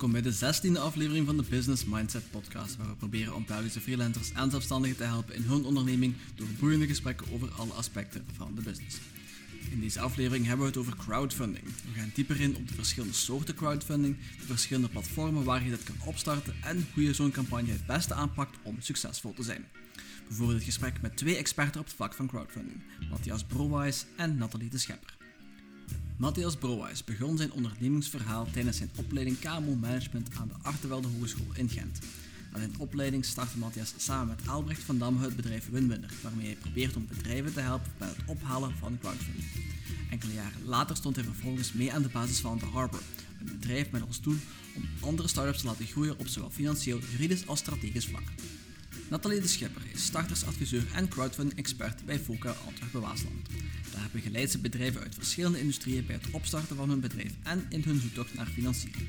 welkom bij de 16e aflevering van de Business Mindset Podcast, waar we proberen om Belgische freelancers en zelfstandigen te helpen in hun onderneming door boeiende gesprekken over alle aspecten van de business. In deze aflevering hebben we het over crowdfunding. We gaan dieper in op de verschillende soorten crowdfunding, de verschillende platformen waar je dit kan opstarten en hoe je zo'n campagne het beste aanpakt om succesvol te zijn. Voeren dit gesprek met twee experten op het vlak van crowdfunding, Matthias Browijs en Nathalie de Schepper. Matthias Browijs begon zijn ondernemingsverhaal tijdens zijn opleiding KMO Management aan de Artevelde Hogeschool in Gent. Na zijn opleiding startte Matthias samen met Albrecht van Damme het bedrijf Winwinner, waarmee hij probeert om bedrijven te helpen bij het ophalen van crowdfunding. Enkele jaren later stond hij vervolgens mee aan de basis van The Harbor, een bedrijf met als doel om andere start-ups te laten groeien op zowel financieel, juridisch als strategisch vlak. Nathalie de Schipper is startersadviseur en crowdfunding-expert bij FOCA Antwerpen-Waasland. Daar begeleidt ze bedrijven uit verschillende industrieën bij het opstarten van hun bedrijf en in hun zoektocht naar financiering.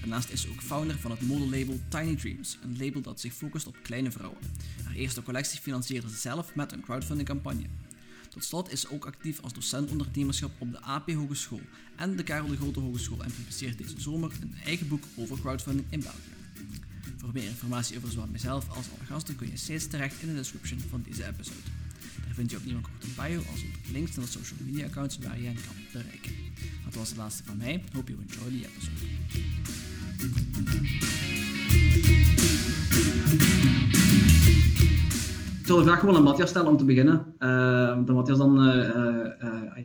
Daarnaast is ze ook founder van het modelabel Tiny Dreams, een label dat zich focust op kleine vrouwen. Haar eerste collectie financierde ze zelf met een crowdfunding-campagne. Tot slot is ze ook actief als docent ondernemerschap op de AP Hogeschool en de Karel de Grote Hogeschool en publiceert deze zomer een eigen boek over crowdfunding in België. Voor meer informatie over zowel mijzelf als alle gasten kun je steeds terecht in de description van deze episode. Daar vind je opnieuw een korte bio als ook links naar de social media accounts waar je hen kan bereiken. Dat was de laatste van mij. Hope you enjoy the episode. Ik zal de vraag gewoon aan Matthias stellen om te beginnen. Uh, dat Matthias dan uh, uh,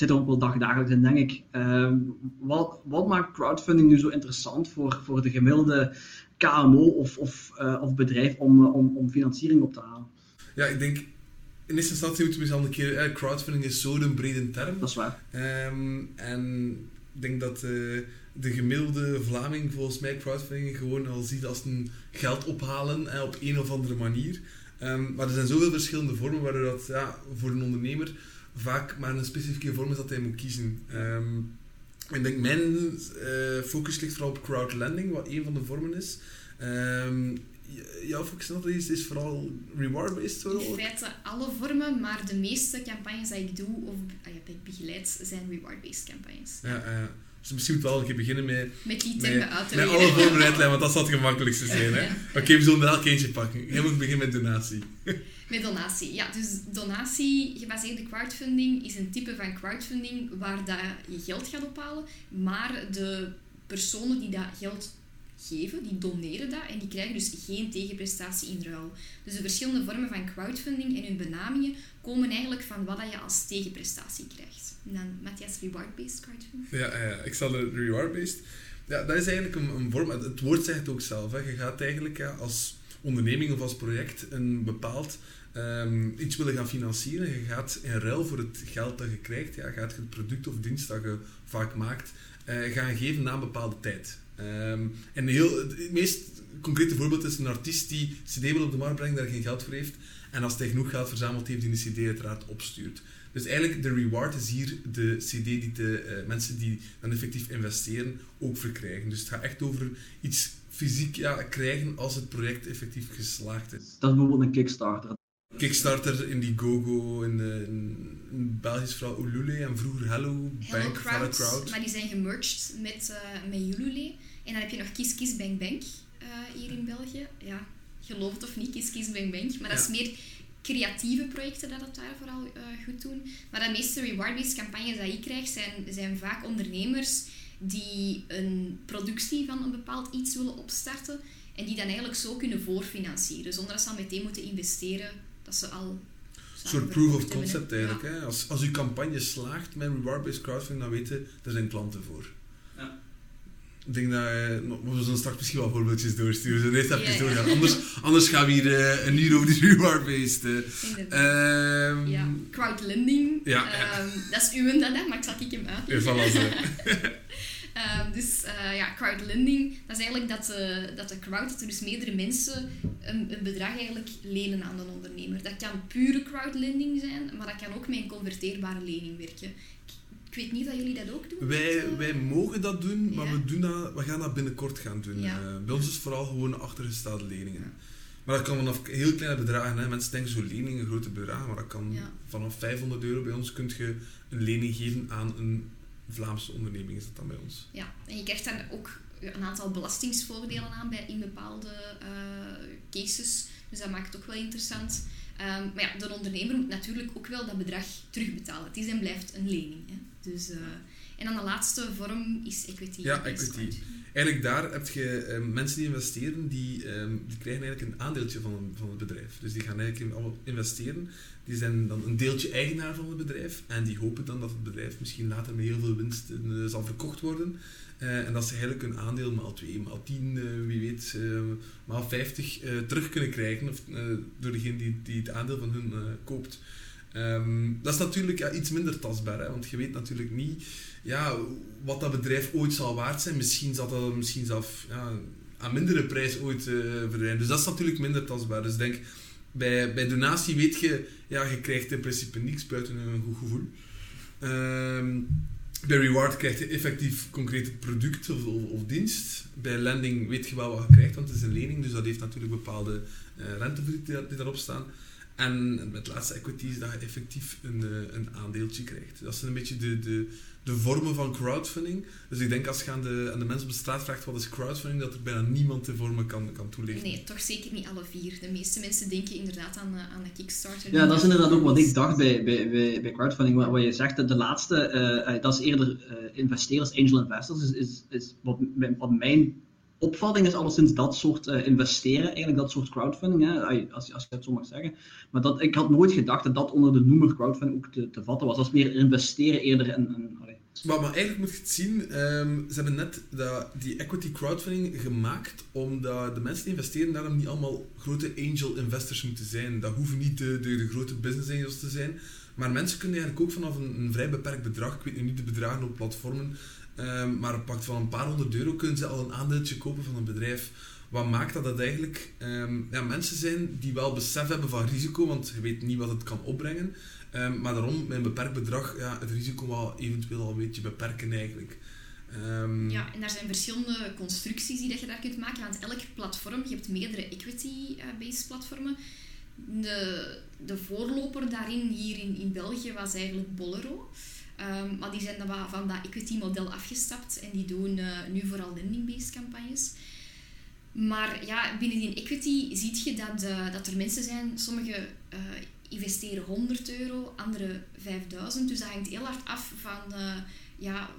zit er ook wel dag dagelijks in, denk ik. Ehm, wat, wat maakt crowdfunding nu zo interessant voor, voor de gemiddelde KMO of, of, of bedrijf om, om, om financiering op te halen? Ja, ik denk in eerste instantie moeten we eens al een keer... Eh, crowdfunding is zo'n brede term. Dat is waar. Um, en ik denk dat uh, de gemiddelde Vlaming volgens mij crowdfunding gewoon al ziet als een geld ophalen eh, op een of andere manier. Um, maar er zijn zoveel verschillende vormen waardoor dat ja, voor een ondernemer vaak maar een specifieke vorm is dat hij moet kiezen. Um, ik denk mijn uh, focus ligt vooral op crowdlending, wat een van de vormen is. Um, jouw focus is, is vooral reward-based? In feite alle vormen, maar de meeste campagnes die ik doe of ah, ja, ik begeleid zijn reward-based campagnes. Ja, ja. Dus misschien moet wel een keer beginnen met... Met die termen uit te Met alle vormen uitleggen, want dat zal het gemakkelijkste zijn. Hè? Oké, okay, we zullen elk eentje pakken. Jij moet beginnen met donatie. Met donatie, ja. Dus donatie, gebaseerde crowdfunding, is een type van crowdfunding waar dat je geld gaat ophalen, maar de personen die dat geld geven, die doneren dat en die krijgen dus geen tegenprestatie in ruil. Dus de verschillende vormen van crowdfunding en hun benamingen komen eigenlijk van wat je als tegenprestatie krijgt. En dan Matthias, reward-based crowdfunding. Ja, ik zal de reward-based. Ja, dat is eigenlijk een, een, vorm, het woord zegt het ook zelf. Hè. Je gaat eigenlijk ja, als onderneming of als project een bepaald um, iets willen gaan financieren. Je gaat in ruil voor het geld dat je krijgt, ja, gaat je het product of dienst dat je vaak maakt, uh, gaan geven na een bepaalde tijd. Um, en heel, het meest concrete voorbeeld is een artiest die CD wil op de markt brengen, daar geen geld voor heeft. En als hij genoeg geld verzameld heeft, die de CD uiteraard opstuurt. Dus eigenlijk, de reward is hier de CD die de uh, mensen die dan effectief investeren ook verkrijgen. Dus het gaat echt over iets fysiek ja, krijgen als het project effectief geslaagd is. Dat is bijvoorbeeld een Kickstarter. Kickstarter, Indiegogo, in, in, in Belgisch vooral Ulule en vroeger Hello, Hello Bank, Crowd, Crowd. Maar die zijn gemerged met, uh, met Ulule. En dan heb je nog Kies Kies Bang Bang uh, hier in België. Ja, geloof het of niet, Kies Kies Bang Bang. Maar dat is meer creatieve projecten dat het daar vooral uh, goed doen. Maar de meeste reward-based campagnes die ik krijg, zijn, zijn vaak ondernemers die een productie van een bepaald iets willen opstarten en die dan eigenlijk zo kunnen voorfinancieren, zonder dat ze al meteen moeten investeren, dat ze al... Een soort proof of concept eigenlijk. Hè? Als, als uw campagne slaagt met reward-based crowdfunding, dan weten er zijn klanten voor. Ik denk dat we zullen straks misschien wel voorbeeldjes doorsturen. Zullen eerst even ja, doorgaan. Anders, anders gaan we hier uh, een uur over. Uh, um, ja, crowdlending. Ja, um, dat is uw dat, maar ik zal ik hem uitleggen. um, dus uh, ja, crowdlending, dat is eigenlijk dat de, dat de crowd, dat er dus meerdere mensen een, een bedrag eigenlijk lenen aan een ondernemer. Dat kan pure crowdlending zijn, maar dat kan ook met een converteerbare lening werken. Ik weet niet of jullie dat ook doen. Wij, uh, wij mogen dat doen, maar we, doen dat, we gaan dat binnenkort gaan doen. Ja. Uh, bij ons is vooral gewoon achtergestelde leningen. Ja. Maar dat kan vanaf heel kleine bedragen. Hè. Mensen denken zo leningen, grote bedragen, maar dat kan vanaf 500 euro bij ons kun je een lening geven aan een Vlaamse onderneming, is dat dan bij ons. Ja, en je krijgt dan ook een aantal belastingsvoordelen aan bij, in bepaalde cases. Dus dat maakt het ook wel interessant. Ehm, maar ja, de ondernemer moet natuurlijk ook wel dat bedrag terugbetalen. Het is en blijft een lening. Hè. Dus, en dan de laatste vorm is equity. Ja, equity. Eigenlijk daar heb je ehm, mensen die investeren, die, ehm, die krijgen eigenlijk een aandeeltje van, van het bedrijf. Dus die gaan eigenlijk allemaal investeren. Die zijn dan een deeltje eigenaar van het bedrijf. En die hopen dan dat het bedrijf misschien later met heel veel winst uh, zal verkocht worden. Uh, en dat ze eigenlijk een aandeel maal 2, maal 10, uh, eh, wie weet, maal 50 terug kunnen krijgen. Of, door degene die, die het aandeel van hun koopt. Um, dat is natuurlijk ja, iets minder tastbaar, hè, want je weet natuurlijk niet ja, wat dat bedrijf ooit zal waard zijn. Misschien zal dat misschien zelf ja, aan mindere prijs ooit uh, verdwijnen. Dus dat is natuurlijk minder tastbaar. Dus denk, bij, bij donatie weet je, ja, je krijgt in principe niks buiten een goed gevoel. Um, bij reward krijg je effectief concreet product of, dienst. Bij lending weet je wel wat je krijgt, want het is een lening, dus dat heeft natuurlijk bepaalde uh, renteverdiensten die daarop staan. En met laatste equity is dat je effectief een, uh, een aandeeltje krijgt. Dat zijn een beetje de, de, de vormen van crowdfunding. Dus ik denk als je aan de, aan de mensen op de straat vraagt wat is crowdfunding, dat er bijna niemand de vormen kan, kan toelichten. Nee, toch zeker niet alle vier. De meeste mensen denken inderdaad aan, eh, aan de Kickstarter. Ja, dat is inderdaad ook wat ik dacht bij, bij, bij, bij crowdfunding. Wat, wat je zegt, de laatste, uh, dat is eerder uh, investeerders, angel investors, is, is, is wat, wat mijn opvatting is alleszins dat soort uh, investeren, eigenlijk dat soort crowdfunding, hè, als, als je het zo mag zeggen. Maar dat, ik had nooit gedacht dat dat onder de noemer crowdfunding ook te, te vatten was. Dat is meer investeren eerder in... in maar, maar eigenlijk moet je het zien, um, ze hebben net die equity crowdfunding gemaakt omdat de mensen die investeren daarom niet allemaal grote angel investors moeten zijn. Dat hoeven niet de, de, de grote business angels te zijn. Maar mensen kunnen eigenlijk ook vanaf een, een, vrij beperkt bedrag, ik weet nu niet de bedragen op platformen, um, maar pakt van een paar honderd euro kunnen ze al een aandeeltje kopen van een bedrijf. Wat maakt dat dat eigenlijk um, ja, mensen zijn die wel besef hebben van risico, want je weet niet wat het kan opbrengen. Um, maar daarom, met een beperkt bedrag, ja, het risico wel eventueel al een beetje beperken eigenlijk. Ja, en daar zijn verschillende constructies die dat je daar kunt maken. Want elk platform, je hebt meerdere equity-based platformen. De, de voorloper daarin hier in, in België was eigenlijk Bolero. Um, maar die zijn dan van dat equity-model afgestapt en die doen uh, nu vooral lending-based campagnes. Maar ja, binnen die equity zie je dat, uh, dat er mensen zijn, sommige uh, investeren 100 euro, andere 5000. Dus dat hangt heel hard af van, ja,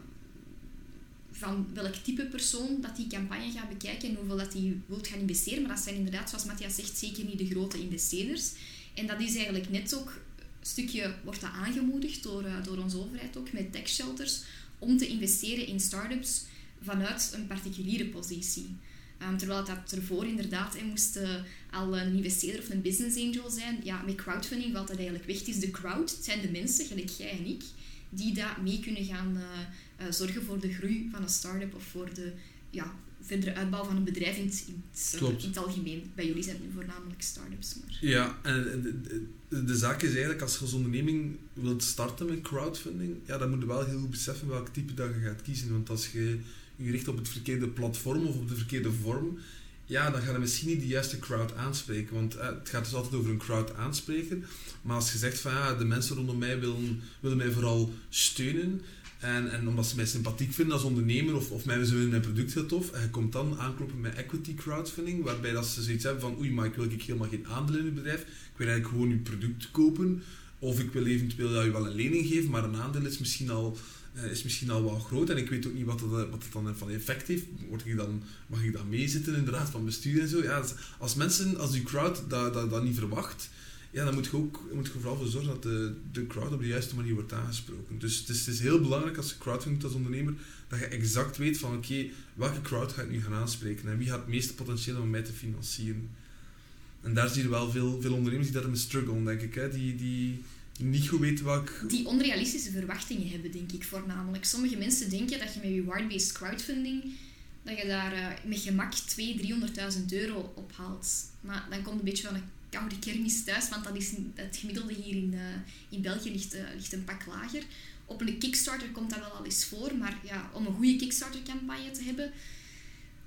van welk type persoon dat die campagne gaat bekijken en hoeveel dat die wilt gaan investeren. Maar dat zijn inderdaad, zoals Matthias zegt, zeker niet de grote investeerders. En dat is eigenlijk net ook stukje wordt dat aangemoedigd door, uh, door onze overheid ook met tax shelters om te investeren in start-ups vanuit een particuliere positie. Um, terwijl dat ervoor inderdaad hij moest uh, al een investeerder of een business angel zijn. Ja, met crowdfunding valt dat eigenlijk weg. Het is de crowd, het zijn de mensen, gelijk jij en ik, die daar mee kunnen gaan uh, zorgen voor de groei van een start-up of voor de ja, verdere uitbouw van een bedrijf in het, in het, in het algemeen. Bij jullie zijn het nu voornamelijk start-ups. Maar... Ja, en de, zaak is eigenlijk, als je als onderneming wilt starten met crowdfunding, ja, dan moet je wel heel goed beseffen welk type dat je gaat kiezen. Want als je je richt op het verkeerde platform of op de verkeerde vorm, ja, dan ga je misschien niet de juiste crowd aanspreken. Want eh, het gaat dus altijd over een crowd aanspreken. Maar als je zegt van ja, de mensen rondom mij willen, willen mij vooral steunen, en, en omdat ze mij sympathiek vinden als ondernemer of, of mij, ze vinden mijn product heel tof. En je komt dan aankloppen met equity crowdfunding, waarbij dat ze zoiets hebben van oei, maar ik wil ik helemaal geen aandelen in het bedrijf. Ik wil eigenlijk gewoon uw product kopen. Of ik wil eventueel dat je wel een lening geven, maar een aandeel is misschien al, uh, is misschien al wel groot. En ik weet ook niet wat het, wat het dan van effect heeft. Word ik dan, mag ik dan meezitten in de raad van bestuur en zo? Ja, als mensen, als die crowd dat, dat, dat niet verwacht ja, dan moet je ook moet je vooral voor zorgen dat de, de crowd op de juiste manier wordt aangesproken. Dus het is, het is heel belangrijk als je crowdfunding als ondernemer, dat je exact weet van oké, welke crowd ga ik nu gaan aanspreken en wie gaat het meeste potentieel om mij te financieren. En daar zie je wel veel, veel ondernemers die daarmee struggelen, denk ik. Hè? Die, die niet goed weten welk... Die onrealistische verwachtingen hebben, denk ik, voornamelijk. Sommige mensen denken dat je met reward-based crowdfunding dat je daar uh, met gemak 200.000, 300.000 euro ophaalt. Maar dan komt een beetje van een koude kermis thuis, want dat is het gemiddelde hier in, uh, in België ligt, uh, ligt een pak lager. Op een Kickstarter komt dat wel al eens voor, maar ja, om een goede Kickstarter-campagne te hebben,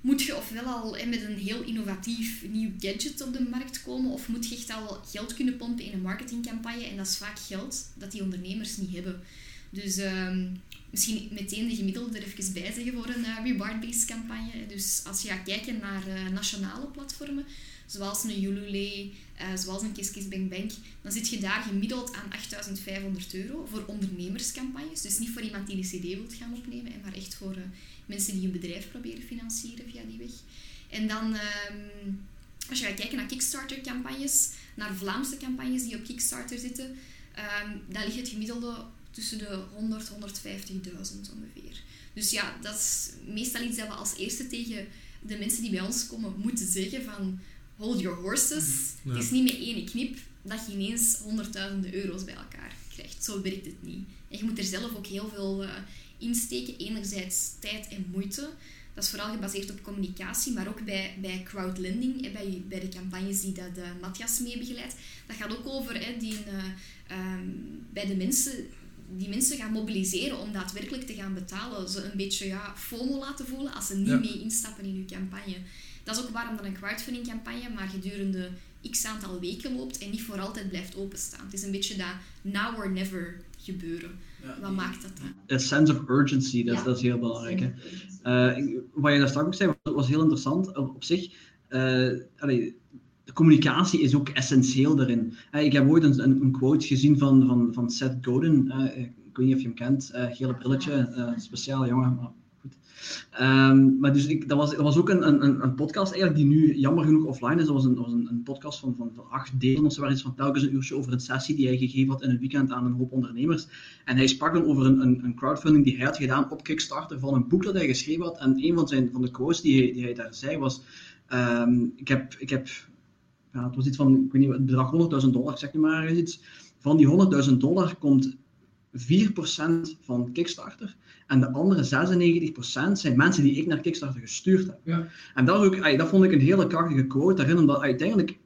moet je ofwel al met een heel innovatief nieuw gadget op de markt komen, of moet je echt al geld kunnen pompen in een marketingcampagne. En dat is vaak geld dat die ondernemers niet hebben. Dus ehm, misschien meteen de gemiddelde er even bij zeggen voor een reward-based campagne. Dus als je gaat kijken naar nationale platformen, zoals een Ulule, uh, zoals een KissKissBankBank, dan zit je daar gemiddeld aan 8500 euro voor ondernemerscampagnes. Dus niet voor iemand die de CD wilt gaan opnemen, maar echt voor mensen die een bedrijf proberen financieren via die weg. En dan, ehm, als je gaat kijken naar Kickstarter-campagnes, naar Vlaamse campagnes die op Kickstarter zitten, um, dan ligt het gemiddelde tussen de 100 150.000 ongeveer. Dus ja, dat is meestal iets dat we als eerste tegen de mensen die bij ons komen moeten zeggen van hold your horses. Het is niet met één knip dat je ineens honderdduizenden euro's bij elkaar krijgt. Zo werkt het niet. En je moet er zelf ook heel veel uh, insteken. Enerzijds tijd en moeite. Dat is vooral gebaseerd op communicatie, maar ook bij, bij crowdlending, bij, bij de campagnes die dat, uh, Matthias mee begeleidt. Dat gaat ook over hè, die, uh, um, bij de mensen die mensen gaan mobiliseren om daadwerkelijk te gaan betalen. Ze een beetje ja, FOMO laten voelen als ze niet mee instappen in uw campagne. Dat is ook waarom dan een crowdfunding campagne maar gedurende x aantal weken loopt en niet voor altijd blijft openstaan. Het is een beetje dat now or never gebeuren. Wat maakt dat dan? A sense of urgency, dat, dat is heel belangrijk. Hè? Uh, wat je daar straks ook zei, was heel interessant op, zich. Uh, allee, de communicatie is ook essentieel daarin. ik heb ooit een, een, quote gezien van, van, van Seth Godin. ik weet niet of je hem kent. Uh, gele brilletje, uh, speciaal jongen. Maar. Um, maar dus ik, dat, was, dat was ook een, een, een podcast eigenlijk die nu jammer genoeg offline is. Dat was een, was een, een podcast van, van, acht delen of zo, iets van telkens een uurtje over een sessie die hij gegeven had in een weekend aan een hoop ondernemers. En hij sprak dan over een, crowdfunding die hij had gedaan op Kickstarter van een boek dat hij geschreven had. En een van, zijn, van de quotes die hij, die hij daar zei was... Um, ik, heb, ik heb het was iets van, ik weet niet, het bedrag 100.000 dollar, zeg maar iets. Van die 100.000 dollar komt 4% van Kickstarter. En de andere 96% zijn mensen die ik naar Kickstarter gestuurd heb. Ja. En dat, ook, dat vond ik een hele krachtige quote daarin, omdat uiteindelijk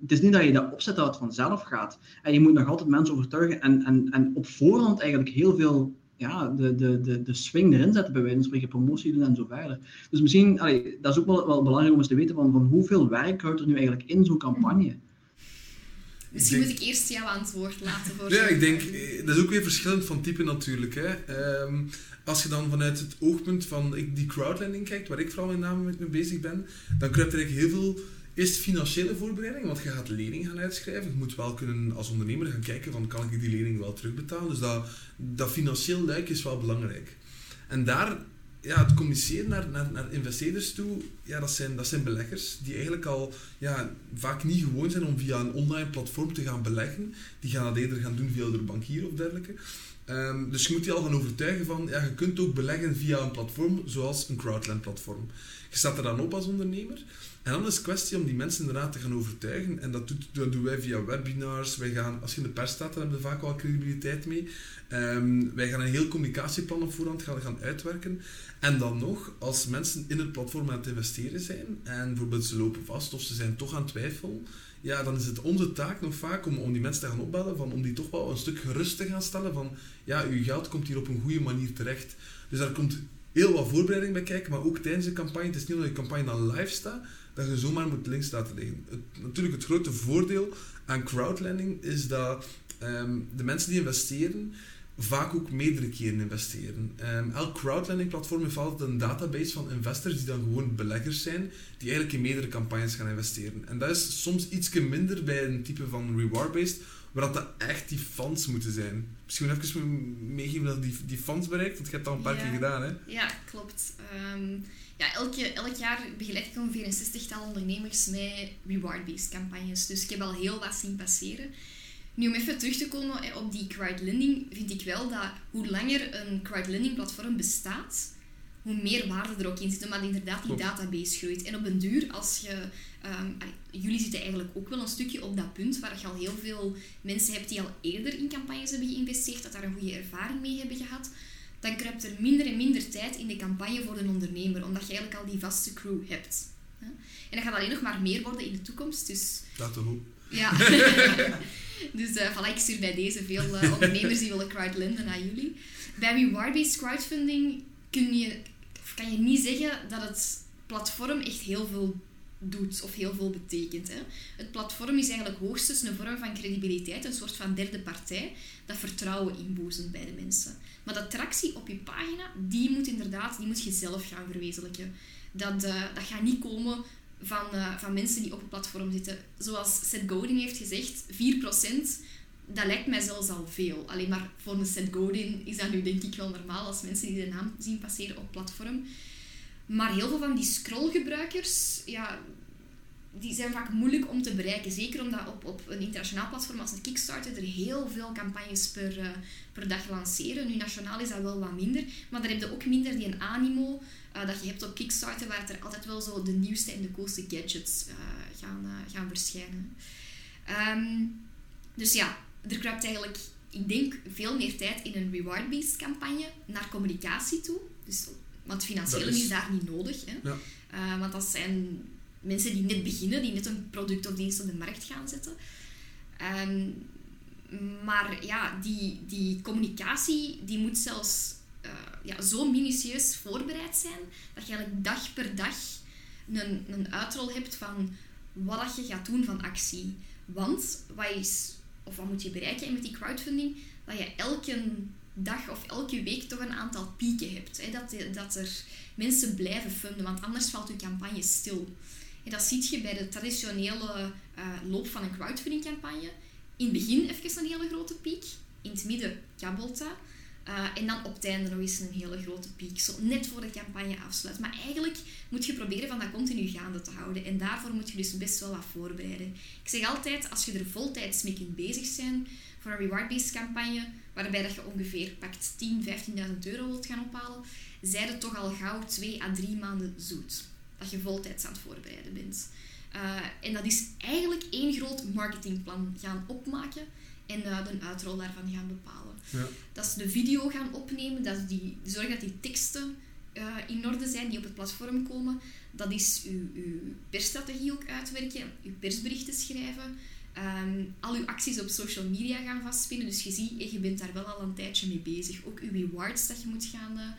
het is niet dat je dat opzet dat het vanzelf gaat. En je moet nog altijd mensen overtuigen en, en, en op voorhand eigenlijk heel veel ja, de, de, de, de swing erin zetten, bij wijze van spreken, promotie doen en zo verder. Dus misschien, allee, dat is ook wel, wel belangrijk om eens te weten van, van hoeveel werk houdt er nu eigenlijk in zo'n campagne. Misschien moet ik eerst jouw antwoord laten voor Ja, ik denk, eh, dat is ook weer verschillend van type natuurlijk. Hè. Um, als je dan vanuit het oogpunt van die crowdlending kijkt, waar ik vooral met name mee bezig ben, dan kruipt er eigenlijk heel veel Eerst financiële voorbereiding, want je gaat lening gaan uitschrijven. Je moet wel kunnen als ondernemer gaan kijken van kan ik die lening wel terugbetalen. Dus dat, dat financieel luik is wel belangrijk. En daar, ja, het communiceren naar, naar, naar investeerders toe, ja, dat, zijn, dat zijn beleggers die eigenlijk al ja, vaak niet gewoon zijn om via een online platform te gaan beleggen. Die gaan dat eerder gaan doen via de bankier of dergelijke. Um, dus je moet die al gaan overtuigen van, ja, je kunt ook beleggen via een platform zoals een crowdland platform. Je staat er dan op als ondernemer. En dan is het kwestie om die mensen inderdaad te gaan overtuigen. En dat, doet, dat doen wij via webinars. Wij gaan, als je in de pers staat, dan hebben we vaak wel credibiliteit mee. Um, wij gaan een heel communicatieplan op voorhand gaan, gaan uitwerken. En dan nog, als mensen in het platform aan het investeren zijn, en bijvoorbeeld ze lopen vast of ze zijn toch aan twijfel, ja, dan is het onze taak nog vaak om, om die mensen te gaan opbellen, van, om die toch wel een stuk gerust te gaan stellen van, ja, uw geld komt hier op een goede manier terecht. Dus daar komt heel wat voorbereiding bij kijken, maar ook tijdens de campagne. Het is niet omdat je campagne dan live staat, dat je zomaar moet links laten liggen. Het, natuurlijk, het grote voordeel aan crowdlending is dat um, de mensen die investeren vaak ook meerdere keren investeren. Um, elk crowdlending-platform heeft altijd een database van investors die dan gewoon beleggers zijn, die eigenlijk in meerdere campagnes gaan investeren. En dat is soms iets minder bij een type van reward-based, waar dat echt die fans moeten zijn. Misschien even meegeven dat die, die fans bereikt, want je hebt dat een paar keer gedaan, hè? Ja, klopt. Um, ja, elke, elk jaar begeleid ik ongeveer een zestigtal ondernemers met reward-based campagnes. Dus ik heb al heel wat zien passeren. Nu, om even terug te komen op die crowdlending, vind ik wel dat hoe langer een crowdlending platform bestaat, hoe meer waarde er ook in zit, omdat inderdaad die database groeit. En op een duur, als je... Um, jullie zitten eigenlijk ook wel een stukje op dat punt, waar je al heel veel mensen hebt die al eerder in campagnes hebben geïnvesteerd, dat daar een goede ervaring mee hebben gehad, dan kruipt er minder en minder tijd in de campagne voor de ondernemer, omdat je eigenlijk al die vaste crew hebt. En dat gaat alleen nog maar meer worden in de toekomst, dus... Dat toch ook. Ja. dus uh, voilà, ik stuur bij deze veel uh, ondernemers die willen crowdlenden naar jullie. Bij reward-based crowdfunding kun je, kan je niet zeggen dat het platform echt heel veel doet of heel veel betekent. Hè. Het platform is eigenlijk hoogstens een vorm van credibiliteit, een soort van derde partij, dat vertrouwen inboezemt bij de mensen. Maar de tractie op je pagina, die moet inderdaad, die moet je zelf gaan verwezenlijken. Dat, uh, dat gaat niet komen van, uh, van mensen die op het platform zitten. Zoals Seth Godin heeft gezegd, 4% dat lijkt mij zelfs al veel. Alleen maar voor een Seth Godin is dat nu denk ik wel normaal als mensen die de naam zien passeren op platform. Maar heel veel van die scrollgebruikers, ja, die zijn vaak moeilijk om te bereiken. Zeker omdat op, op een internationaal platform als een Kickstarter er heel veel campagnes per, uh, per dag lanceren. Nu, nationaal is dat wel wat minder. Maar dan heb je ook minder die een animo uh, dat je hebt op Kickstarter, waar er altijd wel zo de nieuwste en de coolste gadgets uh, gaan, gaan verschijnen. Um, dus ja, er kruipt eigenlijk, ik denk, veel meer tijd in een reward-based campagne naar communicatie toe. Dus, want financieel is... is... daar niet nodig. Hè? Ja. Want dat zijn mensen die net beginnen, die net een product of dienst op de markt gaan zetten. Um, maar ja, die, die communicatie die moet zelfs uh, ja, zo minutieus voorbereid zijn dat je eigenlijk dag per dag een, een uitrol hebt van wat je gaat doen van actie. Want wat is of wat moet je bereiken met die crowdfunding? Dat je elke dag of elke week toch een aantal pieken hebt. Hè? Dat, dat er mensen blijven funden, want anders valt je campagne stil. En dat zie je bij de traditionele uh, loop van een crowdfunding-campagne. In het begin even een hele grote piek, in het midden kabbelt dat. Uh, en dan op het einde nog eens een hele grote piek, zo net voor de campagne afsluit. Maar eigenlijk moet je proberen van dat continu gaande te houden. En daarvoor moet je dus best wel wat voorbereiden. Ik zeg altijd, als je er voltijds mee kunt bezig zijn voor een reward-based campagne, waarbij dat je ongeveer pakt 10, 15.000 euro wilt gaan ophalen, zij het toch al gauw 2 à 3 maanden zoet. Dat je voltijds aan het voorbereiden bent. Uh, en dat is eigenlijk één groot marketingplan gaan opmaken en uh, de uitrol daarvan gaan bepalen. Ja. Dat ze de video gaan opnemen, dat ze die, zorgen dat die teksten uh, in orde zijn die op het platform komen. Dat is uw, uw persstrategie ook uitwerken, uw persberichten schrijven, um, al uw acties op social media gaan vastpinnen. Dus je ziet, je bent daar wel al een tijdje mee bezig. Ook uw rewards dat je moet gaan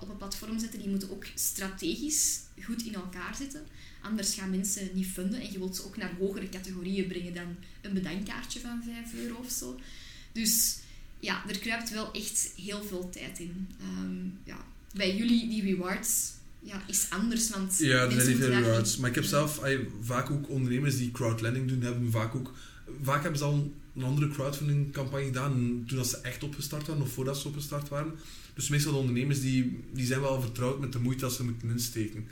op het platform zetten, die moeten ook strategisch goed in elkaar zitten. Anders gaan mensen niet vinden en je wilt ze ook naar hogere categorieën brengen dan een bedankkaartje van 5 euro of zo. Dus ja, er kruipt wel echt heel veel tijd in. Um, ja, bij jullie, die rewards, ja, is anders. Want ja, er zijn niet veel rewards. Maar ik heb zelf vaak ook ondernemers die crowdlending doen, hebben vaak ook... Vaak hebben ze al een andere crowdfunding campagne gedaan toen ze echt opgestart waren, of voordat ze opgestart waren. Dus meestal de ondernemers die, die zijn wel vertrouwd met de moeite dat ze moeten insteken.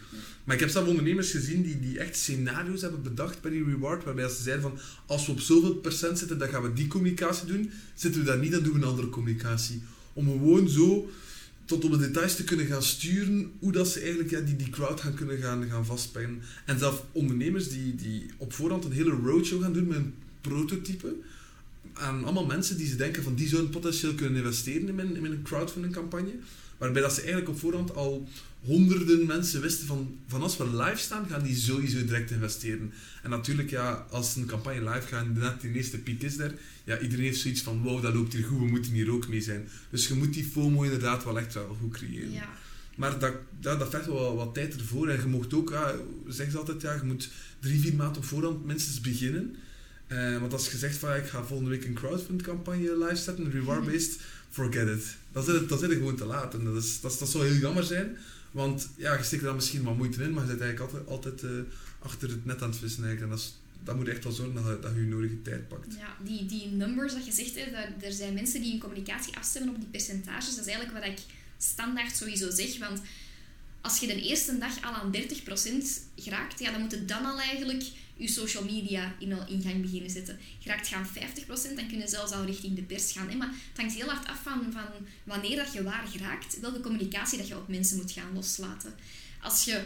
Maar ik heb zelf ondernemers gezien die, die echt scenario's hebben bedacht bij die reward, waarbij ze zeiden van als we op zoveel procent zitten, dan gaan we die communicatie doen. Zitten we daar niet, dan doen we een andere communicatie. Om gewoon zo tot op de details te kunnen gaan sturen hoe dat ze eigenlijk ja, die, die crowd gaan kunnen gaan, gaan vastpinnen. En zelf ondernemers die, die op voorhand een hele roadshow gaan doen met een prototype aan allemaal mensen die ze denken van die zouden potentieel kunnen investeren in mijn, in mijn crowdfunding campagne. Waarbij dat ze eigenlijk op voorhand al honderden mensen wisten van, van als we live staan, gaan die sowieso direct investeren. En natuurlijk, ja, als een campagne live gaat, net die eerste piek is er, ja, iedereen heeft zoiets van, wow, dat loopt hier goed, we moeten hier ook mee zijn. Dus je moet die FOMO inderdaad wel echt wel goed creëren. Ja. Maar dat, dat, dat wel wat tijd ervoor. En je mocht ook, ja, zeggen ze altijd, ja, je moet drie, vier maanden op voorhand minstens beginnen. Uh, want als je zegt van ik ga volgende week een crowdfund campagne live zetten, reward-based, forget it. Dan zit het, dan zit het gewoon te laat. En dat, is, dat, dat zou heel jammer zijn, want ja, je steekt er dan misschien wat moeite in, maar je zit eigenlijk altijd, altijd uh, achter het net aan het vissen eigenlijk. En dat, is, dat moet echt wel zorgen dat je, dat je, je nodige tijd pakt. Ja, die, die numbers dat je zegt, hè, dat, er zijn mensen die in communicatie afstemmen op die percentages. Dat is eigenlijk wat ik standaard sowieso zeg, want als je de eerste dag al aan 30% geraakt, ja, dan moet het dan al eigenlijk je social media in, in gang beginnen zetten. Je raakt gaan 50%, dan kun je zelfs al richting de pers gaan. Hè? Maar het hangt heel hard af van, van wanneer dat je waar geraakt, welke communicatie dat je op mensen moet gaan loslaten. Als je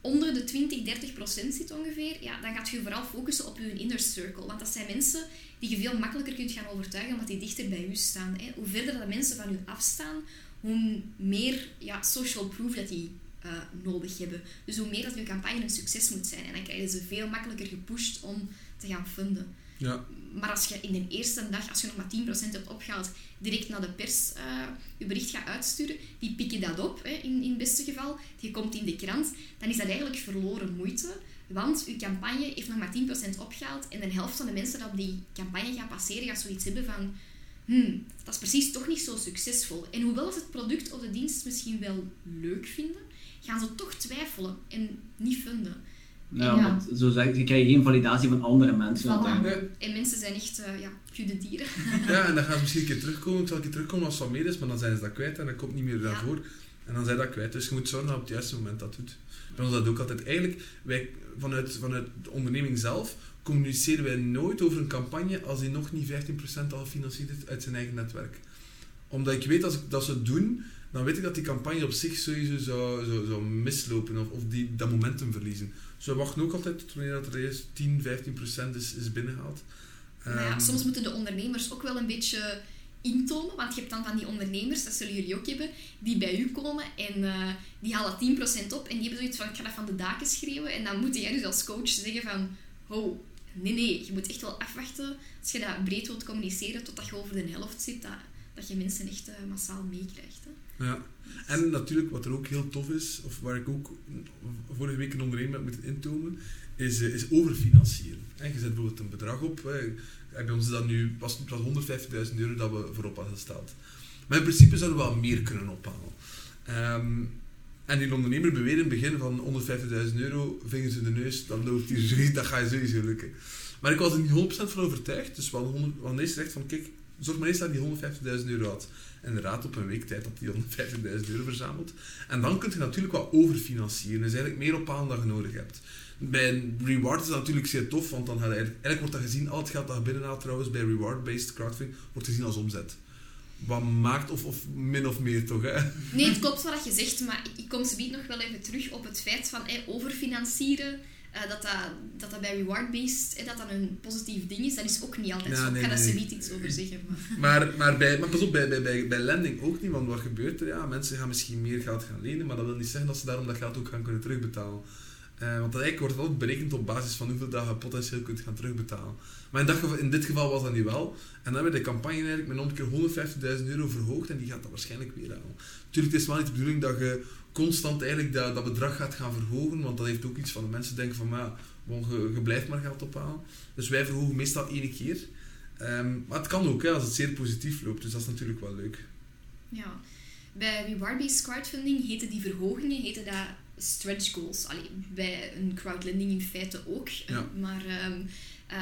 onder de 20, 30 procent zit ongeveer, ja, dan gaat je vooral focussen op je inner circle. Want dat zijn mensen die je veel makkelijker kunt gaan overtuigen omdat die dichter bij u staan. Hè. Hoe verder dat mensen van u afstaan, hoe meer ja, social proof dat die uh, nodig hebben. Dus hoe meer dat je campagne een succes moet zijn. En dan krijgen ze veel makkelijker gepusht om te gaan vinden. Ja. Maar als je in de eerste dag, als je nog maar 10% hebt opgehaald, direct naar de pers uh, je bericht gaat uitsturen, die pikken dat op, hè, in, in het beste geval, je komt in de krant, dan is dat eigenlijk verloren moeite. Want uw campagne heeft nog maar 10% opgehaald en de helft van de mensen die op die campagne gaan passeren, gaat zoiets hebben van hmm, dat is precies toch niet zo succesvol. En hoewel ze het product of de dienst misschien wel leuk vinden, gaan ze toch twijfelen en niet vinden. Ja, ja. zo zeg, je krijgt geen validatie van andere mensen. Voilà. En mensen zijn echt uh, ja, goede dieren. Ja, en dan gaan ze misschien een keer terugkomen. Ik zal een keer terugkomen als het meer is, maar dan zijn ze dat kwijt en dat komt niet meer daarvoor. En dan zijn dat kwijt. Dus je moet zorgen dat op het juiste moment dat doet. Bij ons dat ook altijd. Eigenlijk, wij, vanuit, vanuit de onderneming zelf, communiceren wij nooit over een campagne als die nog niet 15% al gefinancierd is uit zijn eigen netwerk. Omdat ik weet, als ik dat zou doen, dan weet ik dat die campagne op zich sowieso zou, zou, zou mislopen of, of die, dat momentum verliezen. Dus we wachten ook altijd tot wanneer dat er eerst 10, 15% is, is binnengehaald. Maar ja, ehm, soms moeten de ondernemers ook wel een beetje intomen, want je hebt dan van die ondernemers, dat zullen jullie ook hebben, die bij u komen en uh, die halen 10% op en die hebben zoiets van, ik ga dat van de daken schreeuwen en dan moet jij dus als coach zeggen van, ho, nee, nee, je moet echt wel afwachten als je dat breed wilt communiceren totdat je over de helft zit, dat, dat je mensen echt uh, massaal meekrijgt. Ja, en natuurlijk wat er ook heel tof is, of waar ik ook vorige week een ondernemer heb moeten intomen, is, uh, is overfinancieren. En je zet bijvoorbeeld een bedrag op, bij ons is dat nu was, was 150.000 euro dat we voorop hadden gesteld. Maar in principe zouden we wel meer kunnen ophalen. Um, en die ondernemer beweerde in het begin van 150.000 euro, vingers in de neus, dat loopt hier dat gaat sowieso lukken. Maar ik was er niet 100% van overtuigd, dus we hadden, we eerst gezegd van kijk, zorg maar eens dat hij 150.000 euro had. En raad op een week tijd dat hij 150.000 euro verzamelt. En dan kun je natuurlijk wat overfinancieren, dus eigenlijk meer ophalen dan je nodig hebt. Bij een reward is dat natuurlijk zeer tof, want dan eigenlijk, wordt dat gezien, al het geld dat je binnenhaalt trouwens bij reward-based crowdfunding, wordt gezien als omzet wat maakt, of, of min of meer toch? Hè? Nee, het klopt wat je zegt, maar ik, kom zometeen nog wel even terug op het feit van overfinancieren. Uh, dat, dat, dat dat bij reward-based dat dat een positief ding is, dat is ook niet altijd zo. ik ga daar nee. niet iets over zeggen. Maar, maar, maar, bij, maar pas op, bij, bij, bij, bij lending ook niet, want wat gebeurt er? Ja, mensen gaan misschien meer geld gaan lenen, maar dat wil niet zeggen dat ze daarom dat geld ook gaan kunnen terugbetalen. Uh, want dat eigenlijk wordt altijd berekend op basis van hoeveel dat je potentieel kunt gaan terugbetalen. Maar in, dat in dit geval was dat niet wel. En dan hebben we de campagne eigenlijk met een keer 150.000 euro verhoogd en die gaat dat waarschijnlijk weer halen. Natuurlijk, het is wel niet de bedoeling dat je constant eigenlijk dat, dat bedrag gaat gaan verhogen, want dat heeft ook iets van de mensen denken van, ja, je, je blijft maar geld ophalen. Dus wij verhogen meestal één keer. Um, maar het kan ook, hè, als het zeer positief loopt, dus dat is natuurlijk wel leuk. Ja. Bij reward-based crowdfunding heten die verhogingen heten dat stretch goals. Allee, bij een crowdlending in feite ook. Ja. Maar um, uh,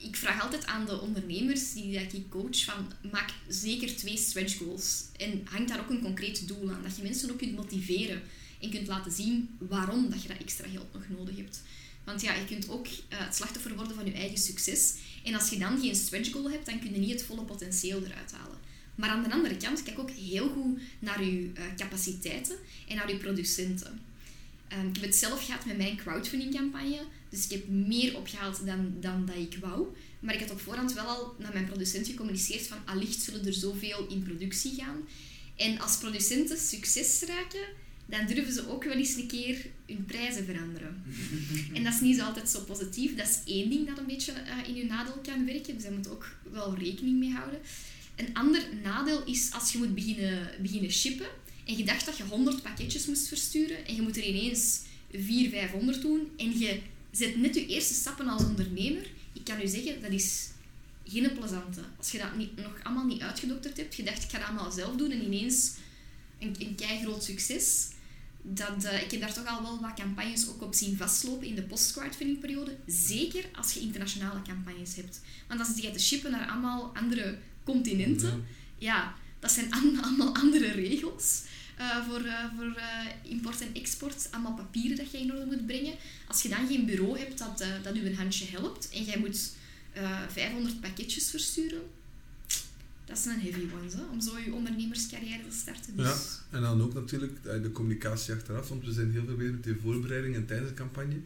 ik vraag altijd aan de ondernemers die dat ik coach van maak zeker twee stretch goals. En hang daar ook een concreet doel aan. Dat je mensen ook kunt motiveren en kunt laten zien waarom dat je dat extra geld nog nodig hebt. Want ja, je kunt ook uh, het slachtoffer worden van je eigen succes. En als je dan geen stretch goal hebt, dan kun je niet het volle potentieel eruit halen. Maar aan de andere kant, kijk ook heel goed naar je uh, capaciteiten en naar je producenten. Um, ik heb het zelf gehad met mijn crowdfunding campagne. Dus ik heb meer opgehaald dan, dan dat ik wou. Maar ik had op voorhand wel al naar mijn producent gecommuniceerd van allicht zullen er zoveel in productie gaan. En als producenten succes raken, dan durven ze ook wel eens een keer hun prijzen veranderen. en dat is niet altijd zo positief. Dat is één ding dat een beetje uh, in je nadeel kan werken. Dus daar moet ook wel rekening mee houden. Een ander nadeel is als je moet beginnen, beginnen shippen en je dacht dat je 100 pakketjes moest versturen en je moet er ineens 400, 500 doen en je zet net je eerste stappen als ondernemer. Ik kan u zeggen, dat is geen plezante. Als je dat niet, nog allemaal niet uitgedokterd hebt, je dacht ik ga dat allemaal zelf doen en ineens een, een groot succes. Dat, uh, ik heb daar toch al wel wat campagnes ook op zien vastlopen in de post-crowdfunding periode. Zeker als je internationale campagnes hebt. Want als je gaat te shippen naar allemaal andere continenten, ja, dat zijn allemaal andere regels. Uh, voor, uh, voor uh, import en export, allemaal papieren dat je in orde moet brengen. Als je dan geen bureau hebt dat, dat u een handje helpt en jij moet 500 pakketjes versturen, dat is een heavy one, hè, om zo je ondernemerscarrière te starten. Dus. Ja, en dan ook natuurlijk de communicatie achteraf, want we zijn heel veel bezig met de voorbereiding en tijdens de campagne.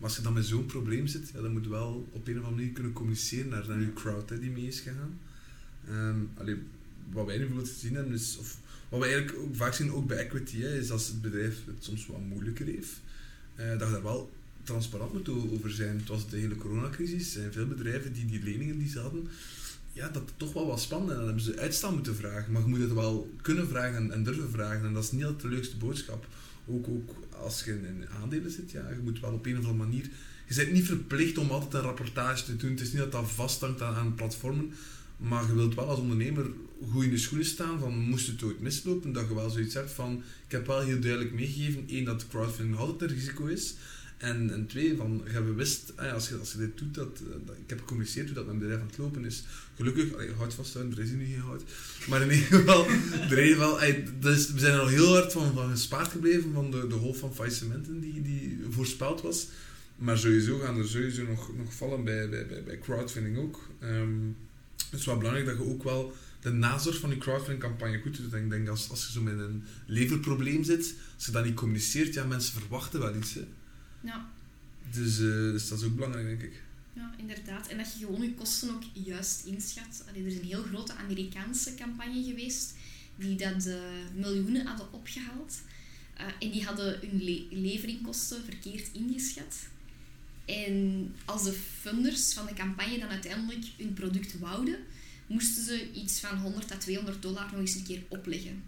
Maar als je dan met zo'n probleem zit, ja, dan moet je wel op een of andere manier kunnen communiceren naar, naar je crowd hè, die mee is gegaan. Um, wat wij bijvoorbeeld gezien hebben, is, of wat we eigenlijk ook vaak zien, ook bij equity, hè, is als het bedrijf het soms wat moeilijker heeft, uh, dat je daar wel transparant moet over zijn. Het was de hele coronacrisis, zijn veel bedrijven die die leningen die ze hadden, ja, dat toch wel wat spannend. En dan hebben ze uitstel moeten vragen. Maar je moet het wel kunnen vragen en, durven vragen. En dat is niet altijd de leukste boodschap. ook, ook als je in aandelen zit, ja, je moet wel op een of andere manier... Je bent niet verplicht om altijd een rapportage te doen. Het is niet dat dat vasthangt aan, aan platformen. Maar je wilt wel als ondernemer goed in de schoenen staan van moest het ooit mislopen, dat je wel zoiets hebt van ik heb wel heel duidelijk meegegeven, één, dat crowdfunding altijd een risico is. En, twee, van, je bewust, ah als, je, als je dit doet, dat, dat, ik heb gecommuniceerd hoe dat mijn bedrijf aan het lopen is. Gelukkig, allee, hout vasthouden, er is hier niet geen. Maar in ieder geval, er is wel, dus we zijn er al heel hard van, van gespaard gebleven van de, de van faillissementen die, die voorspeld was. Maar sowieso gaan er sowieso nog, nog vallen bij, bij, bij, crowdfunding ook. Um, het is wel belangrijk dat je ook wel de nazorg van je crowdfunding campagne goed doet. Ik denk als, als je zo met een leverprobleem zit, als je dat niet communiceert, ja, mensen verwachten wel iets. Hè. Ja. Dus, uh, dus dat is ook belangrijk, denk ik. Ja, inderdaad. En dat je gewoon je kosten ook juist inschat. Allee, er is een heel grote Amerikaanse campagne geweest die dat uh, miljoenen hadden opgehaald. Uh, en die hadden hun le leveringkosten verkeerd ingeschat. En als de funders van de campagne dan uiteindelijk hun product wouden, moesten ze iets van 100 à 200 dollar nog eens een keer opleggen.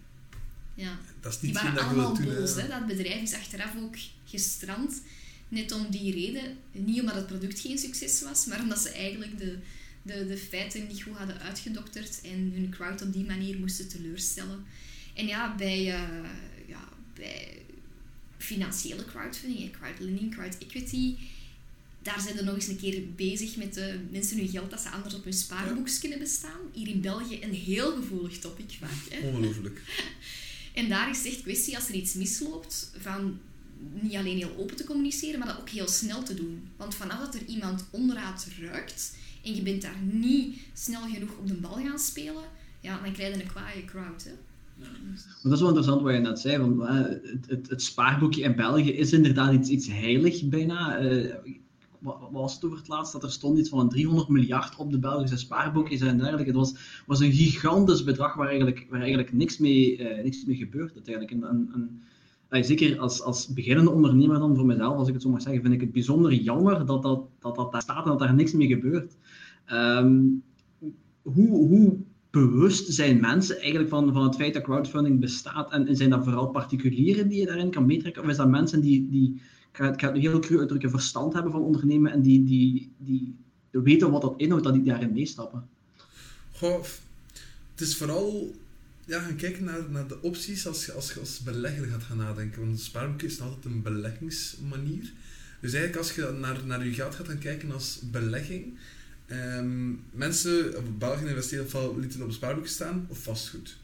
Ja. Dat is niet die waren allemaal boos. Hè? Dat bedrijf is achteraf ook gestrand. Net om die reden. Niet omdat het product geen succes was, maar omdat ze eigenlijk de, de, de feiten niet goed hadden uitgedokterd en hun crowd op die manier moesten teleurstellen. En ja, bij, uh, ja, bij financiële crowdfunding, crowdlending, crowd equity, daar zijn ze nog eens een keer bezig met de mensen hun geld dat ze anders op hun spaarboeks kunnen bestaan. Hier in België een heel gevoelig topic vaak. Hè? Ongelooflijk. en daar is echt kwestie als er iets misloopt, van niet alleen heel open te communiceren, maar dat ook heel snel te doen. Want vanaf dat er iemand onderuit ruikt en je bent daar niet snel genoeg op de bal gaan spelen, ja, dan krijg je een kwaaie crowd. Hè? Maar dat is wel interessant wat je net zei. Van, het, het, het, spaarboekje in België is inderdaad iets, iets heilig bijna. Uh, wat was het over het laatst, dat er stond iets van een 300 miljard op de Belgische spaarboekjes en dergelijke. Het was, was een gigantisch bedrag waar eigenlijk, waar eigenlijk niks, mee, uh, niks mee gebeurt. En, zeker als, als beginnende ondernemer dan voor mezelf, als ik het zo mag zeggen, vind ik het bijzonder jammer dat dat, dat, dat daar staat en dat daar niks mee gebeurt. Um, hoe, hoe bewust zijn mensen eigenlijk van, van het feit dat crowdfunding bestaat? En, zijn dat vooral particulieren die je daarin kan meetrekken? Of is dat mensen die, die ik ga het heel cru uitdrukken, verstand hebben van ondernemen en die, die, die weten wat dat inhoudt, dat die daarin meestappen? Goh, het is vooral ja, gaan kijken naar, naar de opties als je, als als belegger gaat gaan nadenken. Want een spaarboek is altijd een beleggingsmanier. Dus eigenlijk als je naar, naar je geld gaat gaan kijken als belegging, um, mensen op België investeren ofwel lieten op een spaarboek staan of vastgoed.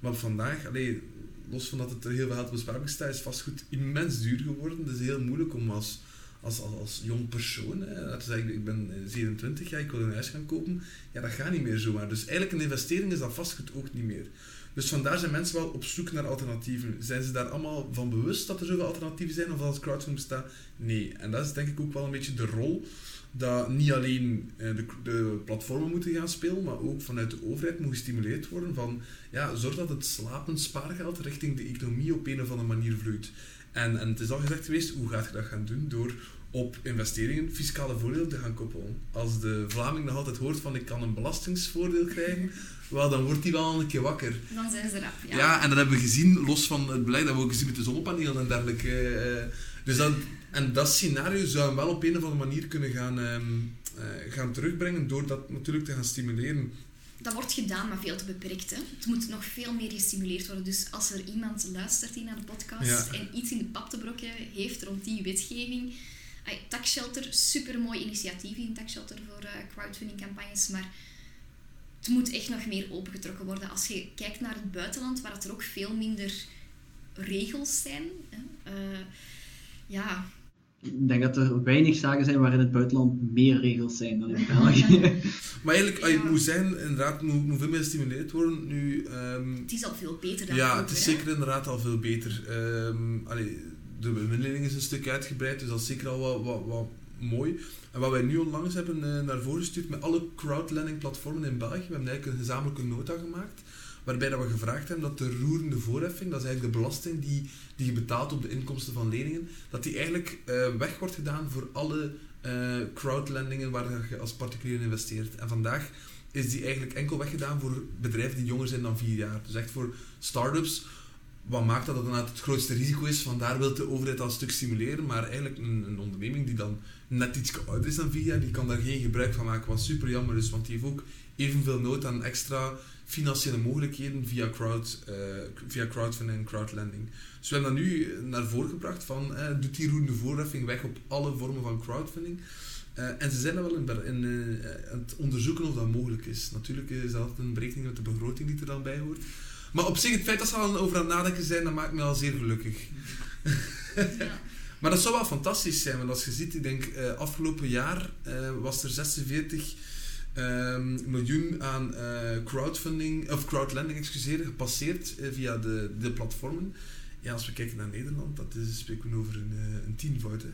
Maar vandaag, alleen los van dat het heel veel geld staat, is vastgoed immens duur geworden. Het is heel moeilijk om als, als, als, jong persoon, hè, dat is eigenlijk, ik ben 27 jaar, ik wil een huis gaan kopen, ja, dat gaat niet meer zomaar. Dus eigenlijk een investering is dat vastgoed ook niet meer. Dus vandaar zijn mensen wel op zoek naar alternatieven. Zijn ze daar allemaal van bewust dat er zoveel alternatieven zijn of dat het crowdfunding bestaat? Nee. En dat is denk ik ook wel een beetje de rol dat niet alleen eh, de, de, platformen moeten gaan spelen, maar ook vanuit de overheid moet gestimuleerd worden van ja, zorg dat het slapend spaargeld richting de economie op een of andere manier vloeit. En, en het is al gezegd geweest, hoe gaat je dat gaan doen? Door op investeringen fiscale voordeel te gaan koppelen. Als de Vlaming nog altijd hoort van ik kan een belastingsvoordeel krijgen, wel, dan wordt hij wel een keer wakker. Dan zijn ze eraf, ja. Ja, en dat hebben we gezien, los van het beleid dat we ook gezien met de zonnepanelen en dergelijke. Eh, dus dan, en dat scenario zou wel op een of andere manier kunnen gaan, um, uh, gaan terugbrengen door dat natuurlijk te gaan stimuleren. Dat wordt gedaan, maar veel te beperkt. Hè? Het moet nog veel meer gestimuleerd worden. Dus als er iemand luistert die naar de podcast en iets in de pap te brokken heeft rond die wetgeving. Taxshelter, super mooi initiatief in Taxshelter voor uh, crowdfunding campagnes, maar het moet echt nog meer opengetrokken worden. Als je kijkt naar het buitenland, waar het er ook veel minder regels zijn. Hè, uh, ja, ik denk dat er weinig zaken zijn waar in het buitenland meer regels zijn dan in België. maar eigenlijk, ja. het moet zijn, inderdaad, moet, moet veel meer gestimuleerd worden. Nu, um, het is al veel beter dan Ja, het is zeker inderdaad al veel beter. Um, allee, de bemiddeling is een stuk uitgebreid, dus dat is zeker al wat, wat, wat mooi. En wat wij nu onlangs hebben uh, naar voren gestuurd met alle crowdlending platformen in België, we hebben eigenlijk een gezamenlijke nota gemaakt waarbij dat we gevraagd hebben dat de roerende voorheffing, dat is eigenlijk de belasting die, die je betaalt op de inkomsten van leningen, dat die eigenlijk uh, weg wordt gedaan voor alle uh, crowdlendingen waar je als particulier investeert. En vandaag is die eigenlijk enkel weggedaan voor bedrijven die jonger zijn dan vier jaar. Dus echt voor start-ups wat maakt dat dat dan het grootste risico is? Vandaar wil de overheid dat een stuk stimuleren, maar eigenlijk een, een onderneming die dan net iets ouder is dan VIA, die kan daar geen gebruik van maken, wat super jammer is, want die heeft ook evenveel nood aan extra financiële mogelijkheden via, crowd, uh, via crowdfunding en crowdlending. Dus we hebben dat nu naar voren gebracht van, eh, doet die roerende voorheffing weg op alle vormen van crowdfunding. Uh, en ze zijn er wel in, in uh, het onderzoeken of dat mogelijk is. Natuurlijk is dat een berekening met de begroting die er dan bij hoort. Maar op zich, het feit dat ze al over aan het nadenken zijn, dat maakt me al zeer gelukkig. Ja. maar dat zou wel fantastisch zijn, want als je ziet, ik denk, afgelopen jaar was er 46 um, miljoen aan crowdfunding, of crowdlending, excuseer, gepasseerd via de, de platformen. Ja, als we kijken naar Nederland, dat is, spreken we over een, een tienvoud. Hè.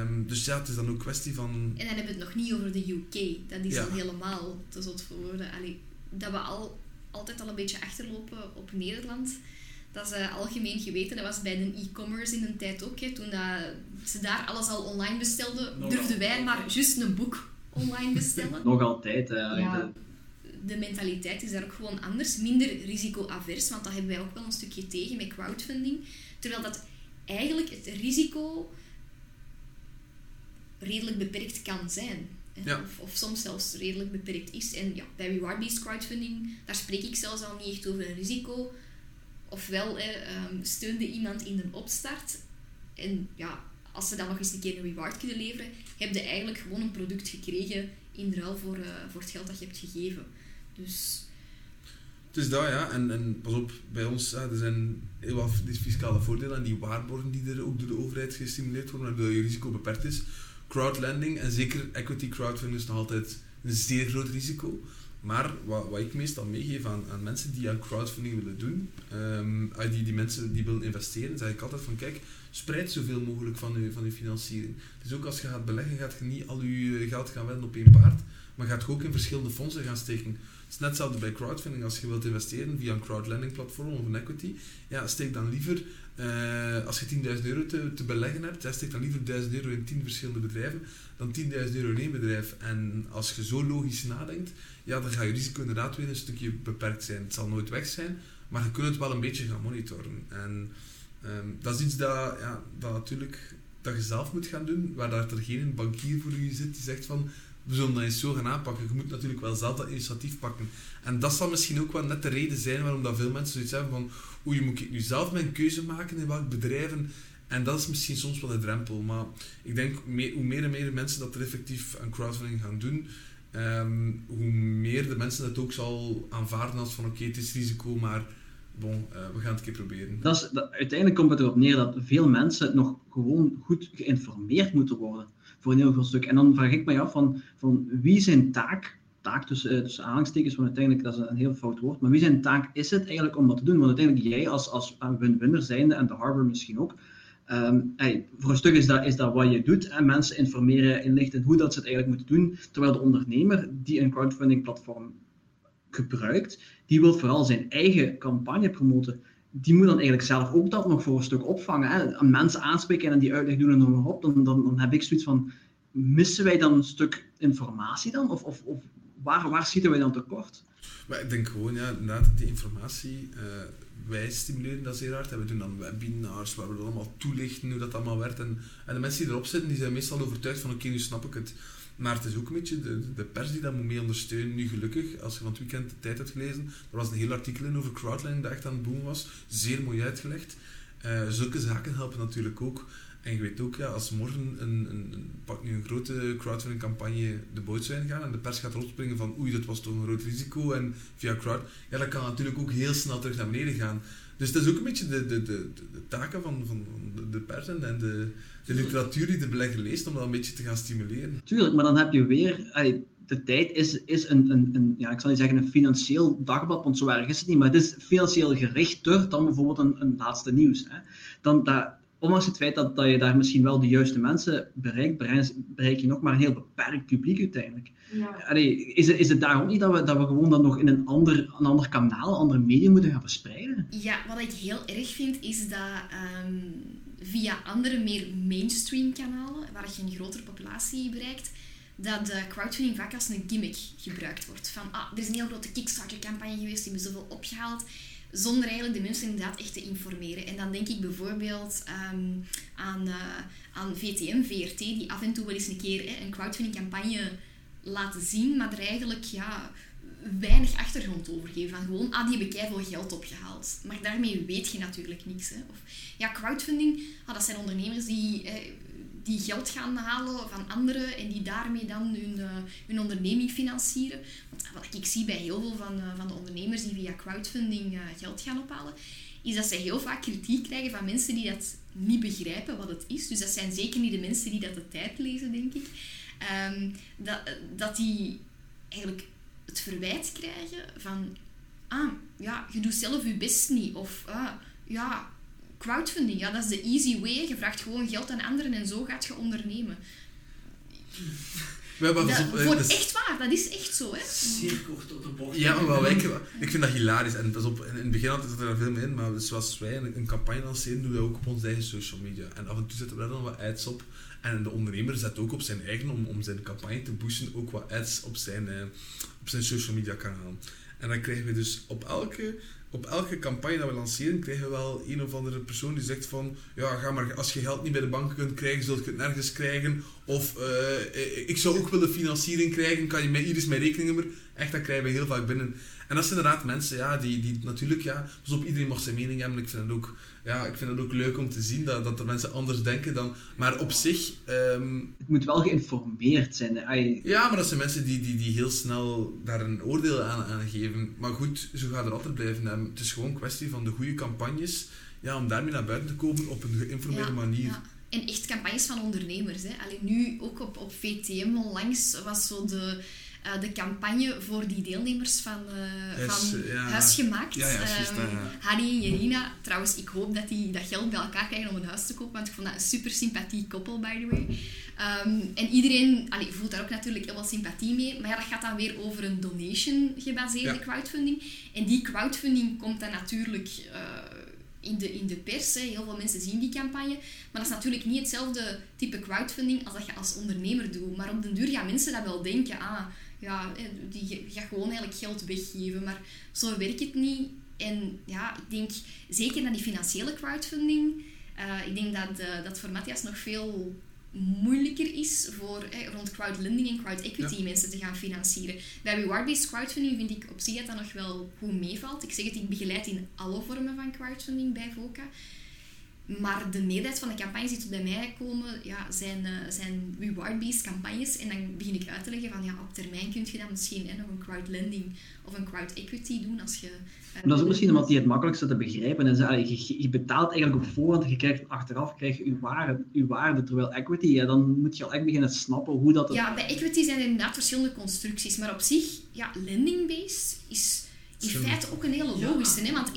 Um, dus ja, het is dan ook kwestie van... En dan hebben we het nog niet over de UK. Dat is ja. al helemaal te zot voor woorden. Allee, dat we al, altijd al een beetje achterlopen op Nederland. Dat is uh, algemeen geweten. Dat was bij de e-commerce in een tijd ook. Hè. Toen dat ze daar alles al online bestelden, nog durfden wij maar juist een boek online bestellen. nog altijd. Hè. Ja, de mentaliteit is daar ook gewoon anders. Minder risico-avers, want dat hebben wij ook wel een stukje tegen met crowdfunding. Terwijl dat eigenlijk het risico redelijk beperkt kan zijn. Of, of, soms zelfs redelijk beperkt is. En ja, bij reward-based crowdfunding, daar spreek ik zelfs al niet echt over een risico. Ofwel um, steunde iemand in een opstart. En ja, als ze dan nog eens een keer een reward kunnen leveren, heb je eigenlijk gewoon een product gekregen in ruil voor, uh, voor het geld dat je hebt gegeven. Dus... Het is dat, ja. En, en pas op, bij ons, er zijn heel wat fiscale voordelen en die waarborgen die er ook door de overheid gestimuleerd worden, waardoor je risico beperkt is crowdlending en zeker equity crowdfunding is nog altijd een zeer groot risico. Maar wat, wat ik meestal meegeef aan, aan mensen die aan crowdfunding willen doen, um, die, die mensen die willen investeren, zeg ik altijd van kijk, spreid zoveel mogelijk van je, van uw financiering. Dus ook als je gaat beleggen, gaat je niet al je geld gaan wedden op één paard, maar gaat je ook in verschillende fondsen gaan steken. Het is net hetzelfde bij crowdfunding. Als je wilt investeren via een crowdlending platform of een equity, ja, steek dan liever uh, als je 10.000 euro te, te, beleggen hebt, steek dan liever 1000 euro in 10 verschillende bedrijven dan 10.000 euro in één bedrijf. En als je zo logisch nadenkt, ja, dan ga je risico inderdaad weer een stukje beperkt zijn. Het zal nooit weg zijn, maar je kunt het wel een beetje gaan monitoren. En um, dat is iets dat, ja, dat natuurlijk dat je zelf moet gaan doen, waar daar er geen bankier voor je zit die zegt van we zullen dat eens zo gaan aanpakken. Je moet natuurlijk wel zelf dat initiatief pakken. En dat zal misschien ook wel net de reden zijn waarom dat veel mensen zoiets hebben van oei, moet ik nu zelf mijn keuze maken in welke bedrijven? En dat is misschien soms wel de drempel. Maar ik denk, hoe meer en meer mensen dat er effectief aan crowdfunding gaan doen, ehm, hoe meer de mensen dat ook zal aanvaarden als van oké, het is risico, maar bon, uh, we gaan het een keer proberen. Dat is, uiteindelijk komt het erop neer dat veel mensen nog gewoon goed geïnformeerd moeten worden voor een heel groot stuk. En dan vraag ik mij af van, van wie zijn taak, taak tussen, uh, tussen aanhalingstekens, want uiteindelijk dat is een heel fout woord, maar wie zijn taak is het eigenlijk om dat te doen? Want uiteindelijk jij als, als win-winner zijnde en de Harvard misschien ook, Um, hey, voor een stuk is dat, is dat wat je doet. En mensen informeren, inlichten hoe dat ze het eigenlijk moeten doen. Terwijl de ondernemer die een crowdfunding platform gebruikt, die wil vooral zijn eigen campagne promoten. Die moet dan eigenlijk zelf ook dat nog voor een stuk opvangen. Hè? Mensen aanspreken en die uitleg doen en maar op. Dan, dan, heb ik zoiets van, missen wij dan een stuk informatie dan? Of, of, of waar, waar schieten wij dan tekort? Maar ik denk gewoon, ja, inderdaad, die informatie... Uh, wij stimuleren dat zeer hard. En we doen dan webinars waar we dat allemaal toelichten hoe dat allemaal werkt. En, en de mensen die erop zitten, die zijn meestal overtuigd van oké, nu snap ik het. Maar het is ook een beetje de, de pers die dat moet mee ondersteunen. Nu gelukkig, als je van het weekend de tijd hebt gelezen, er was een heel artikel in over crowdlending dat echt aan het boom was. Zeer mooi uitgelegd. Uh, zulke zaken helpen natuurlijk ook. En je weet ook, ja, als morgen een, een, een, pak nu een grote crowdfunding campagne de boot zou gaan en de pers gaat opspringen van oei, dat was toch een groot risico en via crowd, ja, dat kan natuurlijk ook heel snel terug naar beneden gaan. Dus dat is ook een beetje de, de, de, de taken van, van de pers en de, de literatuur die de belegger leest om dat een beetje te gaan stimuleren. Tuurlijk, maar dan heb je weer... de tijd is, is een, een, een, ja, ik zal niet zeggen een financieel dagblad, want zo erg is het niet, maar het is financieel gerichter dan bijvoorbeeld een, een laatste nieuws. Hè. Dan, dat, ondanks het feit dat, dat je daar misschien wel de juiste mensen bereikt, bereik je nog maar een heel beperkt publiek uiteindelijk. Ja. is, het, is het daarom niet dat we, dat we gewoon dat nog in een ander, een ander kanaal, een andere medium moeten gaan verspreiden? Ja, wat ik heel erg vind is dat ehm, via andere, meer mainstream kanalen, waar je een grotere populatie bereikt, dat de crowdfunding vaak als een gimmick gebruikt wordt. Van, ah, er is een heel grote Kickstarter-campagne geweest, die hebben zoveel opgehaald zonder eigenlijk de mensen inderdaad echt te informeren. En dan denk ik bijvoorbeeld ehm, aan, uh, aan VTM, VRT, die af en toe wel eens een keer hè, een crowdfunding campagne laten zien, maar er eigenlijk ja, weinig achtergrond over geven. Van gewoon, ah, die hebben veel geld opgehaald. Maar daarmee weet je natuurlijk niks. Hè. Of, ja, crowdfunding, ah, dat zijn ondernemers die, eh, die geld gaan halen van anderen en die daarmee dan hun, uh, hun onderneming financieren. Want wat ik zie bij heel veel van, uh, van de ondernemers die via crowdfunding uh, geld gaan ophalen, is dat ze heel vaak kritiek krijgen van mensen die dat niet begrijpen wat het is. Dus dat zijn zeker niet de mensen die dat de tijd lezen, denk ik. Um, dat, dat die eigenlijk het verwijt krijgen van, ah, ja, je doet zelf je best niet. Of, ah, ja, crowdfunding, ja, dat is de easy way. Je vraagt gewoon geld aan anderen en zo gaat je ondernemen. Ja, maar dat, voor dat is echt waar, dat is echt zo, hè. Zeer kort door de bocht. Ja, maar ik, ik vind dat hilarisch. En pas op, in het begin had er daar veel mee in, maar zoals wij een, een campagne lanceren, doen we dat ook op onze eigen social media. En af en toe zetten we daar dan wat ads op. En de ondernemer zet ook op zijn eigen, om, om zijn campagne te boosten, ook wat ads op zijn, eh, op zijn social media kanaal. En dan krijgen we dus op elke, op elke campagne dat we lanceren, krijgen we wel een of andere persoon die zegt van ja, ga maar, als je geld niet bij de bank kunt krijgen, zult je het nergens krijgen. Of uh, ik zou ook willen financiering krijgen, kan je mij, hier is mijn rekeningnummer. Echt, dat krijgen we heel vaak binnen. En dat zijn inderdaad mensen, ja, die, die natuurlijk, ja, dus op iedereen mag zijn mening hebben. Ik vind het ook, ja, ik vind het ook leuk om te zien dat, dat er mensen anders denken dan, maar op zich... Um, het moet wel geïnformeerd zijn. Ja, maar dat zijn mensen die, die, die heel snel daar een oordeel aan, aan geven. Maar goed, zo gaat er altijd blijven. Het is gewoon een kwestie van de goede campagnes, ja, om daarmee naar buiten te komen op een geïnformeerde Ja, manier. ja. En echt campagnes van ondernemers. Hè. Alleen nu, ook op, op VTM onlangs, was zo de, eh, de campagne voor die deelnemers van, Huis, van ja. Huis Gemaakt. Ja, ja, juist, Ehm, ja. Harry en Jerina, trouwens, ik hoop dat die dat geld bij elkaar krijgen om een huis te kopen, want ik vond dat een super sympathiek koppel, by the way. Ehm, en iedereen allee, voelt daar ook natuurlijk heel veel sympathie mee, maar ja, dat gaat dan weer over een donation gebaseerde crowdfunding. En die crowdfunding komt dan natuurlijk eh, in, de, in de pers. Hè. Heel veel mensen zien die campagne. Maar dat is natuurlijk niet hetzelfde type crowdfunding als dat je als ondernemer doet. Maar op den duur gaan mensen dat wel denken. Ah, ja, die gaat gewoon eigenlijk geld weggeven. Maar zo werkt het niet. En ja, ik denk zeker naar die financiële crowdfunding. eh, ik denk dat, eh, dat voor Matthias nog veel moeilijker is voor rond crowdlending en crowd equity mensen te gaan financieren. Bij reward-based crowdfunding vind ik op zich dat dat nog wel goed meevalt. Ik zeg het, ik begeleid in alle vormen van crowdfunding bij VOCA. Maar de meerderheid van de campagnes die tot bij mij komen, ja, zijn, eh, zijn reward-based campagnes. En dan begin ik uit te leggen van, ja, op termijn kun je dan misschien hè, nog een crowdlending of een crowd equity doen als je... eh, Dat is ook misschien omdat die het makkelijkste te begrijpen is. Allee, Je, je betaalt eigenlijk op voorhand je krijgt achteraf krijg je, je, waarde, je waarde. Terwijl equity, ja, dan moet je al echt beginnen snappen hoe dat... het- Ja, bij equity zijn er inderdaad verschillende constructies. Maar op zich, ja, lending-based is in feite ook een hele logische. Hè? Want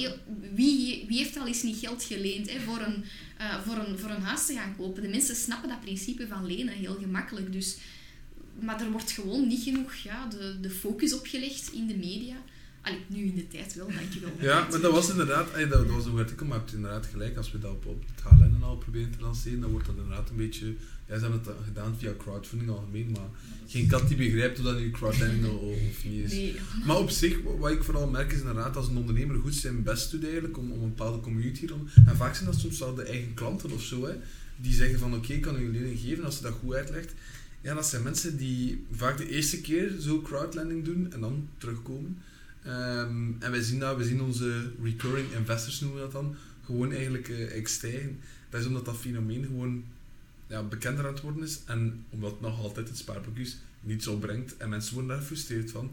wie, wie heeft al eens niet geld geleend hè, voor, een, eh, voor, een, voor een huis te gaan kopen? De mensen snappen dat principe van lenen heel gemakkelijk. Dus, maar er wordt gewoon niet genoeg ja, de, de focus op gelegd in de media. Allee, nu in de tijd wel, dankjewel. Ja, maar dat was inderdaad, dat, dat was een artikel, maar hebt inderdaad gelijk, als we dat op, op het HLN al proberen te lanceren, dan wordt dat inderdaad een beetje, ja, ze hebben het gedaan via crowdfunding algemeen, maar geen kat die begrijpt of dat nu crowdlending of, niet is. Nee. Maar op zich, wa- wat ik vooral merk is inderdaad, als een ondernemer goed zijn best doet eigenlijk, om, om een bepaalde community rond, en vaak zijn dat soms wel de eigen klanten of zo, hè, die zeggen van oké, ik kan u een lening geven, als ze dat goed uitlegt. Ja, dat zijn mensen die vaak de eerste keer zo crowdlending doen en dan terugkomen. Ehm, en wij zien dat, we zien onze recurring investors noemen we dat dan, gewoon eigenlijk eh, echt stijgen. Dat is omdat dat fenomeen gewoon ja, bekender aan het worden is en omdat het nog altijd het spaarboekjes niet zo brengt en mensen worden daar gefrustreerd van.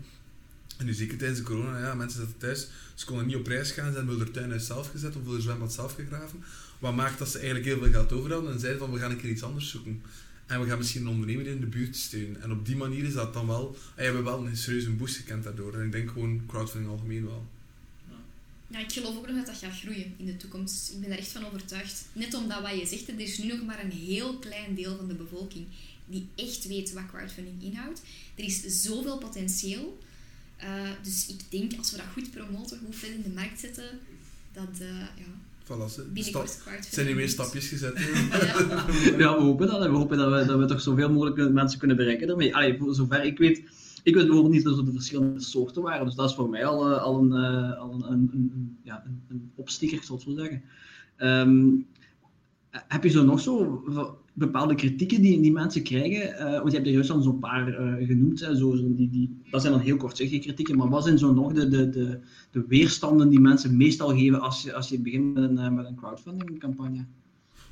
En nu zeker tijdens de corona, ja, mensen zitten thuis, ze konden niet op reis gaan, ze hebben hun tuinhuis zelf gezet of hun zwembad zelf gegraven. Wat maakt dat ze eigenlijk heel veel geld overhouden en zeiden van we gaan een keer iets anders zoeken. En we gaan misschien een ondernemer in de buurt steunen. En op die manier is dat dan wel... En we hebben wel een serieuze boost gekend daardoor. En ik denk gewoon crowdfunding algemeen wel. Ja, ik geloof ook nog dat dat gaat groeien in de toekomst. Ik ben daar echt van overtuigd. Net omdat wat je zegt, er is nu nog maar een heel klein deel van de bevolking die echt weet wat crowdfunding inhoudt. Er is zoveel potentieel. Eh, dus ik denk, als we dat goed promoten, goed verder in de markt zetten, dat eh, ja, Voilà, ze- zijn er weer stapjes gezet. Ja. Ja, we hopen dat. We hopen dat we, dat we toch zoveel mogelijk mensen kunnen bereiken daarmee. Allee, voor zover ik weet, ik weet bijvoorbeeld niet dat er de verschillende soorten waren, dus dat is voor mij al, al, een, al een, een, een, ja, een, een opsticker, ik zal het zo zeggen. Ehm, heb je zo nog zo bepaalde kritieken die, die mensen krijgen? Uh, want je hebt er juist al zo'n paar uh, genoemd. Hè, zo, zo, die, die, dat zijn dan heel kortzichtige kritieken. Maar wat zijn zo nog de, de, de, de weerstanden die mensen meestal geven als je, als je begint met een, met een crowdfunding campagne?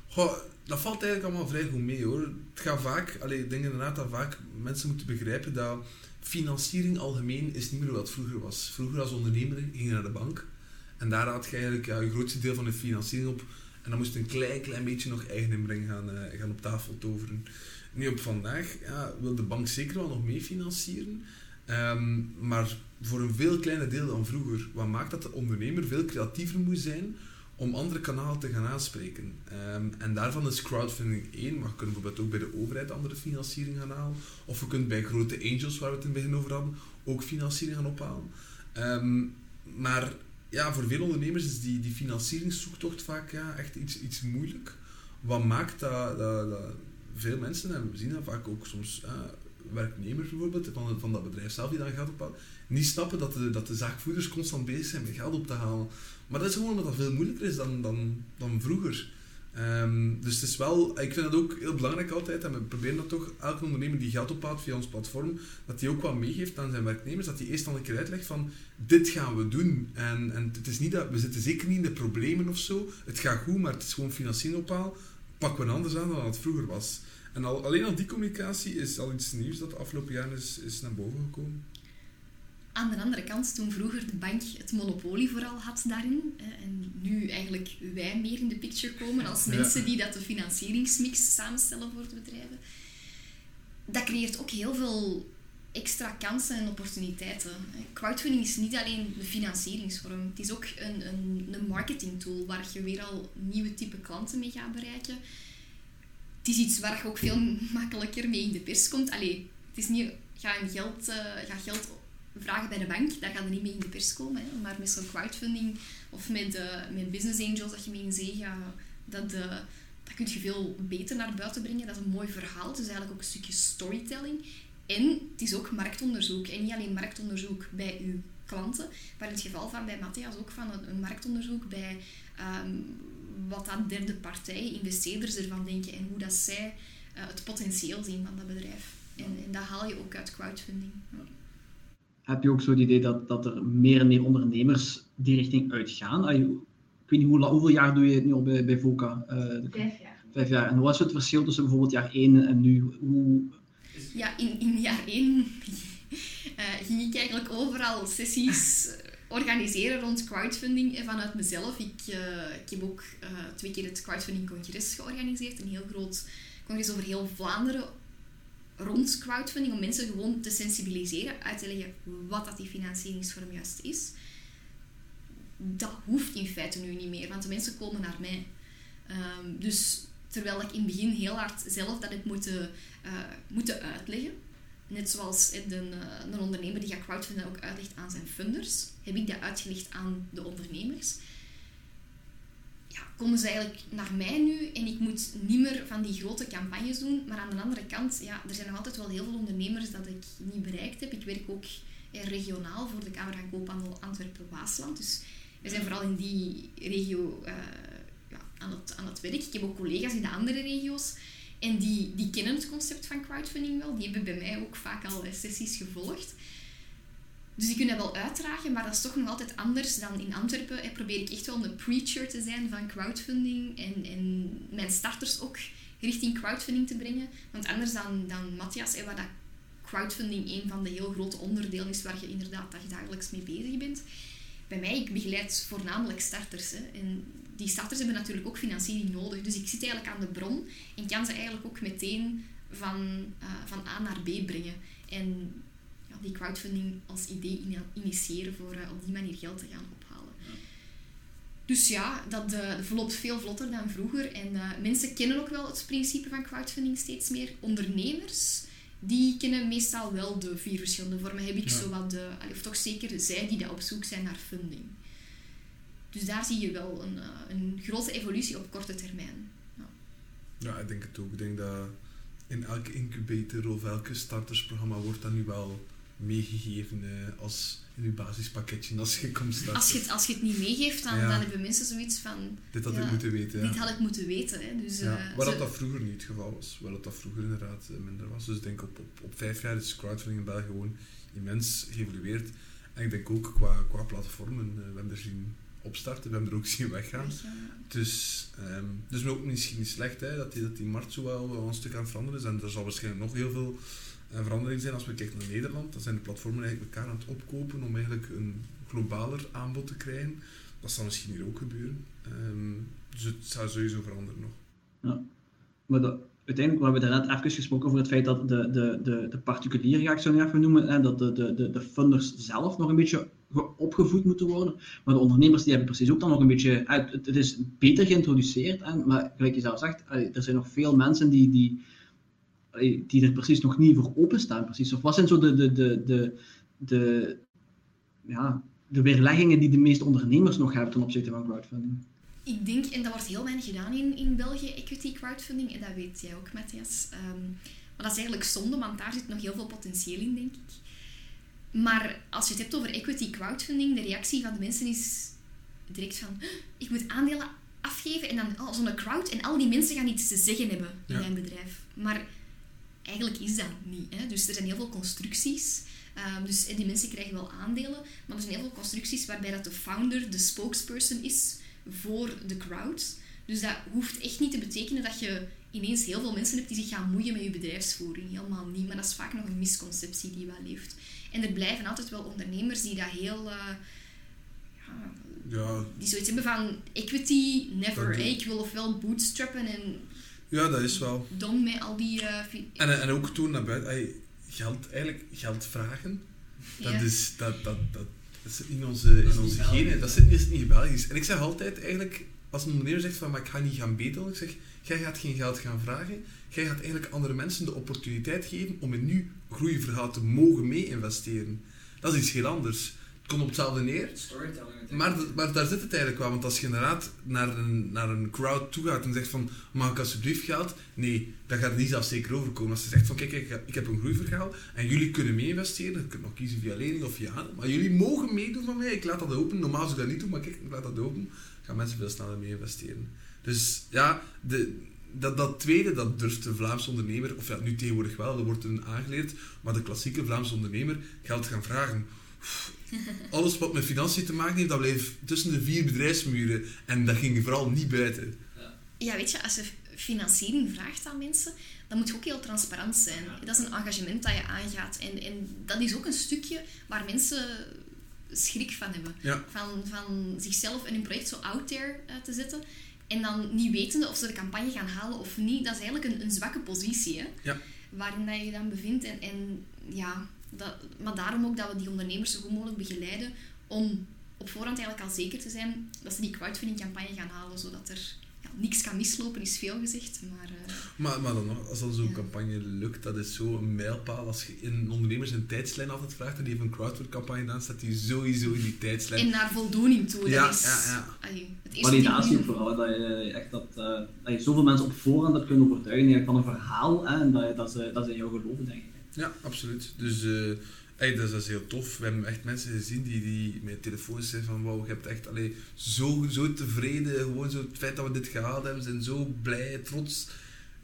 Goh, dat valt eigenlijk allemaal vrij goed mee hoor. Het gaat vaak, allee, ik denk inderdaad dat vaak mensen moeten begrijpen dat financiering algemeen is niet meer wat vroeger was. Vroeger als ondernemer ging je naar de bank en daar had je eigenlijk ja, je grootste deel van de financiering op en dan moest een klein, klein beetje nog eigen inbreng gaan, uh, gaan op tafel toveren. Nu op vandaag ja, wil de bank zeker wel nog mee financieren, um, maar voor een veel kleiner deel dan vroeger. Wat maakt dat de ondernemer veel creatiever moet zijn om andere kanalen te gaan aanspreken. Um, en daarvan is crowdfunding één, maar je kunt bijvoorbeeld ook bij de overheid andere financiering gaan halen. Of je kunt bij grote angels, waar we het in het begin over hadden, ook financiering gaan ophalen. Um, maar ja, voor veel ondernemers is die, die financieringszoektocht vaak ja, echt iets, iets moeilijk. Wat maakt dat, dat, veel mensen, en we zien dat vaak ook soms werknemers bijvoorbeeld, van, van dat bedrijf zelf die dan geld ophalen, niet snappen dat de, dat de zaakvoerders constant bezig zijn met geld op te halen. Maar dat is gewoon omdat dat veel moeilijker is dan, dan, dan vroeger. Um, dus het is wel, ik vind het ook heel belangrijk altijd, en we proberen dat toch, elke ondernemer die geld ophaalt via ons platform, dat die ook wat meegeeft aan zijn werknemers, dat die eerst dan een keer uitlegt van, dit gaan we doen. En, en het is niet dat, we zitten zeker niet in de problemen of zo, het gaat goed, maar het is gewoon financiën ophaal, pakken we anders aan dan het vroeger was. En al, alleen al die communicatie is al iets nieuws dat de afgelopen jaren is, is naar boven gekomen. Aan de andere kant, toen vroeger de bank het monopolie vooral had daarin, en nu eigenlijk wij meer in de picture komen als mensen die dat de financieringsmix samenstellen voor de bedrijven, dat creëert ook heel veel extra kansen en opportuniteiten. Crowdfunding is niet alleen de financieringsvorm, het is ook een, een, een marketingtool waar je weer al nieuwe type klanten mee gaat bereiken. Het is iets waar je ook veel makkelijker mee in de pers komt. Allee, het is niet, ga, geld, uh, ga geld vragen bij de bank, daar gaan er niet mee in de pers komen. Hè. Maar met zo'n crowdfunding of met, uh, met business angels dat je mee in zee gaat, dat, uh, dat kun je veel beter naar buiten brengen. Dat is een mooi verhaal. Is eigenlijk ook een stukje storytelling. En het is ook marktonderzoek. En niet alleen marktonderzoek bij uw klanten, maar in het geval van bij Matthias ook van een, een marktonderzoek bij um, wat dat derde partij, investeerders ervan denken en hoe dat zij uh, het potentieel zien van dat bedrijf. En, en, dat haal je ook uit crowdfunding. Heb je ook zo het idee dat, dat er meer en meer ondernemers die richting uitgaan? Ik weet niet, hoe, hoeveel jaar doe je het nu al bij, bij VOCA? Uh, vijf jaar. Vijf jaar. En wat is het verschil tussen bijvoorbeeld jaar 1 en nu? Hoe... Ja, in, in jaar 1 uh, eh, ging ik eigenlijk overal sessies organiseren rond crowdfunding vanuit mezelf. Ik, uh, ik heb ook twee keer het crowdfunding congres georganiseerd. Een heel groot congres over heel Vlaanderen rond crowdfunding om mensen gewoon te sensibiliseren, uit te leggen wat dat die financieringsvorm juist is. Dat hoeft in feite nu niet meer, want de mensen komen naar mij. Um, dus terwijl ik in het begin heel hard zelf dat heb moeten, uh, moeten uitleggen, net zoals een, uh, een ondernemer die gaat crowdfunden ook uitlegt aan zijn funders, heb ik dat uitgelegd aan de ondernemers ja, komen ze eigenlijk naar mij nu en ik moet niet meer van die grote campagnes doen. Maar aan de andere kant, ja, er zijn nog altijd wel heel veel ondernemers dat ik niet bereikt heb. Ik werk ook regionaal voor de Kamer van Koophandel Antwerpen-Waasland. Dus we zijn vooral in die regio uh, ja, aan, het, aan het werk. Ik heb ook collega's in de andere regio's. En die, die kennen het concept van crowdfunding wel. Die hebben bij mij ook vaak al sessies gevolgd. Dus die kunnen dat wel uitdragen, maar dat is toch nog altijd anders dan in Antwerpen. Hè, probeer ik echt wel een preacher te zijn van crowdfunding en, en mijn starters ook richting crowdfunding te brengen. Want anders dan, dan Matthias, hè, waar dat crowdfunding een van de heel grote onderdelen is waar je inderdaad dagelijks mee bezig bent. Bij mij, ik begeleid voornamelijk starters. Hè, en die starters hebben natuurlijk ook financiering nodig. Dus ik zit eigenlijk aan de bron en kan ze eigenlijk ook meteen van, uh, van A naar B brengen. En die crowdfunding als idee initiëren voor uh, op die manier geld te gaan ophalen. Dus ja, dat uh, verloopt veel vlotter dan vroeger. En uh, mensen kennen ook wel het principe van crowdfunding steeds meer. Ondernemers, die kennen meestal wel de vier verschillende vormen. Heb ik zo wat de, of toch zeker zij die daar op zoek zijn naar funding. Dus daar zie je wel een, een grote evolutie op korte termijn. Ja. ja, ik denk het ook. Ik denk dat in elke incubator of elke startersprogramma wordt dat nu wel meegegeven uh, als in uw basispakketje als je komt starten? Als je het, als je het niet meegeeft, dan, dan hebben mensen zoiets van... Dit had ik moeten weten. Dit had ik moeten weten. Hè. Dus, ja, uh, waar dat vroeger niet het geval was. Waar dat, dat vroeger inderdaad minder was. Dus ik denk op, op, op vijf jaar is crowdfunding in België gewoon immens geëvolueerd. En ik denk ook qua, qua platformen, we hebben er zien opstarten, we hebben er ook zien weggaan. Dus, um, dus ook misschien niet slecht hè, dat, die, dat die markt zo wel, wel een stuk aan het veranderen is. En er zal waarschijnlijk nog heel veel uh, verandering zijn als we kijken naar Nederland. Dan zijn de platformen eigenlijk elkaar aan het opkopen om eigenlijk een globaler aanbod te krijgen. Dat zal misschien hier ook gebeuren. Um, dus het zou sowieso veranderen nog. Ja, maar dat, uiteindelijk, we hebben daarnet even gesproken over het feit dat de, de, de, de particulieren, ga ik zo even noemen, dat de, de, de, de funders zelf nog een beetje opgevoed moeten worden. Maar de ondernemers die hebben precies ook dan nog een beetje... Het, het is beter geïntroduceerd, hè, maar gelijk je zelf zegt, er zijn nog veel mensen die, die, die er precies nog niet voor openstaan. Precies. Of wat zijn zo de, de, de, de, de, ja, de weerleggingen die de meeste ondernemers nog hebben ten opzichte van crowdfunding? Ik denk, en dat wordt heel weinig gedaan in, in België, equity crowdfunding, en dat weet jij ook, Matthias. Um, maar dat is eigenlijk zonde, want daar zit nog heel veel potentieel in, denk ik. Maar als je het hebt over equity crowdfunding, de reactie van de mensen is direct van: ik moet aandelen afgeven en dan oh, zo'n crowd en al die mensen gaan iets te zeggen hebben in mijn bedrijf. Maar eigenlijk is dat niet. Hè? Dus er zijn heel veel constructies. Um, dus die mensen krijgen wel aandelen, maar er zijn heel veel constructies waarbij dat de founder de spokesperson is voor de crowd. Dus dat hoeft echt niet te betekenen dat je ineens heel veel mensen hebt die zich gaan moeien met je bedrijfsvoering. Helemaal niet. Maar dat is vaak nog een misconceptie die wel leeft. En er blijven altijd wel ondernemers die dat heel... Uh, ja, ja, Die zoiets hebben van equity, never. Ik wil ofwel bootstrappen en... Ja, dat is wel. Dom met al die... Uh, en, en ook toen naar buiten... geld, eigenlijk geld vragen. Dat ja. is... Dat, dat, dat, dat zit in onze, in onze genen. Dat zit niet, niet Belgisch. En ik zeg altijd eigenlijk... Als een ondernemer zegt van, maar ik ga niet gaan betalen. Ik zeg, jij gaat geen geld gaan vragen. Jij gaat eigenlijk andere mensen de opportuniteit geven om in nu groeiverhaal te mogen mee-investeren. Dat is iets heel anders. Komt op hetzelfde neer. Maar, maar daar zit het eigenlijk wel. Want als je inderdaad naar een, naar een crowd toe gaat en zegt van mag ik alsjeblieft geld? Nee, dat gaat niet zelfzeker overkomen. Als je zegt van kijk, ik, ik heb een groeiverhaal en jullie kunnen mee-investeren. Je kunt nog kiezen via lening of via Maar jullie mogen meedoen van mij. Ik laat dat open. Normaal zou ik dat niet doen, maar kijk, ik laat dat open. Gaan mensen veel sneller mee-investeren. Dus ja, de, dat, dat tweede, dat durft de Vlaamse ondernemer, of ja, nu tegenwoordig wel, dat wordt een aangeleerd, maar de klassieke Vlaamse ondernemer geld gaan vragen. Alles wat met financiën te maken heeft, dat bleef tussen de vier bedrijfsmuren. En dat ging vooral niet buiten. Ja, weet je, als je financiering vraagt aan mensen, dan moet je ook heel transparant zijn. Dat is een engagement dat je aangaat. En, en dat is ook een stukje waar mensen schrik van hebben. Van, van zichzelf en hun project zo out there uh, te zetten. En dan niet wetende of ze de campagne gaan halen of niet, dat is eigenlijk een, een zwakke positie. Hè? Ja. Waarin dat je je dan bevindt. En, en ja, dat, maar daarom ook dat we die ondernemers zo goed mogelijk begeleiden om op voorhand eigenlijk al zeker te zijn dat ze die crowdfunding campagne gaan halen, zodat er niks kan mislopen, is veel gezegd. Maar, uh, maar, maar dan nog, als dan zo'n campagne lukt, dat is zo een mijlpaal. Als je in ondernemers een tijdslijn altijd vraagt en die heeft een crowdfunding campagne gedaan, staat die sowieso in die tijdslijn. En naar voldoening toe. Ja, dat is, ja, ja. Allee, het Validatie ook vooral, dat je, echt dat, uh, dat je zoveel mensen op voorhand hebt kunnen overtuigen van een verhaal hè, en dat, je, dat, ze, dat ze in jou geloven, denk ik. Ja, absoluut. Dus... Hey, dat, is, heel tof. We hebben echt mensen gezien die, die met telefoons zeggen van wauw, je hebt echt allee, zo, zo tevreden. Gewoon zo het feit dat we dit gehaald hebben, zijn zo blij, trots.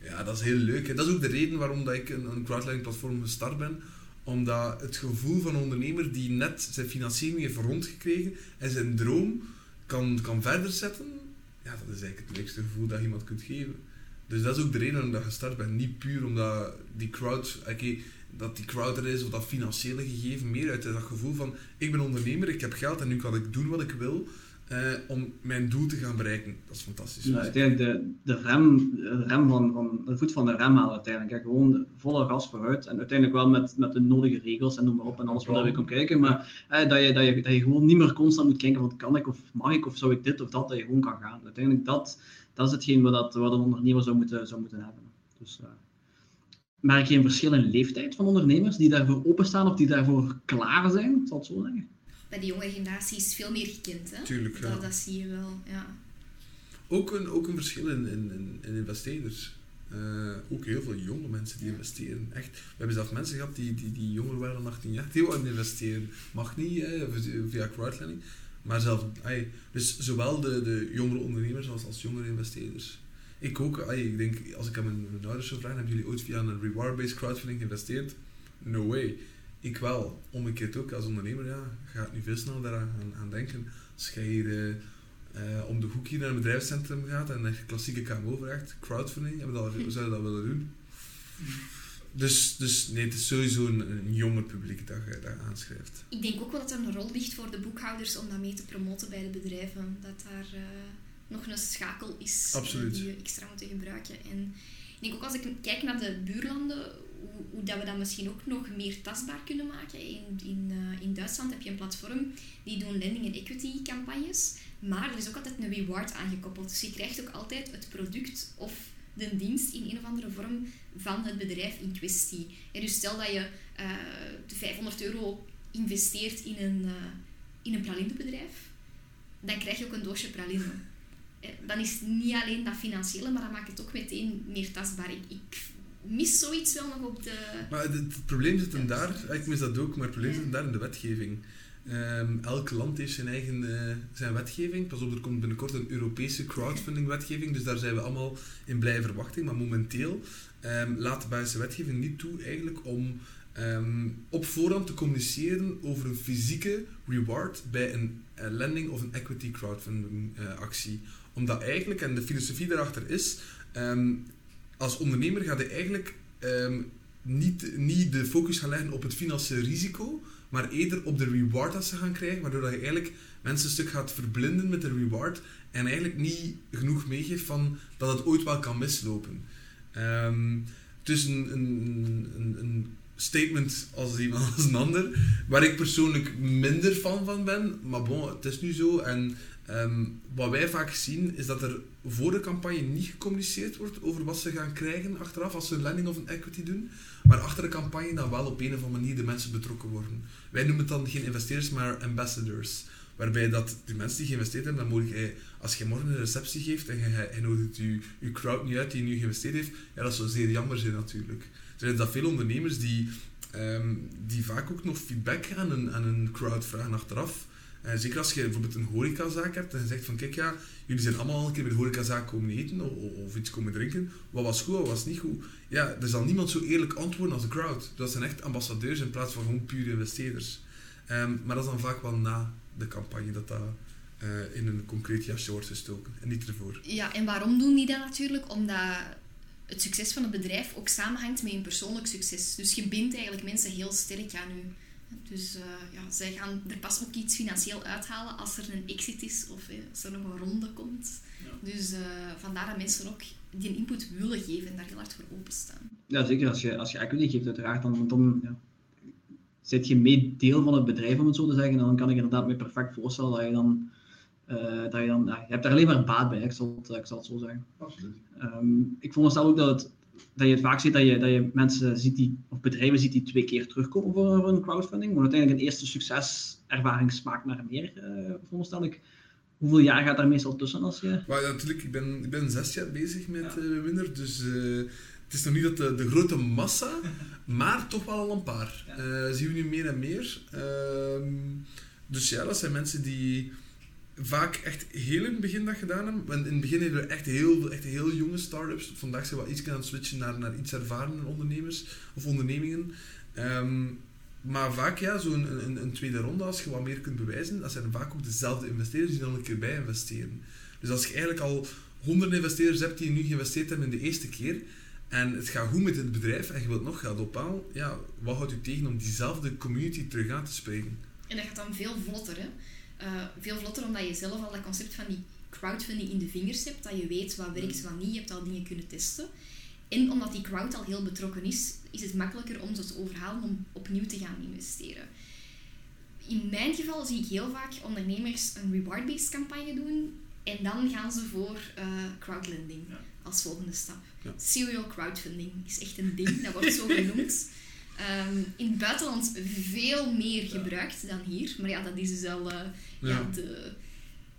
Ja, dat is heel leuk. En dat is ook de reden waarom dat ik een, een crowdlending platform gestart ben. Omdat het gevoel van een ondernemer die net zijn financiering heeft rondgekregen en zijn droom kan, kan verder zetten, ja, dat is eigenlijk het leukste gevoel dat iemand kunt geven. Dus dat is ook de reden waarom ik gestart ben. Niet puur omdat die crowd... Okay, dat die crowd er is of dat financiële gegeven, meer uit dat gevoel van ik ben ondernemer, ik heb geld en nu kan ik doen wat ik wil uh, om mijn doel te gaan bereiken. Dat is fantastisch. Ja, uiteindelijk de, de rem, de rem van, van de voet van de rem halen uiteindelijk. Gewoon volle gas vooruit en uiteindelijk wel met, met de nodige regels en noem maar op en alles wat we komt kijken. Maar eh, dat, je, dat, je, dat je gewoon niet meer constant moet kijken van kan ik of mag ik of zou ik dit of dat, dat je gewoon kan gaan. Uiteindelijk dat, dat is hetgeen wat, dat, wat een ondernemer zou moeten, zou moeten hebben. Dus, uh, merk je een verschil in leeftijd van ondernemers die daarvoor openstaan of die daarvoor klaar zijn? Zal het zo zeggen? Bij de jonge generatie is veel meer gekend. Hè? Tuurlijk, ja. dat, dat zie je wel, ja. Ook een, ook een verschil in, in, in investeerders. Eh, ook heel veel jonge mensen die investeren. Echt. We hebben zelfs mensen gehad die, die, die jonger waren dan 18 jaar, die wilden investeren. Mag niet hè, via crowdfunding. Maar zelf, dus zowel de, de jongere ondernemers als, als jongere investeerders. Ik ook, ay, ik denk, als ik aan mijn, ouders zou vragen, hebben jullie ooit via een reward-based crowdfunding geïnvesteerd? No way. Ik wel. Omgekeerd ook, als ondernemer, ja, ga het nu veel sneller daaraan aan, denken. Als jij hier uh, om de hoek hier naar een bedrijfscentrum gaat en een klassieke KMO vraagt, crowdfunding, hebben dat, zouden dat willen doen? Dus, dus nee, het is sowieso een, jonger publiek dat je dat aanschrijft. Ik denk ook wel dat er een rol ligt voor de boekhouders om dat mee te promoten bij de bedrijven. Dat daar uh, nog een schakel is Absoluut. die je extra moet gebruiken. En ik denk ook als ik kijk naar de buurlanden, hoe, hoe, dat we dat misschien ook nog meer tastbaar kunnen maken. In, in, uh, in Duitsland heb je een platform die doen lending en equity campagnes. Maar er is ook altijd een reward aangekoppeld. Dus je krijgt ook altijd het product of de dienst in een of andere vorm van het bedrijf in kwestie. En dus stel dat je uh, de 500 euro investeert in een, uh, in een pralinebedrijf, dan krijg je ook een doosje praline. Dan is het niet alleen dat financiële, maar dat maakt het ook meteen meer tastbaar. Ik, ik mis zoiets wel nog op de... Maar het, het probleem zit hem daar, ik mis dat ook, maar het probleem ja. zit hem daar in de wetgeving. Um, elk land heeft zijn eigen uh, zijn wetgeving. Pas op, er komt binnenkort een Europese crowdfunding-wetgeving, dus daar zijn we allemaal in blije verwachting. Maar momenteel um, laat de Belgische wetgeving niet toe eigenlijk om um, op voorhand te communiceren over een fysieke reward bij een uh, lending of een equity crowdfunding uh, actie. Omdat eigenlijk, en de filosofie daarachter is, als ondernemer ga je eigenlijk niet, niet de focus gaan leggen op het financiële risico, maar eerder op de reward dat ze gaan krijgen, waardoor dat je eigenlijk mensen een stuk gaat verblinden met de reward en eigenlijk niet genoeg meegeeft van dat het ooit wel kan mislopen. Um, dus een, een, een, een, statement als iemand als een ander, waar ik persoonlijk minder fan van ben, maar bon, het is nu zo. En um, wat wij vaak zien is dat er voor de campagne niet gecommuniceerd wordt over wat ze gaan krijgen achteraf als ze een lending of een equity doen, maar achter de campagne dan wel op een of andere manier de mensen betrokken worden. Wij noemen het dan geen investeerders, maar ambassadors. Waarbij dat de mensen die geïnvesteerd hebben, dan je, als je morgen een receptie geeft en je, nodigt je, je crowd niet uit die nu geïnvesteerd heeft, ja, dat zou zeer jammer zijn natuurlijk. Er zijn dat veel ondernemers die, um, die vaak ook nog feedback aan aan een crowd vragen achteraf. En zeker als je bijvoorbeeld een horecazaak hebt en je zegt van kijk ja, jullie zijn allemaal al een keer bij de horecazaak komen eten of, iets komen drinken. Wat was goed, wat was niet goed? Ja, er zal niemand zo eerlijk antwoorden als de crowd. Dat zijn echt ambassadeurs in plaats van gewoon pure investeerders. Um, maar dat is dan vaak wel na de campagne dat dat uh, in een concreet jasje wordt gestoken en niet ervoor. Ja, en waarom doen die dat natuurlijk? Omdat het succes van het bedrijf ook samenhangt met een persoonlijk succes. Dus je bindt eigenlijk mensen heel sterk aan je. Dus uh, ja, zij gaan er pas ook iets financieel uithalen als er een exit is of eh, als er nog een ronde komt. Ja. Dus uh, vandaar dat mensen ook die input willen geven en daar heel hard voor openstaan. Ja, zeker. Als je, als je equity geeft, uiteraard, dan, dan ja, zit je mee deel van het bedrijf, om het zo te zeggen. En dan kan ik inderdaad me perfect voorstellen dat je dan... Uh, dat je, dan ja, je hebt daar alleen maar baat bij, ik zal het, ik zal het zo zeggen. Absoluut. Um, ik veronderstel ook dat het dat je het vaak ziet dat je, dat je mensen ziet die, of bedrijven ziet die twee keer terugkomen voor, een crowdfunding, maar uiteindelijk een eerste succeservaring smaakt naar meer, uh, veronderstel ik. Hoeveel jaar gaat daar meestal tussen als je... Maar ja, natuurlijk, ik ben, ik ben zes jaar bezig met ja. uh, Winner, dus uh, het is nog niet dat de, de, grote massa, maar toch wel al een paar. Ja. zien we nu meer en meer. Ehm, dus ja, dat zijn mensen die vaak echt heel in het begin dat gedaan hebben. Want in het begin hebben we echt heel, echt heel jonge start-ups. Vandaag zijn we iets aan switchen naar, naar iets ervaren ondernemers of ondernemingen. Um, maar vaak ja, zo'n een, een, tweede ronde, als je wat meer kunt bewijzen, dat zijn vaak ook dezelfde investeerders die dan een keer bij investeren. Dus als je eigenlijk al honderden investeerders hebt die nu geïnvesteerd hebben in de eerste keer, en het gaat goed met het bedrijf en je wilt nog geld ophalen, ja, wat houdt u tegen om diezelfde community terug aan te spreken? En dat gaat dan veel vlotter, hè? Uh, veel vlotter omdat je zelf al dat concept van die crowdfunding in de vingers hebt, dat je weet wat werkt, wat niet, je hebt al dingen kunnen testen. En omdat die crowd al heel betrokken is, is het makkelijker om ze te overhalen om opnieuw te gaan investeren. In mijn geval zie ik heel vaak ondernemers een reward-based campagne doen en dan gaan ze voor uh, crowdlending ja. als volgende stap. Ja. Serial crowdfunding is echt een ding, dat wordt zo genoemd. Um, in het buitenland veel meer gebruikt dan hier. Maar ja, dat is dus al uh, ja. de,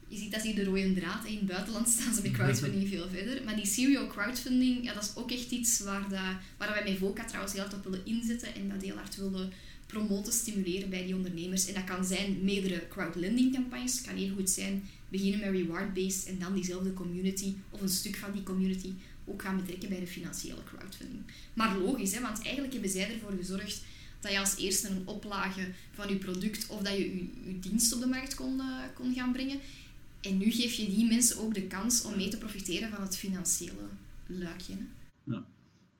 je ziet dat hier de rode draad. In het buitenland staan ze met crowdfunding veel verder. Maar die serial crowdfunding, ja, dat is ook echt iets waar, dat, waar wij met VOCA trouwens heel hard op willen inzetten. En dat heel hard willen promoten, stimuleren bij die ondernemers. En dat kan zijn meerdere crowdlending campagnes. Het kan even goed zijn beginnen met reward-based en dan diezelfde community of een stuk van die community ook gaan betrekken bij de financiële crowdfunding. Maar logisch, hè, want eigenlijk hebben zij ervoor gezorgd dat je als eerste een oplage van je product of dat je je, dienst op de markt kon, uh, kon gaan brengen. En nu geef je die mensen ook de kans om mee te profiteren van het financiële luikje. Hè. Ja.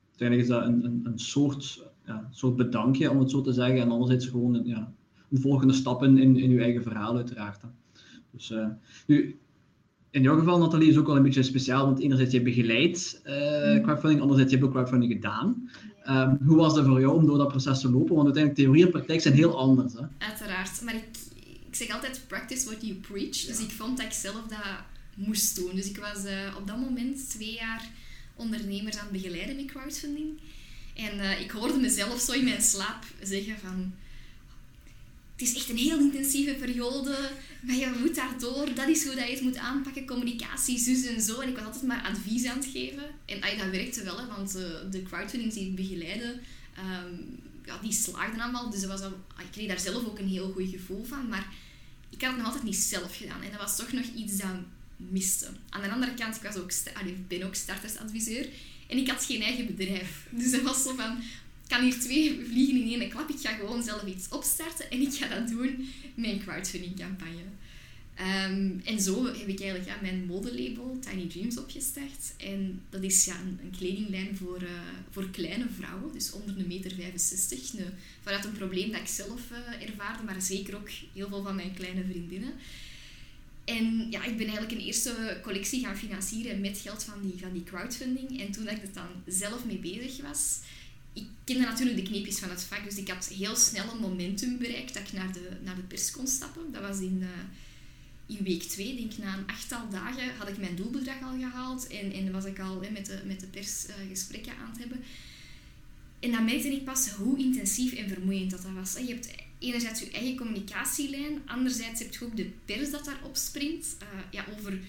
Uiteindelijk is dat een, een, een soort, ja, soort bedankje, om het zo te zeggen. En anderzijds gewoon een, ja, een volgende stap in, in, in je eigen verhaal, uiteraard. Dus, uh, nu, in jouw geval, Nathalie, is ook wel een beetje speciaal, want enerzijds je begeleid uh, crowdfunding, anderzijds je hebt ook crowdfunding gedaan. Um, hoe was dat voor jou om door dat proces te lopen? Want uiteindelijk theorie en praktijk zijn heel anders. Hè? Uiteraard, maar ik, ik zeg altijd practice what you preach. Dus ik vond dat ik zelf dat moest doen. Dus ik was uh, op dat moment twee jaar ondernemers aan het begeleiden met crowdfunding. En uh, ik hoorde mezelf zo in mijn slaap zeggen van het is echt een heel intensieve periode, maar je moet daardoor, dat is hoe dat je het moet aanpakken, communicatie, zus en zo. En ik was altijd maar advies aan het geven. En ay, dat werkte wel, hè, want uh, de crowdfundings die ik begeleide, um, ja, die slaagden allemaal. Dus was al, ik kreeg daar zelf ook een heel goed gevoel van, maar ik had het nog altijd niet zelf gedaan. En dat was toch nog iets dat miste. Aan de andere kant, ik was ook, ik ben ook startersadviseur. En ik had geen eigen bedrijf. Dus dat was zo van, kan hier twee vliegen in één klap. Ik ga gewoon zelf iets opstarten en ik ga dat doen met een campagne. Ehm, en zo heb ik eigenlijk ja, mijn modelabel Tiny Dreams opgestart. En dat is ja, een, kledinglijn voor, uh, voor kleine vrouwen, dus onder een meter 65. Nu, vanuit een probleem dat ik zelf uh, ervaarde, maar zeker ook heel veel van mijn kleine vriendinnen. En ja, ik ben eigenlijk een eerste collectie gaan financieren met geld van die, van die crowdfunding. En toen ik er dan zelf mee bezig was, ik kende natuurlijk de kneepjes van het vak, dus ik had heel snel een momentum bereikt dat ik naar de, naar de pers kon stappen. Dat was in, uh, in week twee, denk ik, na een achttal dagen had ik mijn doelbedrag al gehaald en, en was ik al met, de, met de pers uh, gesprekken aan het hebben. En dan merkte ik pas hoe intensief en vermoeiend dat, dat was. Je hebt enerzijds je eigen communicatielijn, anderzijds heb je ook de pers dat daarop springt. Uh, ja, over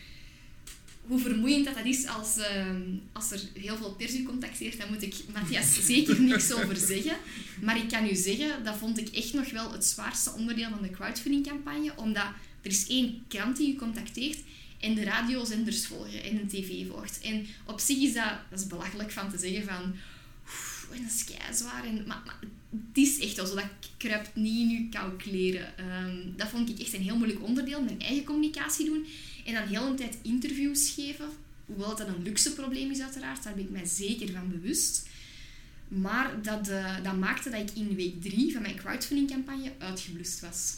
hoe vermoeiend dat, dat is als, ehm, als er heel veel pers u contacteert, dan moet ik Matthias zeker niks over zeggen. Maar ik kan u zeggen, dat vond ik echt nog wel het zwaarste onderdeel van de crowdfunding-campagne, omdat er is één krant die u contacteert en de radiozenders volgen en een tv volgt. En op zich is dat, dat is belachelijk van te zeggen van, en dat is zwaar. En, maar, maar, het is echt zo, dat kruipt niet in uw koude kleren. Um, dat vond ik echt een heel moeilijk onderdeel, mijn eigen communicatie doen. En dan heel een tijd interviews geven. Hoewel dat een luxe probleem is uiteraard, daar ben ik mij zeker van bewust. Maar dat, uh, dat maakte dat ik in week drie van mijn crowdfunding campagne uitgeblust was.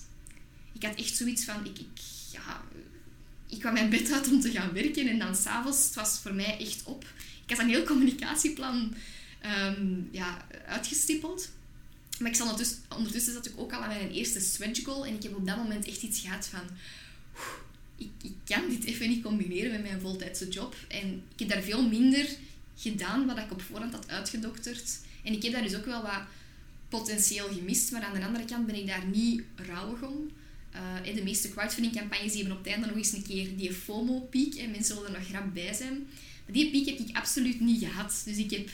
Ik had echt zoiets van, ik, ik, ja, ik kwam mijn bed uit om te gaan werken en dan s'avonds, het was voor mij echt op. Ik had een heel communicatieplan um, ja, uitgestippeld. Maar ik zal ondertussen, ondertussen zat ik ook al aan mijn eerste stretch goal en ik heb op dat moment echt iets gehad van ik, ik kan dit even niet combineren met mijn voltijdse job. En ik heb daar veel minder gedaan wat ik op voorhand had uitgedokterd. En ik heb daar dus ook wel wat potentieel gemist. Maar aan de andere kant ben ik daar niet rouwig om. Uh, de meeste crowdfunding campagnes hebben op het einde nog eens een keer die FOMO-piek. En mensen zullen er nog grap bij zijn. Maar die piek heb ik absoluut niet gehad. Dus ik heb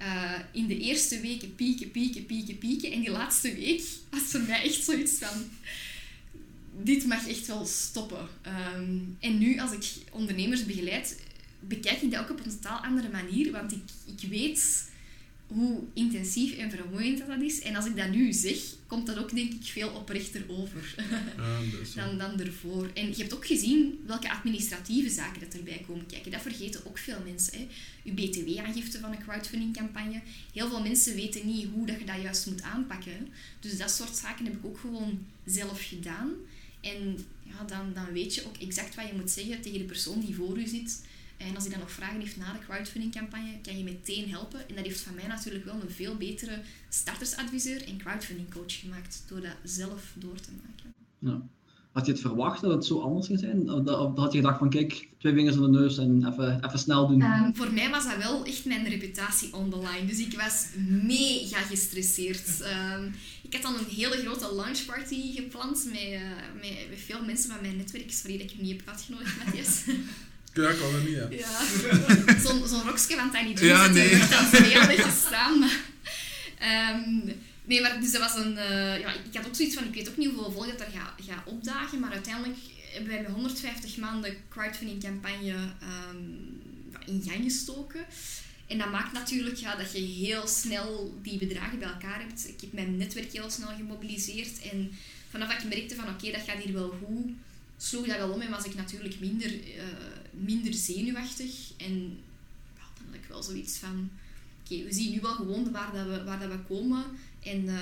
uh, in de eerste weken pieken, pieken, pieken, pieken. En die laatste week was voor mij echt zoiets van dit mag echt wel stoppen. Ehm, en nu, als ik ondernemers begeleid, bekijk ik dat ook op een totaal andere manier. Want ik, ik weet hoe intensief en vermoeiend dat, dat is. En als ik dat nu zeg, komt dat ook denk ik veel oprechter over dan, dan ervoor. En je hebt ook gezien welke administratieve zaken dat erbij komen kijken. Dat vergeten ook veel mensen. Hè. Je btw-aangifte van een crowdfunding-campagne. Heel veel mensen weten niet hoe dat je dat juist moet aanpakken. Dus dat soort zaken heb ik ook gewoon zelf gedaan. En ja, dan, dan weet je ook exact wat je moet zeggen tegen de persoon die voor u zit. En als hij dan nog vragen heeft na de crowdfunding-campagne, kan je meteen helpen. En dat heeft van mij natuurlijk wel een veel betere startersadviseur en crowdfunding-coach gemaakt door dat zelf door te maken. Ja. Had je het verwacht dat het zo anders ging zijn? Of, of had je gedacht van kijk, twee vingers in de neus en even, even snel doen? Um, voor mij was dat wel echt mijn reputatie on the line. Dus ik was mega gestresseerd. Um, ik had dan een hele grote lunchparty gepland met, uh, met, met, veel mensen van mijn netwerk. Sorry dat ik je niet heb uitgenodigd, Matthias. Ja, kan dat niet, ja. ja. Zo'n zo rokje van Tiny Dreams ja, nee. dat er veel gestaan. Maar, um, nee, maar dus dat was een... Uh, ja, ik had ook zoiets van, ik weet ook niet hoeveel volk dat er gaat ga opdagen, maar uiteindelijk hebben wij met 150 man de crowdfunding campagne um, in gang gestoken. En dat maakt natuurlijk ja, dat je heel snel die bedragen bij elkaar hebt. Ik heb mijn netwerk heel snel gemobiliseerd. En vanaf dat ik merkte van oké, dat gaat hier wel goed, sloeg dat wel om en was ik natuurlijk minder, uh, minder zenuwachtig. En ja, dan had ik wel zoiets van oké, we zien nu wel gewoon waar, dat we, waar dat we komen. En uh,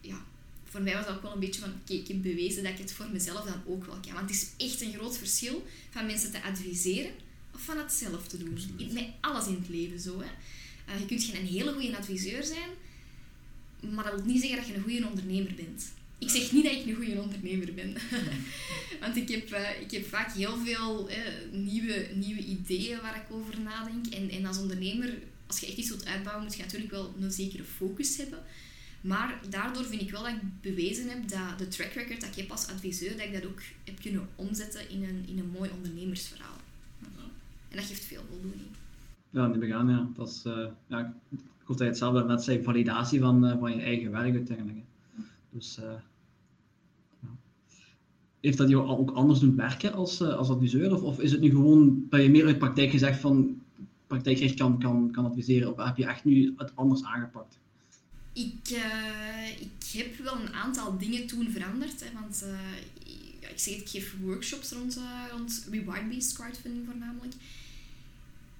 ja, voor mij was dat ook wel een beetje van, oké, okay, ik heb bewezen dat ik het voor mezelf dan ook wel kan. Want het is echt een groot verschil van mensen te adviseren of van het zelf te doen. Met alles in het leven zo. Hè. Uh, je kunt geen hele goede adviseur zijn, maar dat wil niet zeggen dat je een goede ondernemer bent. Ik zeg niet dat ik een goede ondernemer ben. Want ik heb, uh, ik heb vaak heel veel uh, nieuwe, nieuwe ideeën waar ik over nadenk. En, en als ondernemer, als je echt iets wilt uitbouwen, moet je natuurlijk wel een zekere focus hebben. Maar daardoor vind ik wel dat ik bewezen heb dat de track record dat ik heb als adviseur, dat ik dat ook heb kunnen omzetten in een, in een mooi ondernemersverhaal. En dat geeft veel voldoening. Ja, niet begaan, ja. Dat is, uh, ja, ik hoop hetzelfde net zei, validatie van, uh, van je eigen werk uiteindelijk. Dus, uh, ja. Heeft dat jou ook anders doen werken als, als adviseur? Of, of is het nu gewoon dat je meer uit praktijk gezegd van praktijkrecht kan, kan, kan adviseren? Of heb je echt nu het anders aangepakt? Ik, ik heb wel een aantal dingen toen veranderd. Hè, want ik zeg ik geef workshops rond, rond reward-based crowdfunding voornamelijk.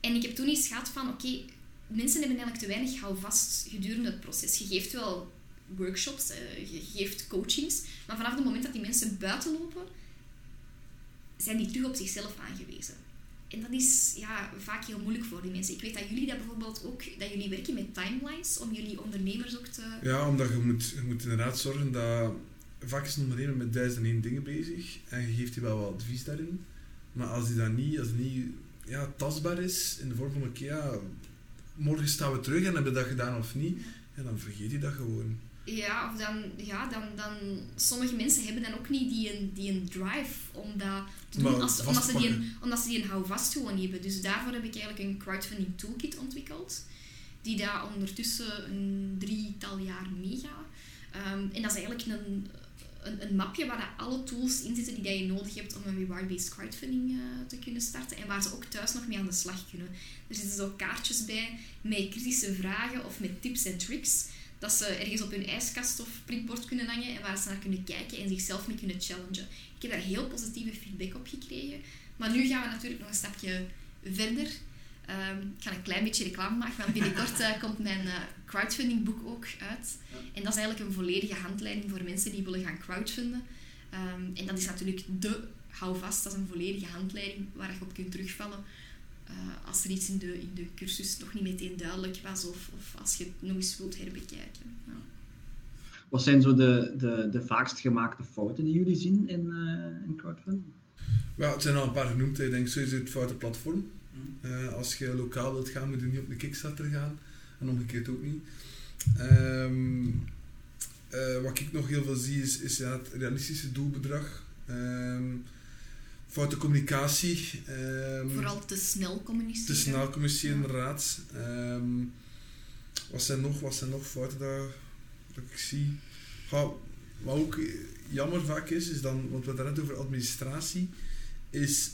En ik heb toen eens gehad van, oké, mensen hebben eigenlijk te weinig houvast gedurende het proces. Je geeft wel workshops, uh, je geeft coachings, maar vanaf het moment dat die mensen buiten lopen, zijn die terug op zichzelf aangewezen. En dat is ja, vaak heel moeilijk voor die mensen. Ik weet dat jullie dat bijvoorbeeld ook, dat jullie werken met timelines, om jullie ondernemers ook te... Ja, omdat je moet, je moet inderdaad zorgen dat... Vaak is een ondernemer met duizend en één dingen bezig en je geeft die wel wat advies daarin. Maar als die dat niet, als die niet ja, tastbaar is, in de vorm van, oké, ja, morgen staan we terug en hebben we dat gedaan of niet, ja, dan vergeet je dat gewoon. Ja, of dan, ja, dan, dan, sommige mensen hebben dan ook niet die een, die een drive om dat te doen, als, omdat, ze die een, omdat ze die een houvast gewoon hebben. Dus daarvoor heb ik eigenlijk een crowdfunding toolkit ontwikkeld, die daar ondertussen een drietal jaar meegaat. Um, en dat is eigenlijk een, een, een, mapje waar alle tools in zitten die je nodig hebt om een reward-based crowdfunding uh, te kunnen starten en waar ze ook thuis nog mee aan de slag kunnen. Er zitten zo kaartjes bij met kritische vragen of met tips en tricks dat ze ergens op hun ijskast of prikbord kunnen hangen en waar ze naar kunnen kijken en zichzelf mee kunnen challengen. Ik heb daar heel positieve feedback op gekregen. Maar nu gaan we natuurlijk nog een stapje verder. Um, ik ga een klein beetje reclame maken, want binnenkort uh, komt mijn uh, crowdfunding boek ook uit. En dat is eigenlijk een volledige handleiding voor mensen die willen gaan crowdfunden. Um, en dat is natuurlijk de houvast, dat is een volledige handleiding waar je op kunt terugvallen. Uh, als er iets in de, in de cursus nog niet meteen duidelijk was of, of als je het nog eens wilt herbekijken. Ja. Wat zijn zo de, de, de vaakst gemaakte fouten die jullie zien in, in crowdfunding? Well, het zijn al een paar genoemd. Ik denk sowieso het foute platform. Uh, als je lokaal wilt gaan, moet je niet op de Kickstarter gaan. En omgekeerd ook niet. Um, uh, wat ik nog heel veel zie is, is ja, het realistische doelbedrag. Um, foute communicatie. Um, Vooral te snel communiceren. Te snel communiceren, ja. inderdaad. wat, zijn nog, wat zijn nog fouten dat, dat ik zie? Ja, wat ook jammer vaak is, is dan, want we hadden het net over administratie, is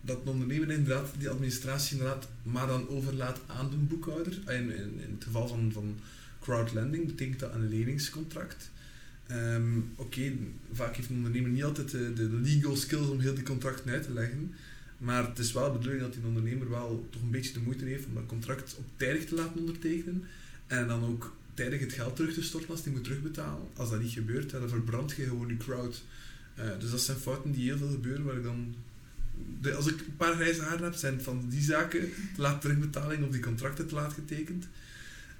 dat een ondernemer inderdaad die administratie inderdaad maar dan overlaat aan de boekhouder. In, in, in het geval van, van crowdlending betekent dat een leningscontract. Um, Oké, vaak heeft een ondernemer niet altijd de, de, legal skills om heel die contracten uit te leggen. Maar het is wel de bedoeling dat die ondernemer wel toch een beetje de moeite heeft om dat contract op tijdig te laten ondertekenen. En dan ook tijdig het geld terug te storten als die moet terugbetalen. Als dat niet gebeurt, dan verbrand je gewoon je crowd. Uh, dus dat zijn fouten die heel veel gebeuren, waar ik dan de, als ik een paar grijze haren heb, zijn van die zaken, te laat terugbetaling of die contracten te laat getekend.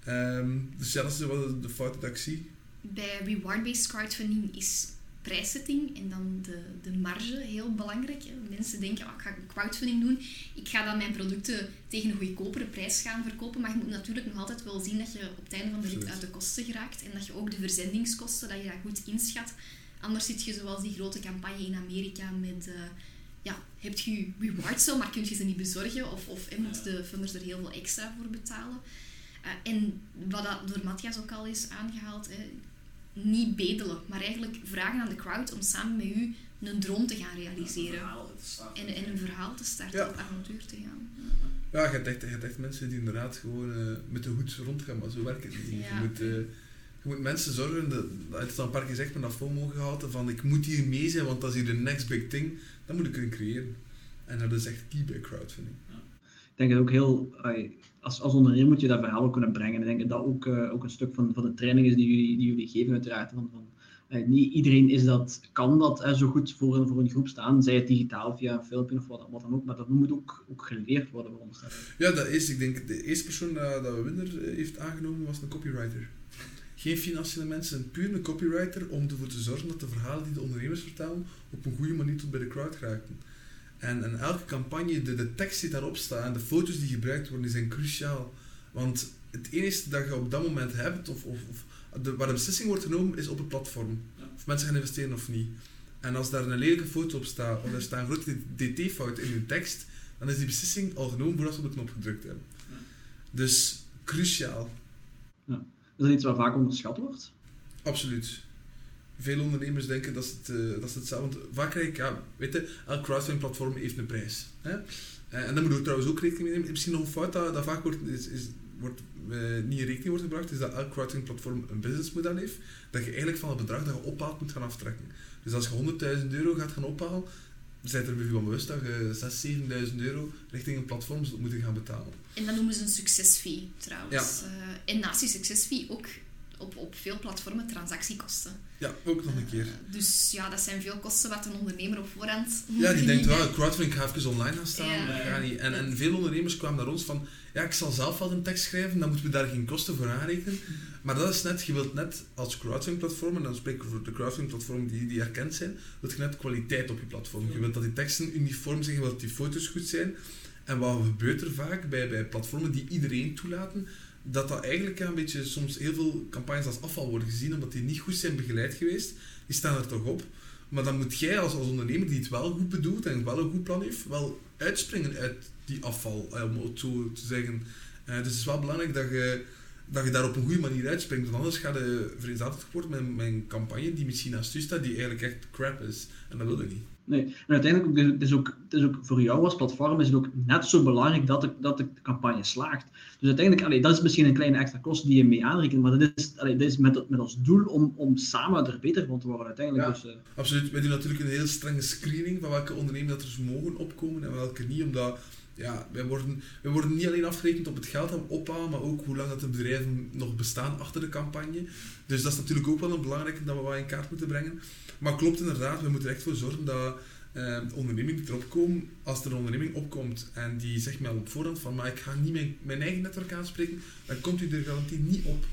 Um, dus ja, dat is wel de fouten dat ik zie. Bij reward-based crowdfunding is prijszetting en dan de, de marge heel belangrijk. Hè. Mensen denken, oh, ik ga crowdfunding doen, ik ga dan mijn producten tegen een goedkopere prijs gaan verkopen, maar je moet natuurlijk nog altijd wel zien dat je op het einde van de rit uit de kosten geraakt en dat je ook de verzendingskosten, dat je dat goed inschat. Anders zit je zoals die grote campagne in Amerika met... Uh, ja, heb je rewards zo, maar kun je ze niet bezorgen? Of, of en moeten de funders er heel veel extra voor betalen? Uh, en wat dat door Matthias ook al is aangehaald, hè, niet bedelen, maar eigenlijk vragen aan de crowd om samen met u een droom te gaan realiseren. En, en een verhaal te starten, ja. avontuur te gaan. Ja, je hebt echt, je hebt echt mensen die inderdaad gewoon uh, met de hoed rondgaan, maar zo werkt het niet. Je, moet, uh, je moet mensen zorgen, dat, het is al een paar keer gezegd met dat FOMO gehaald, van ik moet hier mee zijn, want dat is hier de next big thing. Dat moet ik kunnen creëren. En dat is echt key bij crowdfunding. Denk dat ook heel, als, als ondernemer moet je dat verhaal kunnen brengen. Ik denk dat dat ook, uh, ook een stuk van, van de training is die jullie, die jullie geven, uiteraard. Van, van, niet iedereen is dat, kan dat zo goed voor, een, voor een groep staan, zij het digitaal via een filmpje of wat, dan ook, maar dat moet ook, ook geleerd worden. Ja, dat is, ik denk, de eerste persoon dat, dat Winder heeft aangenomen was een copywriter. Geen financiële mensen, puur een copywriter om ervoor te zorgen dat de verhalen die de ondernemers vertellen op een goede manier tot bij de crowd geraken. En, en elke campagne, de, de tekst die daarop staat en de foto's die gebruikt worden, die zijn cruciaal. Want het enige dat je op dat moment hebt, of, of, of de, waar de beslissing wordt genomen, is op het platform. Of mensen gaan investeren of niet. En als daar een lelijke foto op staat, of er staat een grote dt-fout in je tekst, dan is die beslissing al genomen voordat ze op de knop gedrukt hebben. Dus cruciaal. Ja. Is dat iets wat vaak onderschat wordt? Absoluut veel ondernemers denken dat ze het, uh, dat ze het zelf... Want vaak krijg ik, ja, weet je, elk crowdfunding platform heeft een prijs. Hè? Uh, en dan moet je trouwens ook rekening mee nemen. Misschien nog een fout dat, dat vaak wordt, is, is, wordt uh, niet in rekening wordt gebracht, is dat elk crowdfunding platform een businessmodel heeft, dat je eigenlijk van het bedrag dat je ophaalt moet gaan aftrekken. Dus als je 100.000 euro gaat gaan ophalen, zijn er van bewust dat je 6.000, 7.000 euro richting een platform moeten gaan betalen. En dat noemen ze een succesfee trouwens. Ja. en naast die succesfee ook op, op veel platformen transactiekosten. Ja, ook nog een keer. Uh, dus ja, dat zijn veel kosten wat een ondernemer op voorhand Ja, die denkt wel, crowdfunding ga even online gaan staan. Ja. En, en veel ondernemers kwamen naar ons van, ja, ik zal zelf wel een tekst schrijven, dan moeten we daar geen kosten voor aanrekenen. Maar dat is net, je wilt net als crowdfunding platform, en dan spreek ik voor de crowdfunding platform die, die erkend zijn, wil je net kwaliteit op je platform. Je wilt dat die teksten uniform zijn, je wilt dat die foto's goed zijn. En wat gebeurt er vaak bij, bij platformen die iedereen toelaten? Dat dat eigenlijk een beetje soms heel veel campagnes als afval worden gezien, omdat die niet goed zijn begeleid geweest. Die staan er toch op. Maar dan moet jij als, als ondernemer die het wel goed bedoelt en wel een goed plan heeft, wel uitspringen uit die afval, eh, om het zo te zeggen. Uh, dus het is wel belangrijk dat je, dat je daar op een goede manier uitspringt, want anders gaat je vereenzelvigd worden met, een campagne die misschien naast u staat, die eigenlijk echt crap is. En dat wil je niet. Nee, en uiteindelijk is ook, het is ook voor jou als platform is het ook net zo belangrijk dat de, dat de campagne slaagt. Dus uiteindelijk, allee, dat is misschien een kleine extra kost die je mee aanrekent, maar dat is, allee, dat is met, met als doel om, om samen er beter van te worden uiteindelijk. Ja, dus, uh... absoluut. Wij doen natuurlijk een heel strenge screening van welke ondernemers er mogen opkomen en welke niet, omdat ja, wij worden, wij worden niet alleen afgerekend op het geld dat we ophalen, maar ook hoe lang dat de bedrijven nog bestaan achter de campagne. Dus dat is natuurlijk ook wel een belangrijke dat we wat in kaart moeten brengen. Maar klopt inderdaad, we moeten er echt voor zorgen dat uh, onderneming die erop komen, als er een onderneming opkomt en die zegt mij op voorhand van maar ik ga niet mijn, mijn eigen netwerk aanspreken, dan komt u er garantie niet op.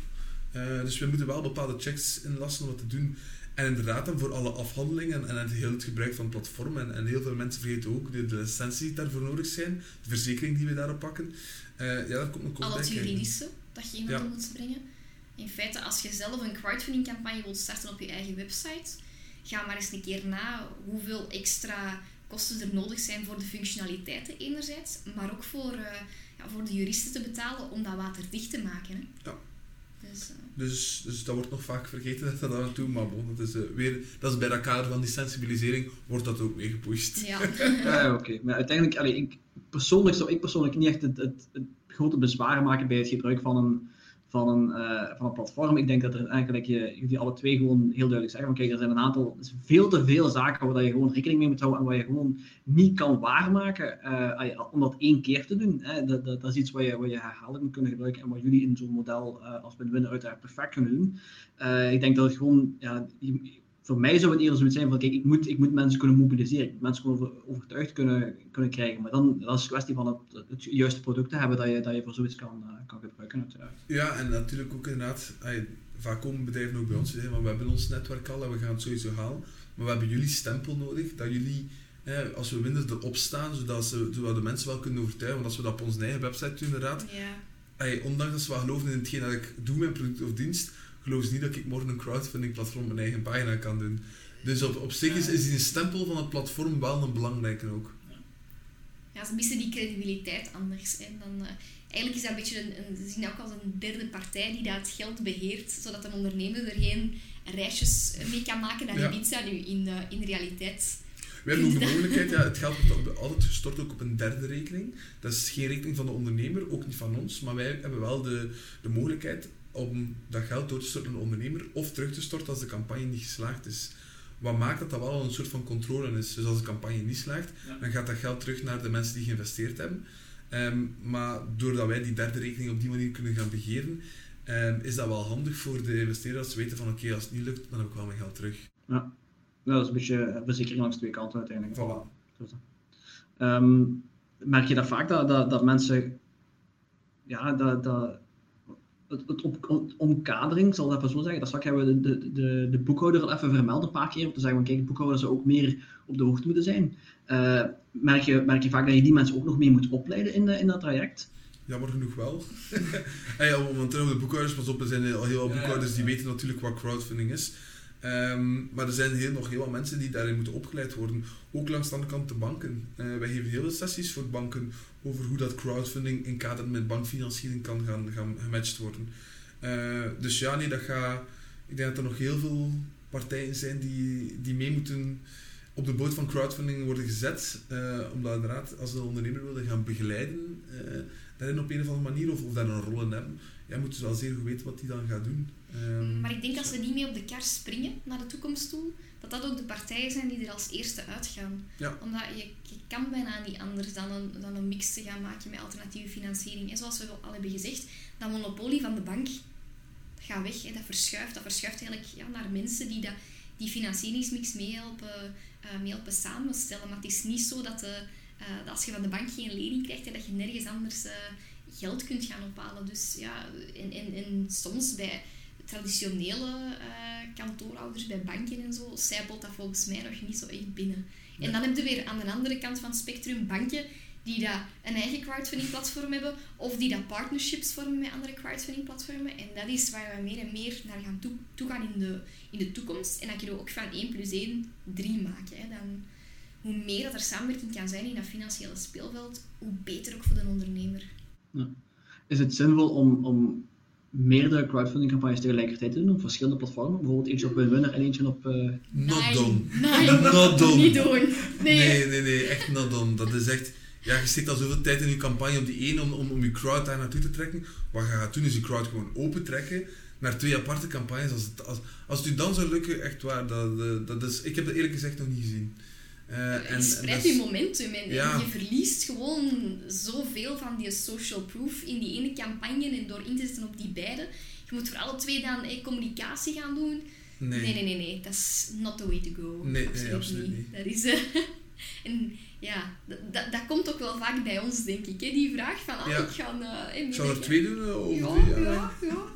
Uh, dus we moeten wel bepaalde checks inlassen om dat te doen. En inderdaad, dan voor alle afhandelingen en, het heel het gebruik van het platform. En, en heel veel mensen vergeten ook de, de licenties die daarvoor nodig zijn, de verzekering die we daarop pakken. Uh, ja, dat komt nog Al het juridische dat je in ja. moet brengen. In feite, als je zelf een crowdfunding campagne wilt starten op je eigen website, ga maar eens een keer na hoeveel extra kosten er nodig zijn voor de functionaliteiten enerzijds, maar ook voor, uh, ja, voor de juristen te betalen om dat waterdicht te maken. Hè. Ja. Dus, dus, dus dat wordt nog vaak vergeten dat dat aan toe, maar bon, dat is, uh, weer, dat is bij dat kader van die sensibilisering wordt dat ook mee gepusht. Ja, ja oké. Maar uiteindelijk, allee, ik, persoonlijk zou ik persoonlijk niet echt het, het, het grote bezwaar maken bij het gebruik van een van een, uh, van een platform. Ik denk dat er eigenlijk je, jullie alle twee gewoon heel duidelijk zeggen: van kijk, er zijn een aantal, veel te veel zaken waar je gewoon rekening mee moet houden en waar je gewoon niet kan waarmaken uh, om dat één keer te doen. Hè. Dat, dat, dat, is iets waar je, waar je herhaaldelijk moet kunnen gebruiken en wat jullie in zo'n model uh, als win-win uiteraard perfect kunnen doen. ik denk dat het gewoon, ja, voor mij zou het eerder zoiets zijn van, kijk, ik moet, ik moet mensen kunnen mobiliseren, ik moet mensen gewoon overtuigd kunnen, kunnen krijgen. Maar dan dat is het kwestie van het, het juiste product te hebben dat je, dat je voor zoiets kan, uh, kan gebruiken uiteraard. Ja, en natuurlijk ook inderdaad, vaak komen bedrijven ook bij ons die zeggen, we hebben ons netwerk al en we gaan het sowieso halen. Maar we hebben jullie stempel nodig, dat jullie, als we winnen, erop staan, zodat, ze, zodat de mensen wel kunnen overtuigen. Want als we dat op onze eigen website doen, inderdaad, ja. ondanks dat ze wel geloven in hetgeen dat ik doe, mijn product of dienst, ze niet dat ik morgen een crowdfunding platform op mijn eigen pagina kan doen. Dus op, op zich is, is die stempel van het platform wel een belangrijke ook. Ja, ze missen die credibiliteit anders. Hè. Dan, uh, eigenlijk is dat een beetje een, een, ze zien ook als een derde partij die dat geld beheert, zodat een ondernemer er geen reisjes mee kan maken naar ja. Ibiza nu in, uh, in realiteit. We hebben ook de mogelijkheid, ja, het geld wordt altijd gestort ook op een derde rekening. Dat is geen rekening van de ondernemer, ook niet van ons, maar wij hebben wel de, de mogelijkheid om dat geld door te storten aan de ondernemer of terug te storten als de campagne niet geslaagd is. Wat maakt dat dat wel een soort van controle is. Dus als de campagne niet slaagt, dan gaat dat geld terug naar de mensen die geïnvesteerd hebben. Ehm, maar doordat wij die derde rekening op die manier kunnen gaan begeren, um, is dat wel handig voor de investeerders als ze weten van oké, als het niet lukt, dan heb ik wel mijn geld terug. Ja, dat is een beetje verzekering langs twee kanten uiteindelijk. Voilà. Um, merk je dat vaak dat, dat, dat mensen ja, dat, dat het, het, op, omkadering, zal dat even zo zeggen. Dat straks hebben we de, de, de, boekhouder al even vermeld een paar keer. Om te zeggen, van, kijk, de boekhouder zou ook meer op de hoogte moeten zijn. Uh, merk, je, merk je vaak dat je die mensen ook nog meer moet opleiden in, de, in dat traject? Jammer genoeg wel. hey, want de boekhouders, pas op, er zijn al heel veel boekhouders die weten natuurlijk wat crowdfunding is. Um, maar er zijn heel, nog heel wat mensen die daarin moeten opgeleid worden. Ook langs de andere kant de banken. Uh, wij geven heel veel sessies voor banken over hoe dat crowdfunding in kader met bankfinanciering kan gaan, gaan gematcht worden. Uh, dus ja, nee, dat gaat... Ik denk dat er nog heel veel partijen zijn die, die mee moeten op de boot van crowdfunding worden gezet. Uh, omdat inderdaad, als een ondernemer wilde gaan begeleiden, daarin op een of andere manier, of, of daar een rol in hebben, ja, moeten ze wel zeer goed weten wat die dan gaat doen. Um, maar ik denk als we niet mee op de kar springen naar de toekomst toe, dat dat ook de partijen zijn die er als eerste uitgaan. Ja. Omdat je, je kan bijna niet anders dan een, dan een mix te gaan maken met alternatieve financiering. En zoals we al hebben gezegd, dat monopolie van de bank gaat weg. Hè. Dat verschuift. Dat verschuift eigenlijk ja, naar mensen die dat, die financieringsmix meehelpen, uh, meehelpen samenstellen. Maar het is niet zo dat, de, uh, dat als je van de bank geen lening krijgt, dat je nergens anders uh, geld kunt gaan ophalen. Dus ja, en, en, en soms bij traditionele uh, kantoorhouders bij banken en zo, zijpelt dat volgens mij nog niet zo echt binnen. En dan heb je weer aan de andere kant van het spectrum banken die dat een eigen crowdfunding platform hebben of die dat partnerships vormen met andere crowdfunding platformen. En dat is waar we meer en meer naar gaan toe, toe gaan in de, in de toekomst. En dan kunnen we ook van 1 plus 1 3 maken. Hè. Dan, hoe meer dat er samenwerking kan zijn in dat financiële speelveld, hoe beter ook voor de ondernemer. Ja. Is het zinvol om, om meerdere crowdfunding campagnes tegelijkertijd te doen op verschillende platformen. Bijvoorbeeld eentje op Winner en eentje op... Uh... Not nee, done. Nee, not done. Niet doen. Nee. nee, nee, nee, echt not done. Dat is echt... Ja, je steekt al zoveel tijd in je campagne op die ene om, om, om je crowd daar naartoe te trekken. Wat je gaat doen is je crowd gewoon open trekken naar twee aparte campagnes. Als het, als, als het u dan zou lukken, echt waar, dat, dat is... Ik heb dat eerlijk gezegd nog niet gezien. Uh, en, je spreidt je momentum en, ja. je verliest gewoon zoveel van die social proof in die ene campagne en door in te zetten op die beide. Je moet voor alle twee dan hey, communicatie gaan doen. Nee. nee, nee, nee, nee. Dat is not the way to go. Nee, absoluut, nee, absoluut niet. niet. Dat is... Uh, en ja, dat, dat komt ook wel vaak bij ons, denk ik. Hè? Die vraag van, ah, ja. ik ga... Uh, ik zal er twee doen? Of ja, ja. ja.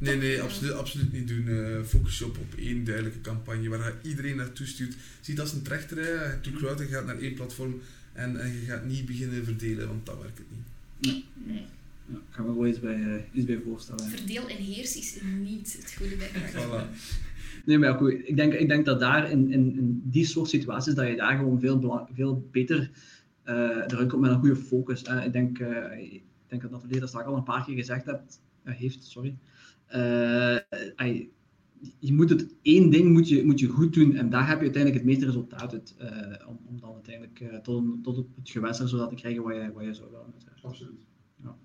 Nee, nee, absoluut, absoluut niet doen. Uh, focus je op, op één duidelijke campagne waar je iedereen naartoe stuurt. Zie dat als een trechter, hè. to crowd, je gaat naar één platform en, en je gaat niet beginnen verdelen, want dat werkt het niet. Nee. nee. Ja, ik ga me wel iets bij, uh, iets bij voorstellen. Verdeel en heers is niet het goede bij voilà. Nee, maar goed, ik denk, ik denk dat daar in, in, in die soort situaties, dat je daar gewoon veel, veel beter uh, eruit komt met een goede focus. Hè. Ik, denk, uh, ik denk dat Nathalie dat straks al een paar keer gezegd hebt, heeft, sorry. Uh, je moet het één ding moet je, moet je goed doen en daar heb je uiteindelijk het meeste resultaat uit, uh, om, om dan uiteindelijk uh, tot, tot het gewenste resultaat te krijgen wat je, wat je zou willen. Absoluut. Ja.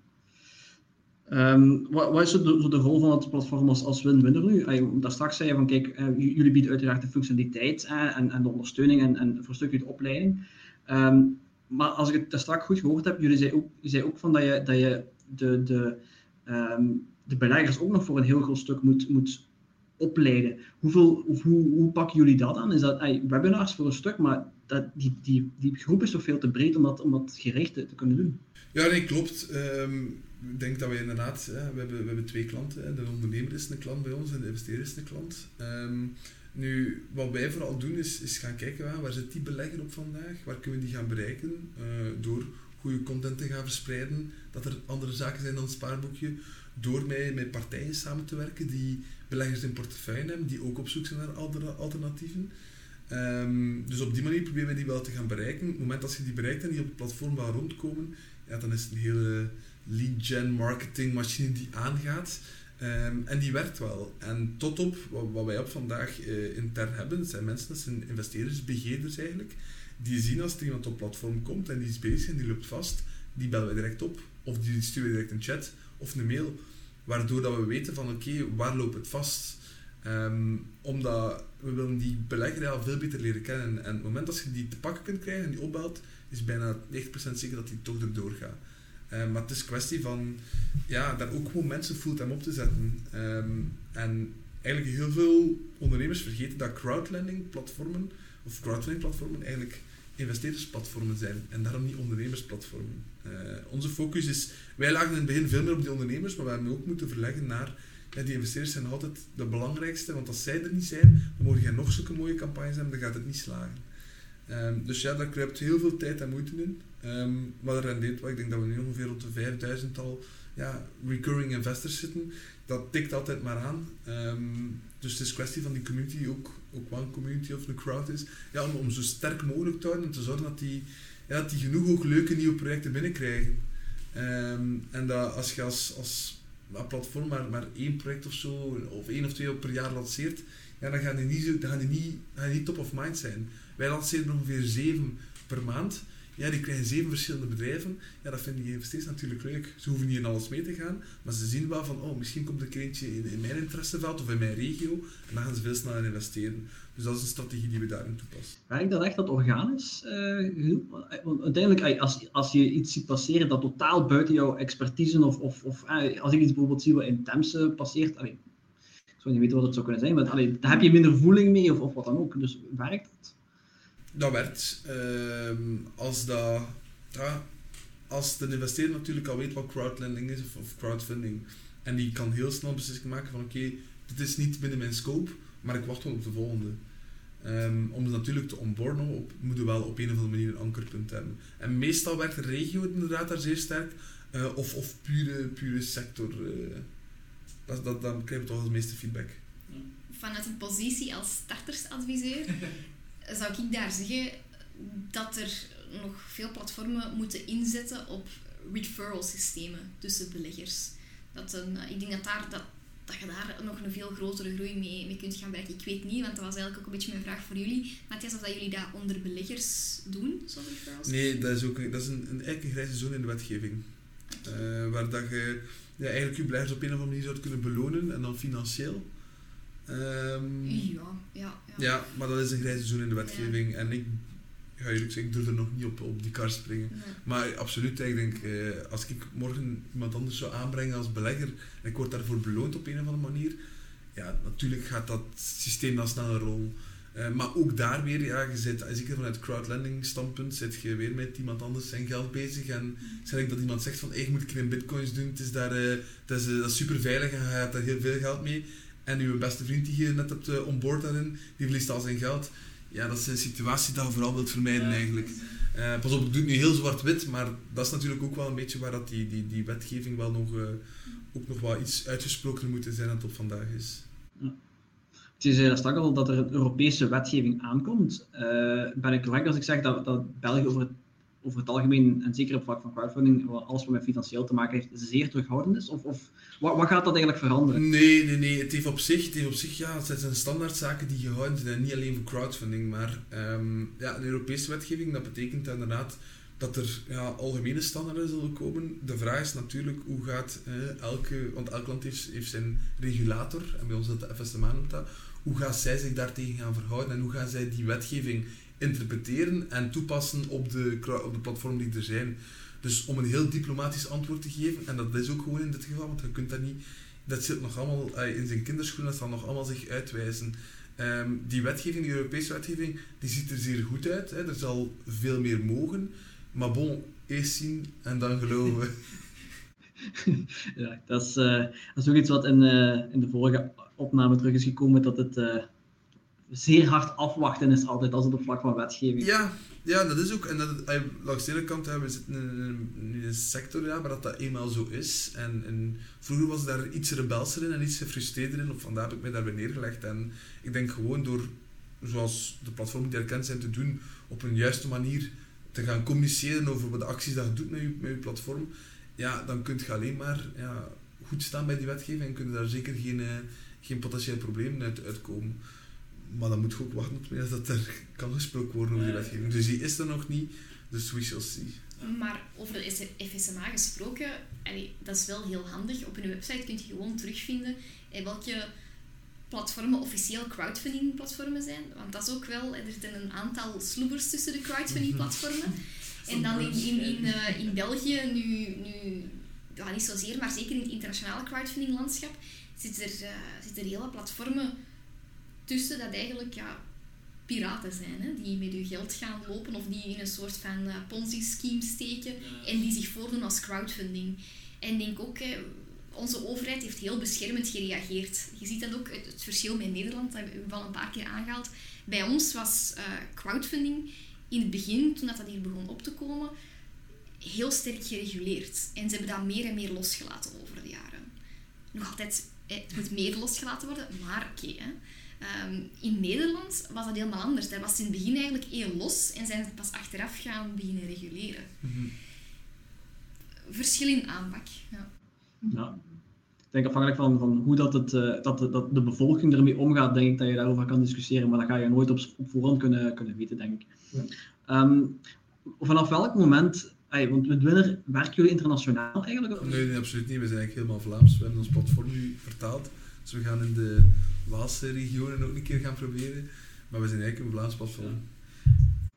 Um, wat, wat, is zo de, zo de, rol van het platform als, als win-winner nu? Uh, daar straks zei je van kijk, jullie bieden uiteraard de functionaliteit en, en de ondersteuning en, en voor een stukje de opleiding. Um, maar als ik het daar straks goed gehoord heb, jullie zei ook, zei ook van dat je, dat je de, de um, de beleggers ook nog voor een heel groot stuk moet, moet opleiden. Hoeveel, hoe, hoe pakken jullie dat aan? Is dat webinars voor een stuk, maar dat, die, die, die groep is toch veel te breed om dat, om dat gericht te, kunnen doen? Ja, nee, klopt. Um, ik denk dat we inderdaad, we, hebben, we hebben twee klanten. De ondernemer is een klant bij ons en de investeerder is een klant. Ehm, nu, wat wij vooral doen is, is gaan kijken waar zit die belegger op vandaag, waar kunnen we die gaan bereiken uh, door goede content te gaan verspreiden, dat er andere zaken zijn dan het spaarboekje, door met, met partijen samen te werken die beleggers in portefeuille hebben, die ook op zoek zijn naar alternatieven. Um, dus op die manier proberen we die wel te gaan bereiken. Op het moment dat je die bereikt en die op het platform wel rondkomen, ja, dan is het een hele lead gen marketing machine die aangaat. Um, en die werkt wel. En tot op wat, wij op vandaag uh, intern hebben, zijn mensen, dat zijn investeerders, begeerders eigenlijk, die zien als er iemand op het platform komt en die is bezig en die loopt vast, die bellen we direct op. Of die sturen direct een chat of een mail. Waardoor dat we weten van oké, waar loopt het vast? Um, omdat we willen die belegger al veel beter leren kennen. En op het moment dat je die te pakken kunt krijgen en die opbelt, is bijna 90% zeker dat die toch erdoor gaat. Um, maar het is kwestie van ja, daar ook gewoon mensen fulltime op te zetten. Um, en eigenlijk heel veel ondernemers vergeten dat crowdlending platformen of crowdfunding platformen eigenlijk investeerdersplatformen zijn en daarom niet ondernemersplatformen. Uh, onze focus is, wij lagen in het begin veel meer op die ondernemers, maar we hebben ook moeten verleggen naar die investeerders zijn altijd de belangrijkste, want als zij er niet zijn, dan mogen jij nog zulke mooie campagnes hebben, dan gaat het niet slagen. Um, dus ja, daar kruipt heel veel tijd en moeite in. Um, maar dat rendeert wel. Ik denk dat we nu ongeveer rond de 5000 al ja, recurring investors zitten. Dat tikt altijd maar aan. Um, dus het is kwestie van die community ook, ook wel een community of een crowd is. Ja, om, zo sterk mogelijk te houden en te zorgen dat die, ja, dat die genoeg ook leuke nieuwe projecten binnenkrijgen. en dat als je als, als platform maar, maar één project of zo, of één of twee per jaar lanceert, ja, dan gaan die niet, dan gaan die niet, gaan die niet top of mind zijn. Wij lanceren ongeveer zeven per maand. Ja, die krijgen zeven verschillende bedrijven. Ja, dat vinden die investeerders natuurlijk leuk. Ze hoeven niet in alles mee te gaan, maar ze zien wel van, oh, misschien komt er een in, in mijn interesseveld of in mijn regio. En dan gaan ze veel sneller investeren. Dus dat is een strategie die we daarin toepassen. Werkt dat echt dat organisch? Uh, want uiteindelijk, als, als je iets ziet passeren dat totaal buiten jouw expertise, of, of, of als ik iets bijvoorbeeld zie wat in Temse passeert, allee, ik zou niet weten wat het zou kunnen zijn, maar allee, daar heb je minder voeling mee of, of wat dan ook. Dus werkt dat? Dat werkt. Uh, als, dat, ja, als de investeerder natuurlijk al weet wat crowdlending is of, of crowdfunding, en die kan heel snel beslissing maken van oké, okay, dit is niet binnen mijn scope, maar ik wacht wel op de volgende. Um, om het natuurlijk te onboarden, op, moeten we wel op een of andere manier een ankerpunt hebben. En meestal werkt de regio inderdaad daar zeer sterk, uh, of, of pure, pure sector. Uh, dat, dat, dan krijg je toch het meeste feedback. Vanuit een positie als startersadviseur zou ik daar zeggen dat er nog veel platformen moeten inzetten op referral systemen tussen beleggers. Dat een, ik denk dat, daar, dat, dat je daar nog een veel grotere groei mee, mee kunt gaan bereiken. Ik weet niet, want dat was eigenlijk ook een beetje mijn vraag voor jullie. Matthias, of dat jullie dat onder beleggers doen, zo'n referrals? Nee, dat is ook dat is een, een, eigenlijk een grijze zone in de wetgeving. Uh, waar dat je ja, eigenlijk je beleggers op een of andere manier zou kunnen belonen en dan financieel. Um, ja, ja, ja. Ja, maar dat is een grijze zone in de wetgeving. En ik ga eerlijk zeggen, ik durf er nog niet op, op die kar springen. Maar absoluut, ik denk, eh, als ik morgen iemand anders zou aanbrengen als belegger en ik word daarvoor beloond op een of andere manier, ja, natuurlijk gaat dat systeem dan sneller rollen. Uh, maar ook daar weer, ja, je zit, zeker vanuit crowdlending standpunt, zit je weer met iemand anders zijn geld bezig. En zeg ik dat iemand zegt van, hey, moet ik in bitcoins doen, het is daar, uh, dat, is, dat is super veilig en je hebt daar heel veel geld mee. En uw beste vriend die je net hebt uh, onboard daarin, die verliest al zijn geld ja, dat is een situatie die je vooral wilt vermijden eigenlijk. Uh, pas op, ik doe het nu heel zwart-wit, maar dat is natuurlijk ook wel een beetje waar dat die, die, die wetgeving wel nog, uh, ook nog wel iets uitgesproken moet zijn dan tot vandaag is. Ja. Je zei straks al dat er een Europese wetgeving aankomt. Uh, ben ik correct als ik zeg dat, dat België over het over het algemeen, en zeker op vlak van crowdfunding, alles wat met financieel te maken heeft, zeer terughoudend is? Of, of wat, wat, gaat dat eigenlijk veranderen? Nee, nee, nee. Het heeft op zich, het heeft op zich ja, het zijn standaardzaken die gehouden zijn, niet alleen voor crowdfunding, maar um, ja, de Europese wetgeving, dat betekent inderdaad dat er ja, algemene standaarden zullen komen. De vraag is natuurlijk hoe gaat eh, elke, want elk land heeft, zijn regulator, en bij ons dat de FSMA noemt dat, hoe gaan zij zich daartegen gaan verhouden en hoe gaan zij die wetgeving interpreteren en toepassen op de, op de platformen die er zijn. Dus om een heel diplomatisch antwoord te geven, en dat is ook gewoon in dit geval, want je kunt dat niet, dat zit nog allemaal in zijn kinderschoenen, dat zal nog allemaal zich uitwijzen. Ehm, die wetgeving, die Europese wetgeving, die ziet er zeer goed uit. Hè. Er zal veel meer mogen. Maar bon, eerst zien en dan geloven. ja, dat, is, uh, dat is ook iets wat in, uh, in de vorige opname terug is gekomen, dat het uh, zeer hard afwachten is altijd als het op vlak van wetgeving. Ja, ja dat is ook. En dat, langs de ene kant, we zitten in, een sector ja, waar dat, dat eenmaal zo is. En, en vroeger was daar iets rebelser in en iets gefrustreerder in. Vandaar heb ik mij daarbij neergelegd. En ik denk gewoon door, zoals de platformen die erkend zijn, te doen op een juiste manier te gaan communiceren over de acties dat je doet met je, met je platform, ja, dan kun je alleen maar ja, goed staan bij die wetgeving en kunnen daar zeker geen, uh, geen potentiële problemen uit uitkomen. Maar dan moet je ook wachten tot dat er kan gesproken worden over die wetgeving. Dus die is er nog niet, dus we shall see. Maar over de FSMA gesproken, dat is wel heel handig. Op hun website kun je gewoon terugvinden welke platformen officieel crowdfunding platformen zijn. Want dat is ook wel, er zitten een aantal sloebers tussen de crowdfunding platformen. en dan in, in, in, uh, in België nu, nu ja, niet zozeer, maar zeker in het internationale crowdfunding landschap zitten er, uh, zitten er hele platformen tussen dat eigenlijk ja, piraten zijn, hè, die met je geld gaan lopen of die in een soort van uh, ponzi-scheme steken en die zich voordoen als crowdfunding. En denk ook, onze overheid heeft heel beschermend gereageerd. Je ziet dat ook, het, verschil met Nederland, dat hebben we al een paar keer aangehaald. Bij ons was uh, crowdfunding in het begin, toen dat, dat hier begon op te komen, heel sterk gereguleerd. En ze hebben dat meer en meer losgelaten over de jaren. Nog altijd, het moet meer losgelaten worden, maar oké. Ehm, in Nederland was dat helemaal anders. Daar was het in het begin eigenlijk heel los en zijn ze pas achteraf gaan beginnen reguleren. Mm Verschil in aanpak. Ja. Ja. Ik denk afhankelijk van, van hoe dat, het, uh, dat, de, dat de bevolking ermee omgaat, denk ik dat je daarover kan discussiëren, maar dat ga je nooit op, op voorhand kunnen, kunnen weten, denk ik. Ja. Um, vanaf welk moment, want met Winner werken jullie internationaal eigenlijk? Nee, nee, absoluut niet. We zijn eigenlijk helemaal Vlaams. We hebben ons platform nu vertaald. Dus we gaan in de Waalse regionen ook een keer gaan proberen. Maar we zijn eigenlijk een Vlaams platform.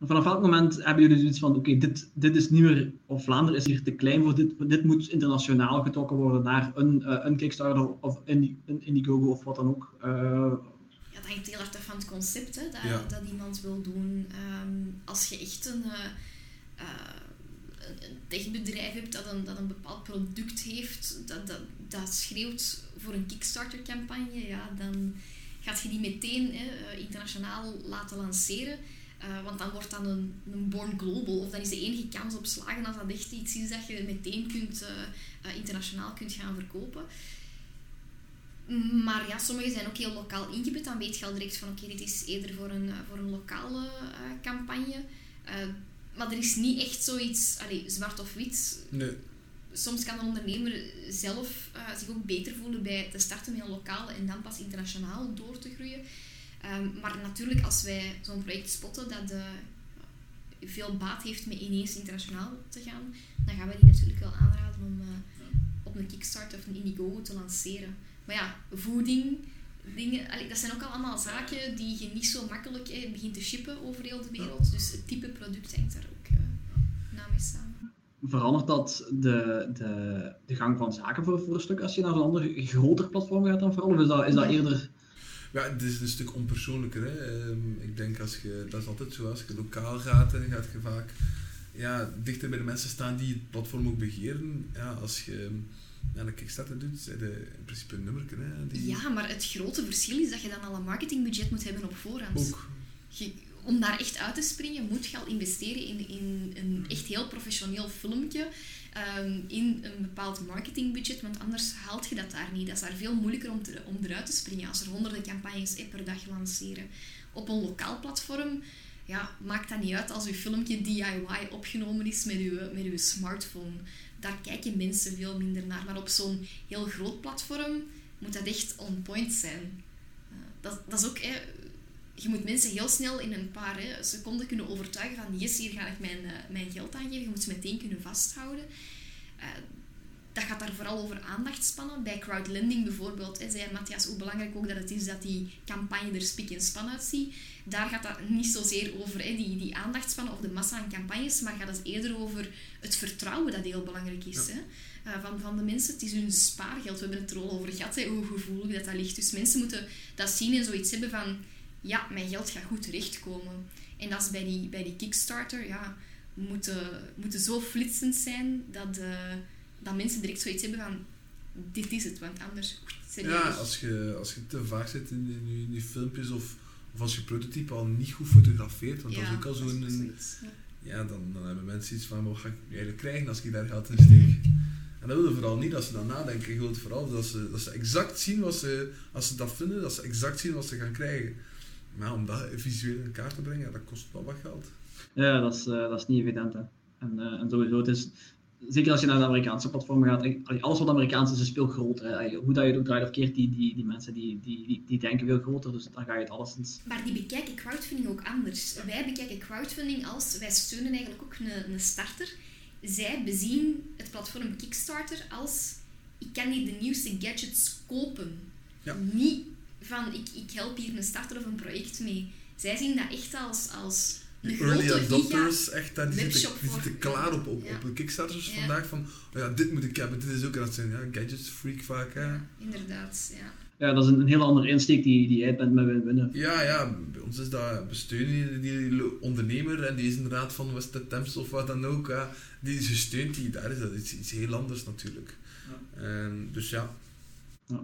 Vanaf welk moment hebben jullie zoiets van, oké, dit, dit is niet meer, of Vlaanderen is hier te klein voor, dit, dit moet internationaal getrokken worden naar een, uh, een Kickstarter of een, een Indiegogo of wat dan ook? Uh, ja, dat hangt heel erg af van het concept hè, dat, ja. dat iemand wil doen. Um, als je echt een, uh, een techbedrijf hebt dat een, dat een bepaald product heeft, dat, dat, dat schreeuwt voor een Kickstarter-campagne, ja, dan gaat je die meteen hè, internationaal laten lanceren. Uh, want dan wordt dat een, een born global. Of dan is de enige kans op slagen als dat echt iets is dat je meteen kunt, uh, internationaal kunt gaan verkopen. Maar ja, sommige zijn ook heel lokaal ingebed. Dan weet je al direct van oké, dit is eerder voor een, voor een lokale campagne. maar er is niet echt zoiets, allez, zwart of wit. Nee. Soms kan een ondernemer zelf zich ook beter voelen bij te starten met een lokale en dan pas internationaal door te groeien. Um, maar natuurlijk, als wij zo'n project spotten dat veel baat heeft met ineens internationaal te gaan, dan gaan we die natuurlijk wel aanraden om uh, op een Kickstarter of een Indiegogo te lanceren. Maar ja, voeding, dingen, allee, dat zijn ook allemaal zaken die je niet zo makkelijk eh, begint te shippen over heel de wereld. Dus het type product hangt daar ook uh, na mee samen. Verandert dat de, de, de gang van zaken voor, voor een stuk als je naar een ander groter platform gaat dan vooral? Of is dat, is dat eerder ja, het is een stuk onpersoonlijker. Hè. Um, ik denk als je, dat is altijd zo, als je lokaal gaat, dan gaat je vaak ja, dichter bij de mensen staan die het platform ook begeren. Ja, als je ja, een Kickstarter doet, zijn de in principe een nummer. Hè, die... Ja, maar het grote verschil is dat je dan al een marketingbudget moet hebben op voorhand. Ook. Je, om daar echt uit te springen, moet je al investeren in, in een echt heel professioneel filmpje um, in een bepaald marketingbudget, want anders haalt je dat daar niet. Dat is daar veel moeilijker om, eruit te springen als er honderden campagnes per dag lanceren. Op een lokaal platform ja, maakt dat niet uit als je filmpje DIY opgenomen is met je, met uw smartphone. Daar kijken mensen veel minder naar. Maar op zo'n heel groot platform moet dat echt on point zijn. Uh, dat, dat is ook... Hè, je moet mensen heel snel in een paar hè, seconden kunnen overtuigen van yes, hier ga ik mijn, uh, mijn geld aangeven. Je moet ze meteen kunnen vasthouden. Uh, dat gaat daar vooral over aandachtspannen. Bij crowdlending bijvoorbeeld hè, zei Matthias hoe belangrijk ook dat het is dat die campagne er spik en span uitziet. Daar gaat dat niet zozeer over hè, die, die aandachtspannen of de massa aan campagnes, maar gaat het eerder over het vertrouwen dat heel belangrijk is. Hè. Uh, van, van de mensen. Het is hun spaargeld. We hebben het er al over gehad, hè, hoe gevoelig dat, dat ligt. Dus mensen moeten dat zien en zoiets hebben van ja, mijn geld gaat goed terechtkomen. En dat is bij die, bij die Kickstarter, ja, moeten, moeten zo flitsend zijn dat, uh, dat mensen direct zoiets hebben van, dit is het, want anders zijn Ja, als je, als je te vaak zit in, in, in je filmpjes of, of als je prototype al niet goed fotografeert, want dat is ook al zo'n... ja. Ja, dan, dan hebben mensen iets van, wat ga ik nu eigenlijk krijgen als ik daar geld in steek? En dat willen vooral niet dat ze dan nadenken. Je wilt vooral dat ze, dat ze exact zien wat ze, als ze dat vinden, dat ze exact zien wat ze gaan krijgen. Maar om dat visueel in kaart te brengen, ja, dat kost wel wat geld. Ja, dat is, eh, dat is niet evident. Hè. En, eh, en sowieso, het is, zeker als je naar de Amerikaanse platformen gaat, alles wat Amerikaans is, is veel groter. Hè. Hoe dat je het ook draait of keert, die, die, die mensen die, die, die, die denken veel groter, dus dan ga je het alleszins... Maar die bekijken crowdfunding ook anders. Wij bekijken crowdfunding als, wij steunen eigenlijk ook een, een starter. Zij bezien het platform Kickstarter als, ik kan hier de nieuwste gadgets kopen. Ja. Niet van, ik, ik help hier een starter of een project mee. Zij zien dat echt als, als een Die early grote adopters, echt, daar, die, zitten, die zitten klaar op, op, Ja. op de Kickstarters Ja. vandaag van, oh ja, dit moet ik hebben, dit is ook, en dat zijn ja, gadgets freak vaak, hè. Ja, inderdaad, ja. Ja, dat is een, een heel andere insteek die, die jij bent met win-winnen. Ja, ja, bij ons is dat, we steunen die, die ondernemer en die is inderdaad van West Temps of wat dan ook, ja, die, ze steunt die, daar is dat iets, iets heel anders natuurlijk. Ehm, dus Ja,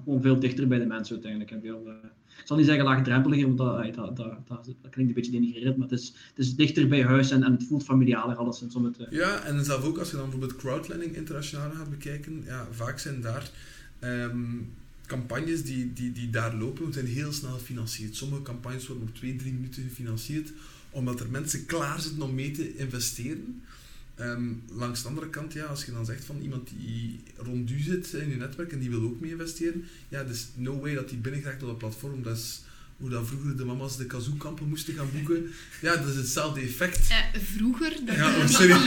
gewoon veel dichter bij de mensen uiteindelijk. En veel, eh, ik zal niet zeggen laagdrempeliger, want dat, dat, dat, dat, klinkt een beetje denigrerend, maar het is, het is dichter bij huis en, en het voelt familialer het, eh, Ja, en zelf ook als je dan bijvoorbeeld crowdlending internationaal gaat bekijken, ja, vaak zijn daar ehm, campagnes die, die, die daar lopen, zijn heel snel gefinancierd. Sommige campagnes worden op twee, drie minuten gefinancierd, omdat er mensen klaar zitten om mee te investeren. Ehm, langs de andere kant, ja, als je dan zegt van iemand die rond u zit in je netwerk en die wil ook mee investeren, ja, dus no way dat die binnenkrijgt op dat platform. Dat is hoe dat vroeger de mama's de kazoo-kampen moesten gaan boeken. Ja, dat is hetzelfde effect. Eh, vroeger, dat, Ja, die, oh, die, sorry. die,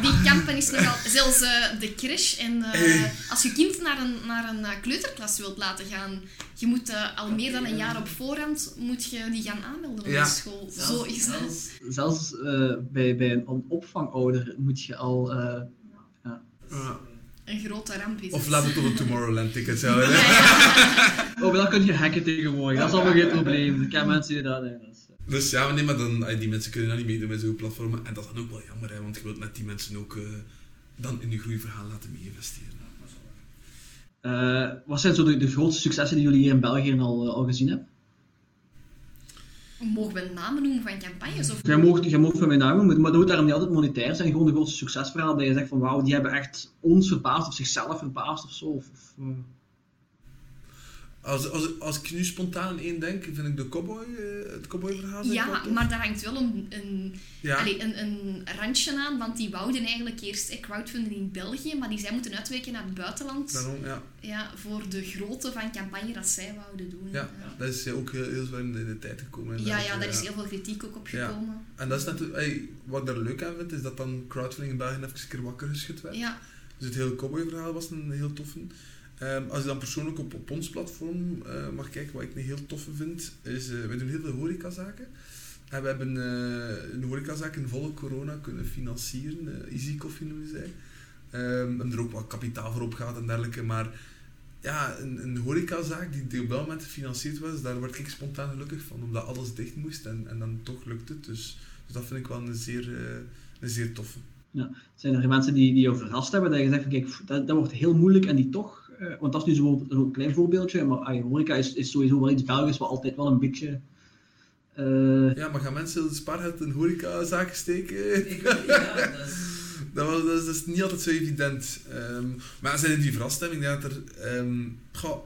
die, die kampen is nogal... Zelfs eh, de crash en... eh, Hey. Als je kind naar een, naar een eh, kleuterklas wilt laten gaan, je moet eh, al meer dan een jaar op voorhand moet je die gaan aanmelden op Ja. de school. Zo is dat. zelfs zelfs eh, bij, bij een opvangouder moet je al... eh, ja. Een grote ramp is Of laat het een Tomorrowland ticket houden. Oh, maar dat kun je hacken tegenwoordig, dat is allemaal geen probleem. Ik ken mensen die dat... Is, eh, Dus ja, nee, maar dan, die mensen kunnen dan niet meedoen met zo'n platformen. En dat is dan ook wel jammer, hè, want je wilt net die mensen ook eh, dan in je groeiverhaal laten mee investeren. Eh, wat zijn zo de, de grootste successen die jullie hier in België al, al gezien hebben? Mogen we namen noemen van campagnes? Of... Jij mag, jij mag van mijn naam noemen, maar dat moet daarom niet altijd monetair zijn. Gewoon de grootste succesverhaal dat je zegt van wauw, die hebben echt ons verbaasd of zichzelf verbaasd of zo. Of, eh, Als, als, als ik nu spontaan aan één denk, vind ik de cowboy, eh, het cowboyverhaal Ja, maar daar hangt wel een, een, Ja, allee, een, een randje aan, want die wouden eigenlijk eerst eh, crowdfunden in België, maar die zijn moeten uitweken naar het buitenland daarom, ja. ja, voor de grootte van campagne dat zij wouden doen. Ja, dat is eh, ook heel, heel zwaar in de, tijd gekomen. ja, ja, daar is heel veel kritiek ook op Ja. gekomen. En dat is natuurlijk, wat ik er leuk aan vind, is dat dan crowdfunding in België even een keer wakker geschud werd. Ja, Dus het hele cowboy-verhaal was een heel toffe. Ehm, als je dan persoonlijk op, op ons platform eh, mag kijken, wat ik een heel toffe vind, is uh, wij doen heel veel horecazaken. En we hebben eh, een horecazaak in volle corona kunnen financieren. Easy Coffee noemen zij. Ehm, en er ook wat kapitaal voor opgaat en dergelijke. Maar ja, een, een horecazaak die, die op dat moment gefinancierd was, daar word ik spontaan gelukkig van. Omdat alles dicht moest en, en dan toch lukt het. Dus, dus dat vind ik wel een zeer, een zeer toffe. zijn er mensen die, die jou verrast hebben, dat je zegt kijk, dat, dat wordt heel moeilijk en die toch... eh, want dat is nu zo'n klein voorbeeldje, maar ah, horeca is, is sowieso wel iets Belgisch wat altijd wel een beetje... eh, Ja, maar gaan mensen het spaargeld in horecazaken steken? Ik, ja, dat is... Dat, was, dat, is, dat is niet altijd zo evident. Ehm, maar zijn er die verrasstemming? Ja, dat er, ehm, goh,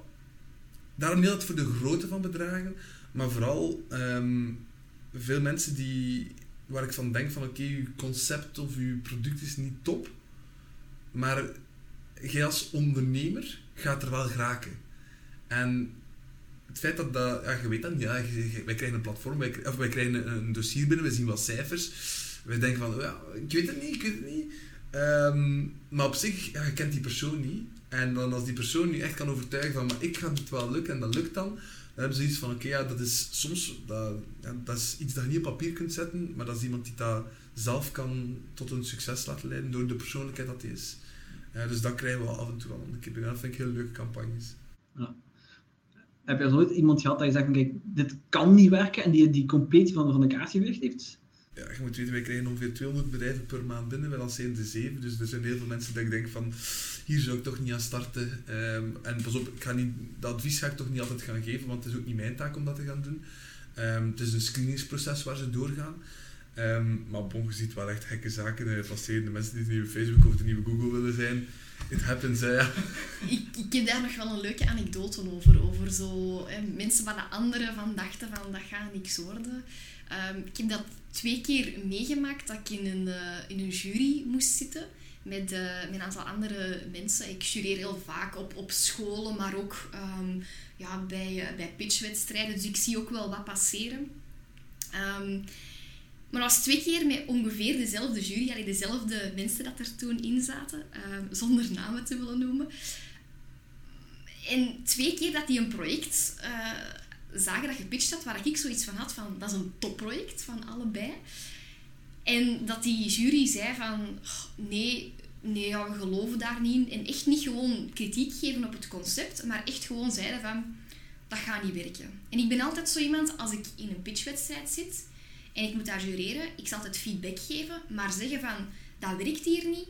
daarom niet altijd voor de grootte van bedragen, maar vooral ehm, veel mensen die, waar ik van denk van oké, uw concept of uw product is niet top, maar jij als ondernemer gaat er wel geraken. En het feit dat dat, ja, je weet dan, ja, wij krijgen een platform, wij, of wij krijgen een, dossier binnen, we zien wat cijfers. Wij denken van, ja, ik weet het niet, ik weet het niet. Ehm, maar op zich, ja, je kent die persoon niet. En dan als die persoon nu echt kan overtuigen van, maar ik ga het wel lukken en dat lukt dan, dan hebben ze iets van, oké, ja, dat is soms, dat, ja, dat is iets dat je niet op papier kunt zetten, maar dat is iemand die dat zelf kan tot een succes laten leiden door de persoonlijkheid dat hij is. Ja, dus dat krijgen we af en toe wel om de kippen. En dat vind ik heel leuke campagnes. heb je al nooit iemand gehad dat je zegt kijk, dit kan niet werken en die, die compleet van, van de kaart heeft? ja, je moet weten, wij krijgen ongeveer 200 bedrijven per maand binnen. Wij lanceren de 7. Dus er zijn heel veel mensen die ik denk van, hier zou ik toch niet aan starten. Ehm, en pas op, ik ga niet, dat advies ga ik toch niet altijd gaan geven, want het is ook niet mijn taak om dat te gaan doen. Um, het is een screeningsproces waar ze doorgaan. Um, maar bon, ziet wel echt gekke zaken uh, passeren. De mensen die de nieuwe Facebook of de nieuwe Google willen zijn, it happens, ja. Ik, ik heb daar nog wel een leuke anekdote over. Over zo mensen waar de anderen van dachten van dat gaat niks worden. Um, ik heb dat twee keer meegemaakt dat ik in een, uh, in een jury moest zitten met, uh, met een aantal andere mensen. Ik jureer heel vaak op, op scholen, maar ook um, ja, bij, uh, bij pitchwedstrijden. Dus ik zie ook wel wat passeren. Maar dat was twee keer met ongeveer dezelfde jury, allee, dezelfde mensen dat er toen in zaten, zonder namen te willen noemen. En twee keer dat die een project zagen dat gepitcht had, waar ik zoiets van had van, dat is een topproject van allebei. En dat die jury zei van, nee, nee we geloven daar niet in. En echt niet gewoon kritiek geven op het concept, maar echt gewoon zeiden van, dat gaat niet werken. En ik ben altijd zo iemand, als ik in een pitchwedstrijd zit en ik moet daar jureren, ik zal altijd feedback geven, maar zeggen van, dat werkt hier niet,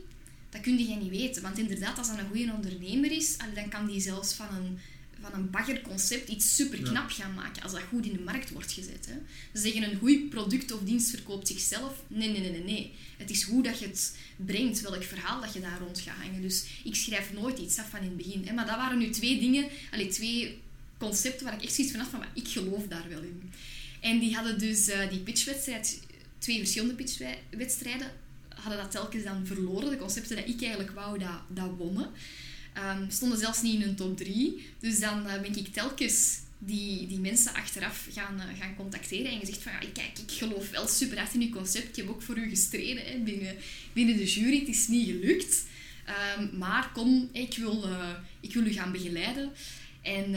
dat kun je niet weten. Want inderdaad, als dat een goede ondernemer is, dan kan die zelfs van een van een baggerconcept iets super knap gaan maken als dat goed in de markt wordt gezet. Hè. Ze zeggen een goed product of dienst verkoopt zichzelf. Nee, nee, nee, nee, nee. Het is hoe dat je het brengt, welk verhaal dat je daar rond gaat hangen. Dus ik schrijf nooit iets af van in het begin. Hè. Maar dat waren nu twee dingen, allee, twee concepten waar ik echt zoiets van had van, maar ik geloof daar wel in. En die hadden dus uh, die pitchwedstrijd, twee verschillende pitchwedstrijden, hadden dat telkens dan verloren. De concepten dat ik eigenlijk wou, dat, dat wonnen. Um, stonden zelfs niet in een top 3. Dus dan uh, ben ik telkens die, die mensen achteraf gaan, uh, gaan contacteren en gezegd van ja, kijk, ik geloof wel super hard in uw concept. Ik heb ook voor u gestreden hè, binnen, binnen de jury. Het is niet gelukt. Um, maar kom, ik wil, ik wil u gaan begeleiden. En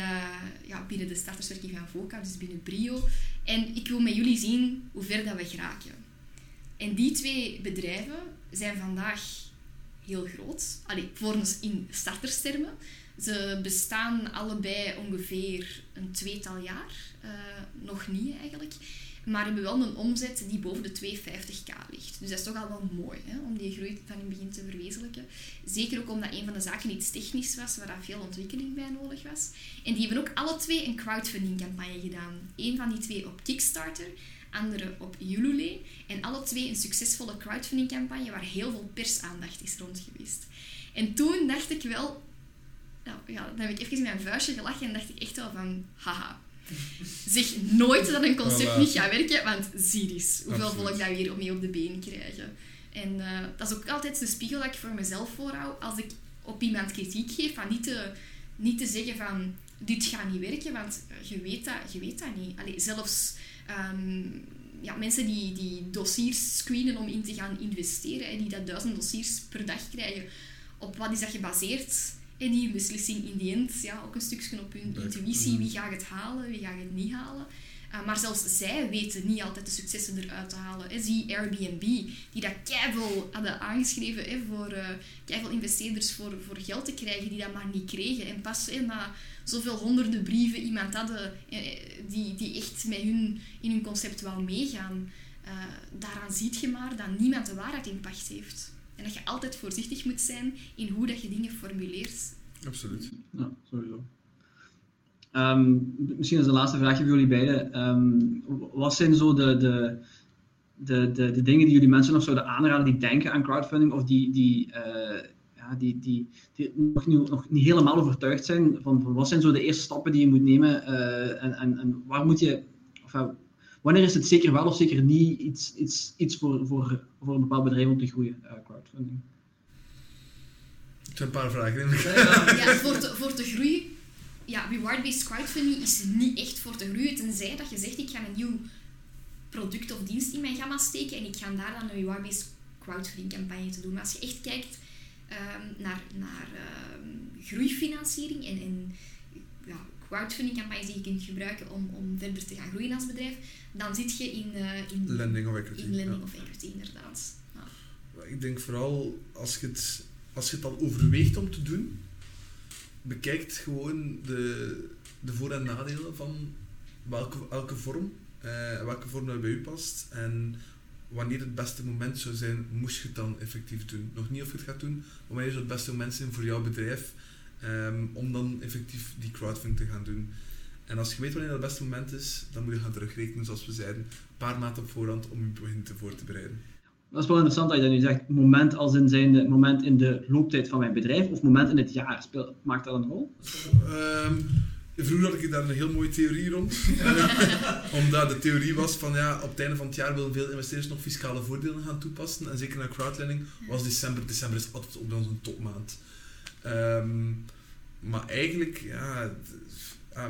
ja, binnen de starterswerking van VOCA, dus binnen Brio. En ik wil met jullie zien hoe ver dat we geraken. En die twee bedrijven zijn vandaag heel groot. Allee, voor ons in starterstermen. Ze bestaan allebei ongeveer een tweetal jaar. Uh, nog niet eigenlijk. Maar hebben wel een omzet die boven de 250k ligt. Dus dat is toch al wel mooi hè, om die groei van in begin te verwezenlijken. Zeker ook omdat een van de zaken iets technisch was, waar veel ontwikkeling bij nodig was. En die hebben ook alle twee een crowdfunding campagne gedaan. Eén van die twee op Kickstarter andere op Ulule. En alle twee een succesvolle crowdfunding campagne waar heel veel persaandacht is rond geweest. En toen dacht ik wel... Nou, ja, dan heb ik even in mijn vuistje gelachen en dacht ik echt wel van... Haha. Zeg nooit dat een concept niet gaat werken, want zie eens hoeveel volk dat weer mee op de been krijgen. En uh, dat is ook altijd de spiegel dat ik voor mezelf voorhoud. Als ik op iemand kritiek geef, van niet te, niet te zeggen van dit gaat niet werken, want je weet dat, je weet dat niet. Allee, zelfs um, ja, mensen die, die dossiers screenen om in te gaan investeren, en die dat duizend dossiers per dag krijgen, op wat is dat gebaseerd? En die beslissing in die end, ja, ook een stukje op hun intuïtie, wie gaat het halen, wie gaat het niet halen. Uh, maar zelfs zij weten niet altijd de successen eruit te halen. Hè. Zie Airbnb, die dat keiveel hadden aangeschreven hè, voor uh, keiveel investeerders voor, voor geld te krijgen, die dat maar niet kregen. En pas hè, na zoveel honderden brieven iemand hadden eh, die, die echt met hun, in hun concept wou meegaan. Uh, daaraan ziet je maar dat niemand de waarheid in pacht heeft. En dat je altijd voorzichtig moet zijn in hoe dat je dingen formuleert. Absoluut. Ja, sowieso. Um, misschien als de laatste vraag voor jullie beiden. Um, wat zijn zo de, de, de, de, de dingen die jullie mensen nog zouden aanraden die denken aan crowdfunding of die, die uh, die, die, die nog, niet, nog niet helemaal overtuigd zijn van, van wat zijn zo de eerste stappen die je moet nemen uh, en, en, en waar moet je, of, uh, wanneer is het zeker wel of zeker niet iets, iets, iets voor, voor, voor een bepaald bedrijf om te groeien, uh, crowdfunding? Het zijn een paar vragen. ja, voor, te, voor te groeien, ja, reward-based crowdfunding is niet echt voor te groeien, tenzij dat je zegt ik ga een nieuw product of dienst in mijn gamma steken en ik ga daar dan een reward-based crowdfunding campagne te doen. Maar als je echt kijkt um, naar, naar um, groeifinanciering en, en ja, crowdfunding campagnes die je kunt gebruiken om, om verder te gaan groeien als bedrijf, dan zit je in, uh, in lending of equity. In lending ja. of equity, inderdaad. Ja. Ik denk vooral als je, het, als je het al overweegt om te doen, bekijkt gewoon de, de voor- en nadelen van welke, welke vorm, uh, welke vorm dat bij u past. En wanneer het beste moment zou zijn, moest je het dan effectief doen. Nog niet of je het gaat doen, maar wanneer zou het beste moment zijn voor jouw bedrijf ehm, om dan effectief die crowdfunding te gaan doen. En als je weet wanneer dat het beste moment is, dan moet je gaan terugrekenen, zoals we zeiden, een paar maanden op voorhand om je begin te voor te bereiden. Dat is wel interessant dat je dat nu zegt. Moment als in zijn moment in de looptijd van mijn bedrijf of moment in het jaar. maakt dat een rol? Um, vroeger had ik daar een heel mooie theorie rond. Omdat de theorie was van ja, op het einde van het jaar willen veel investeerders nog fiscale voordelen gaan toepassen. En zeker naar crowdlending was december. December is altijd op onze topmaand. Um, maar eigenlijk, ja,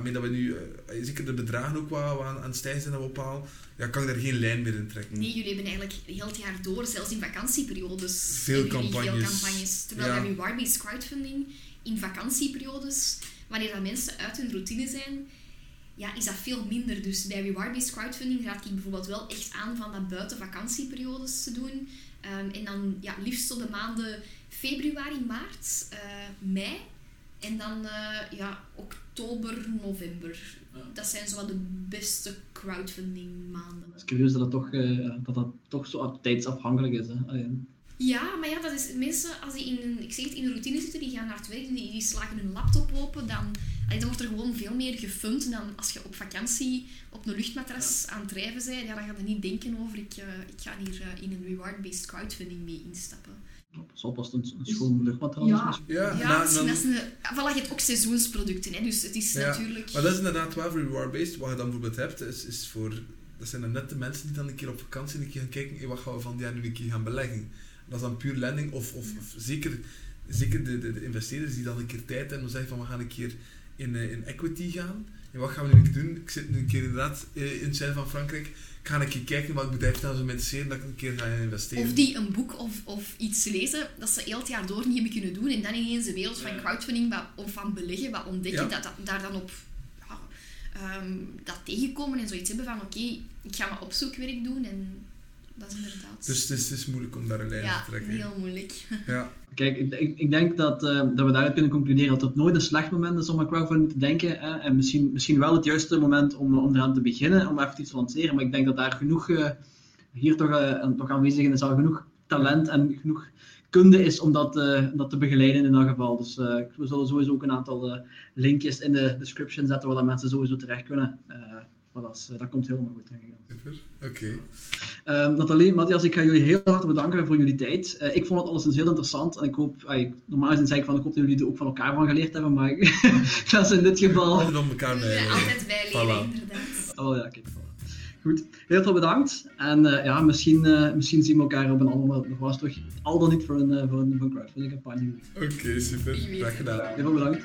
met dat we nu, uh, zeker de bedragen ook wat, aan, aan het stijgen zijn dat we ophalen, ja, kan ik daar geen lijn meer in trekken. Nee, jullie hebben eigenlijk heel het jaar door, zelfs in vakantieperiodes, veel campagnes. Veel campagnes. Terwijl ja. bij Warby's crowdfunding in vakantieperiodes, wanneer dat mensen uit hun routine zijn, ja, is dat veel minder. Dus bij reward-based crowdfunding raad ik bijvoorbeeld wel echt aan van dat buiten vakantieperiodes te doen. Um, en dan ja, liefst tot de maanden februari, maart, uh, mei. En dan uh, ja, oktober, november. Dat zijn zo de beste crowdfunding maanden. Het is curieus dat, het toch, uh, dat dat toch zo tijdsafhankelijk is. Hè? Ja, maar ja, dat is, mensen, als die in een, ik zeg het, in een routine zitten, die gaan naar het werk, die, die slagen hun laptop open, dan, dan wordt er gewoon veel meer gefund dan als je op vakantie op een luchtmatras aan het drijven bent. Ja, dan ga je niet denken over, ik, uh, ik ga hier uh, in een reward-based crowdfunding mee instappen. Pas een, een schoon luchtmatras Ja, ja, ja na, dan, dat is een, voilà, je hebt ook seizoensproducten, hè, dus het is ja, natuurlijk... Maar dat is inderdaad wel voor reward-based. Wat je dan bijvoorbeeld hebt, is, is voor... Dat zijn dan net de mensen die dan een keer op vakantie een keer gaan kijken, hey, wat gaan we van die nu een keer gaan beleggen. Dat is dan puur lending, of, of, of zeker, zeker de, de, de, investeerders die dan een keer tijd hebben om zeggen van we gaan een keer in, uh, in equity gaan. En wat gaan we nu doen? Ik zit nu een keer inderdaad uh, in het zuiden van Frankrijk. Ik ga een keer kijken welk bedrijf nou zo interesseren dat ik een keer ga investeren. Of die een boek of, of iets lezen dat ze heel het jaar door niet hebben kunnen doen en dan ineens de wereld van crowdfunding of van beleggen wat ontdekken, ja. dat, dat daar dan op um, dat tegenkomen en zoiets hebben van oké, okay, ik ga mijn opzoekwerk doen en dat inderdaad. Dus het is, het is moeilijk om daar een lijn ja, te trekken. heel moeilijk. Ja. Kijk, ik, ik denk dat, uh, dat we daaruit kunnen concluderen dat het nooit een slecht moment is om aan crowdfunding te denken. Hè? En misschien, misschien wel het juiste moment om, om eraan te beginnen, om even iets te lanceren. Maar ik denk dat daar genoeg, uh, hier toch, uh, toch aanwezig is, al genoeg talent en genoeg kunde is om dat, dat te begeleiden in dat geval. Dus we zullen sowieso ook een aantal linkjes in de description zetten waar dat mensen sowieso terecht kunnen. Maar dat, komt helemaal goed, denk ik. Super, oké. Um, Nathalie, Matthias, ik ga jullie heel hartelijk bedanken voor jullie tijd. Uh, ik vond het alleszins heel interessant en ik hoop, normaal gezien zeg ik van ik hoop dat jullie er ook van elkaar van geleerd hebben, maar dat is in dit geval... Altijd om elkaar bij. Ja, altijd bijleren, voilà. inderdaad. Oh ja, kijk, voilà. Goed, heel veel bedankt. En uh, ja, misschien, uh, misschien zien we elkaar op een ander moment nog wel eens terug. Al dan niet voor een, uh, voor een, voor een crowdfunding campagne. Oké, okay, super. Graag gedaan. Heel veel bedankt.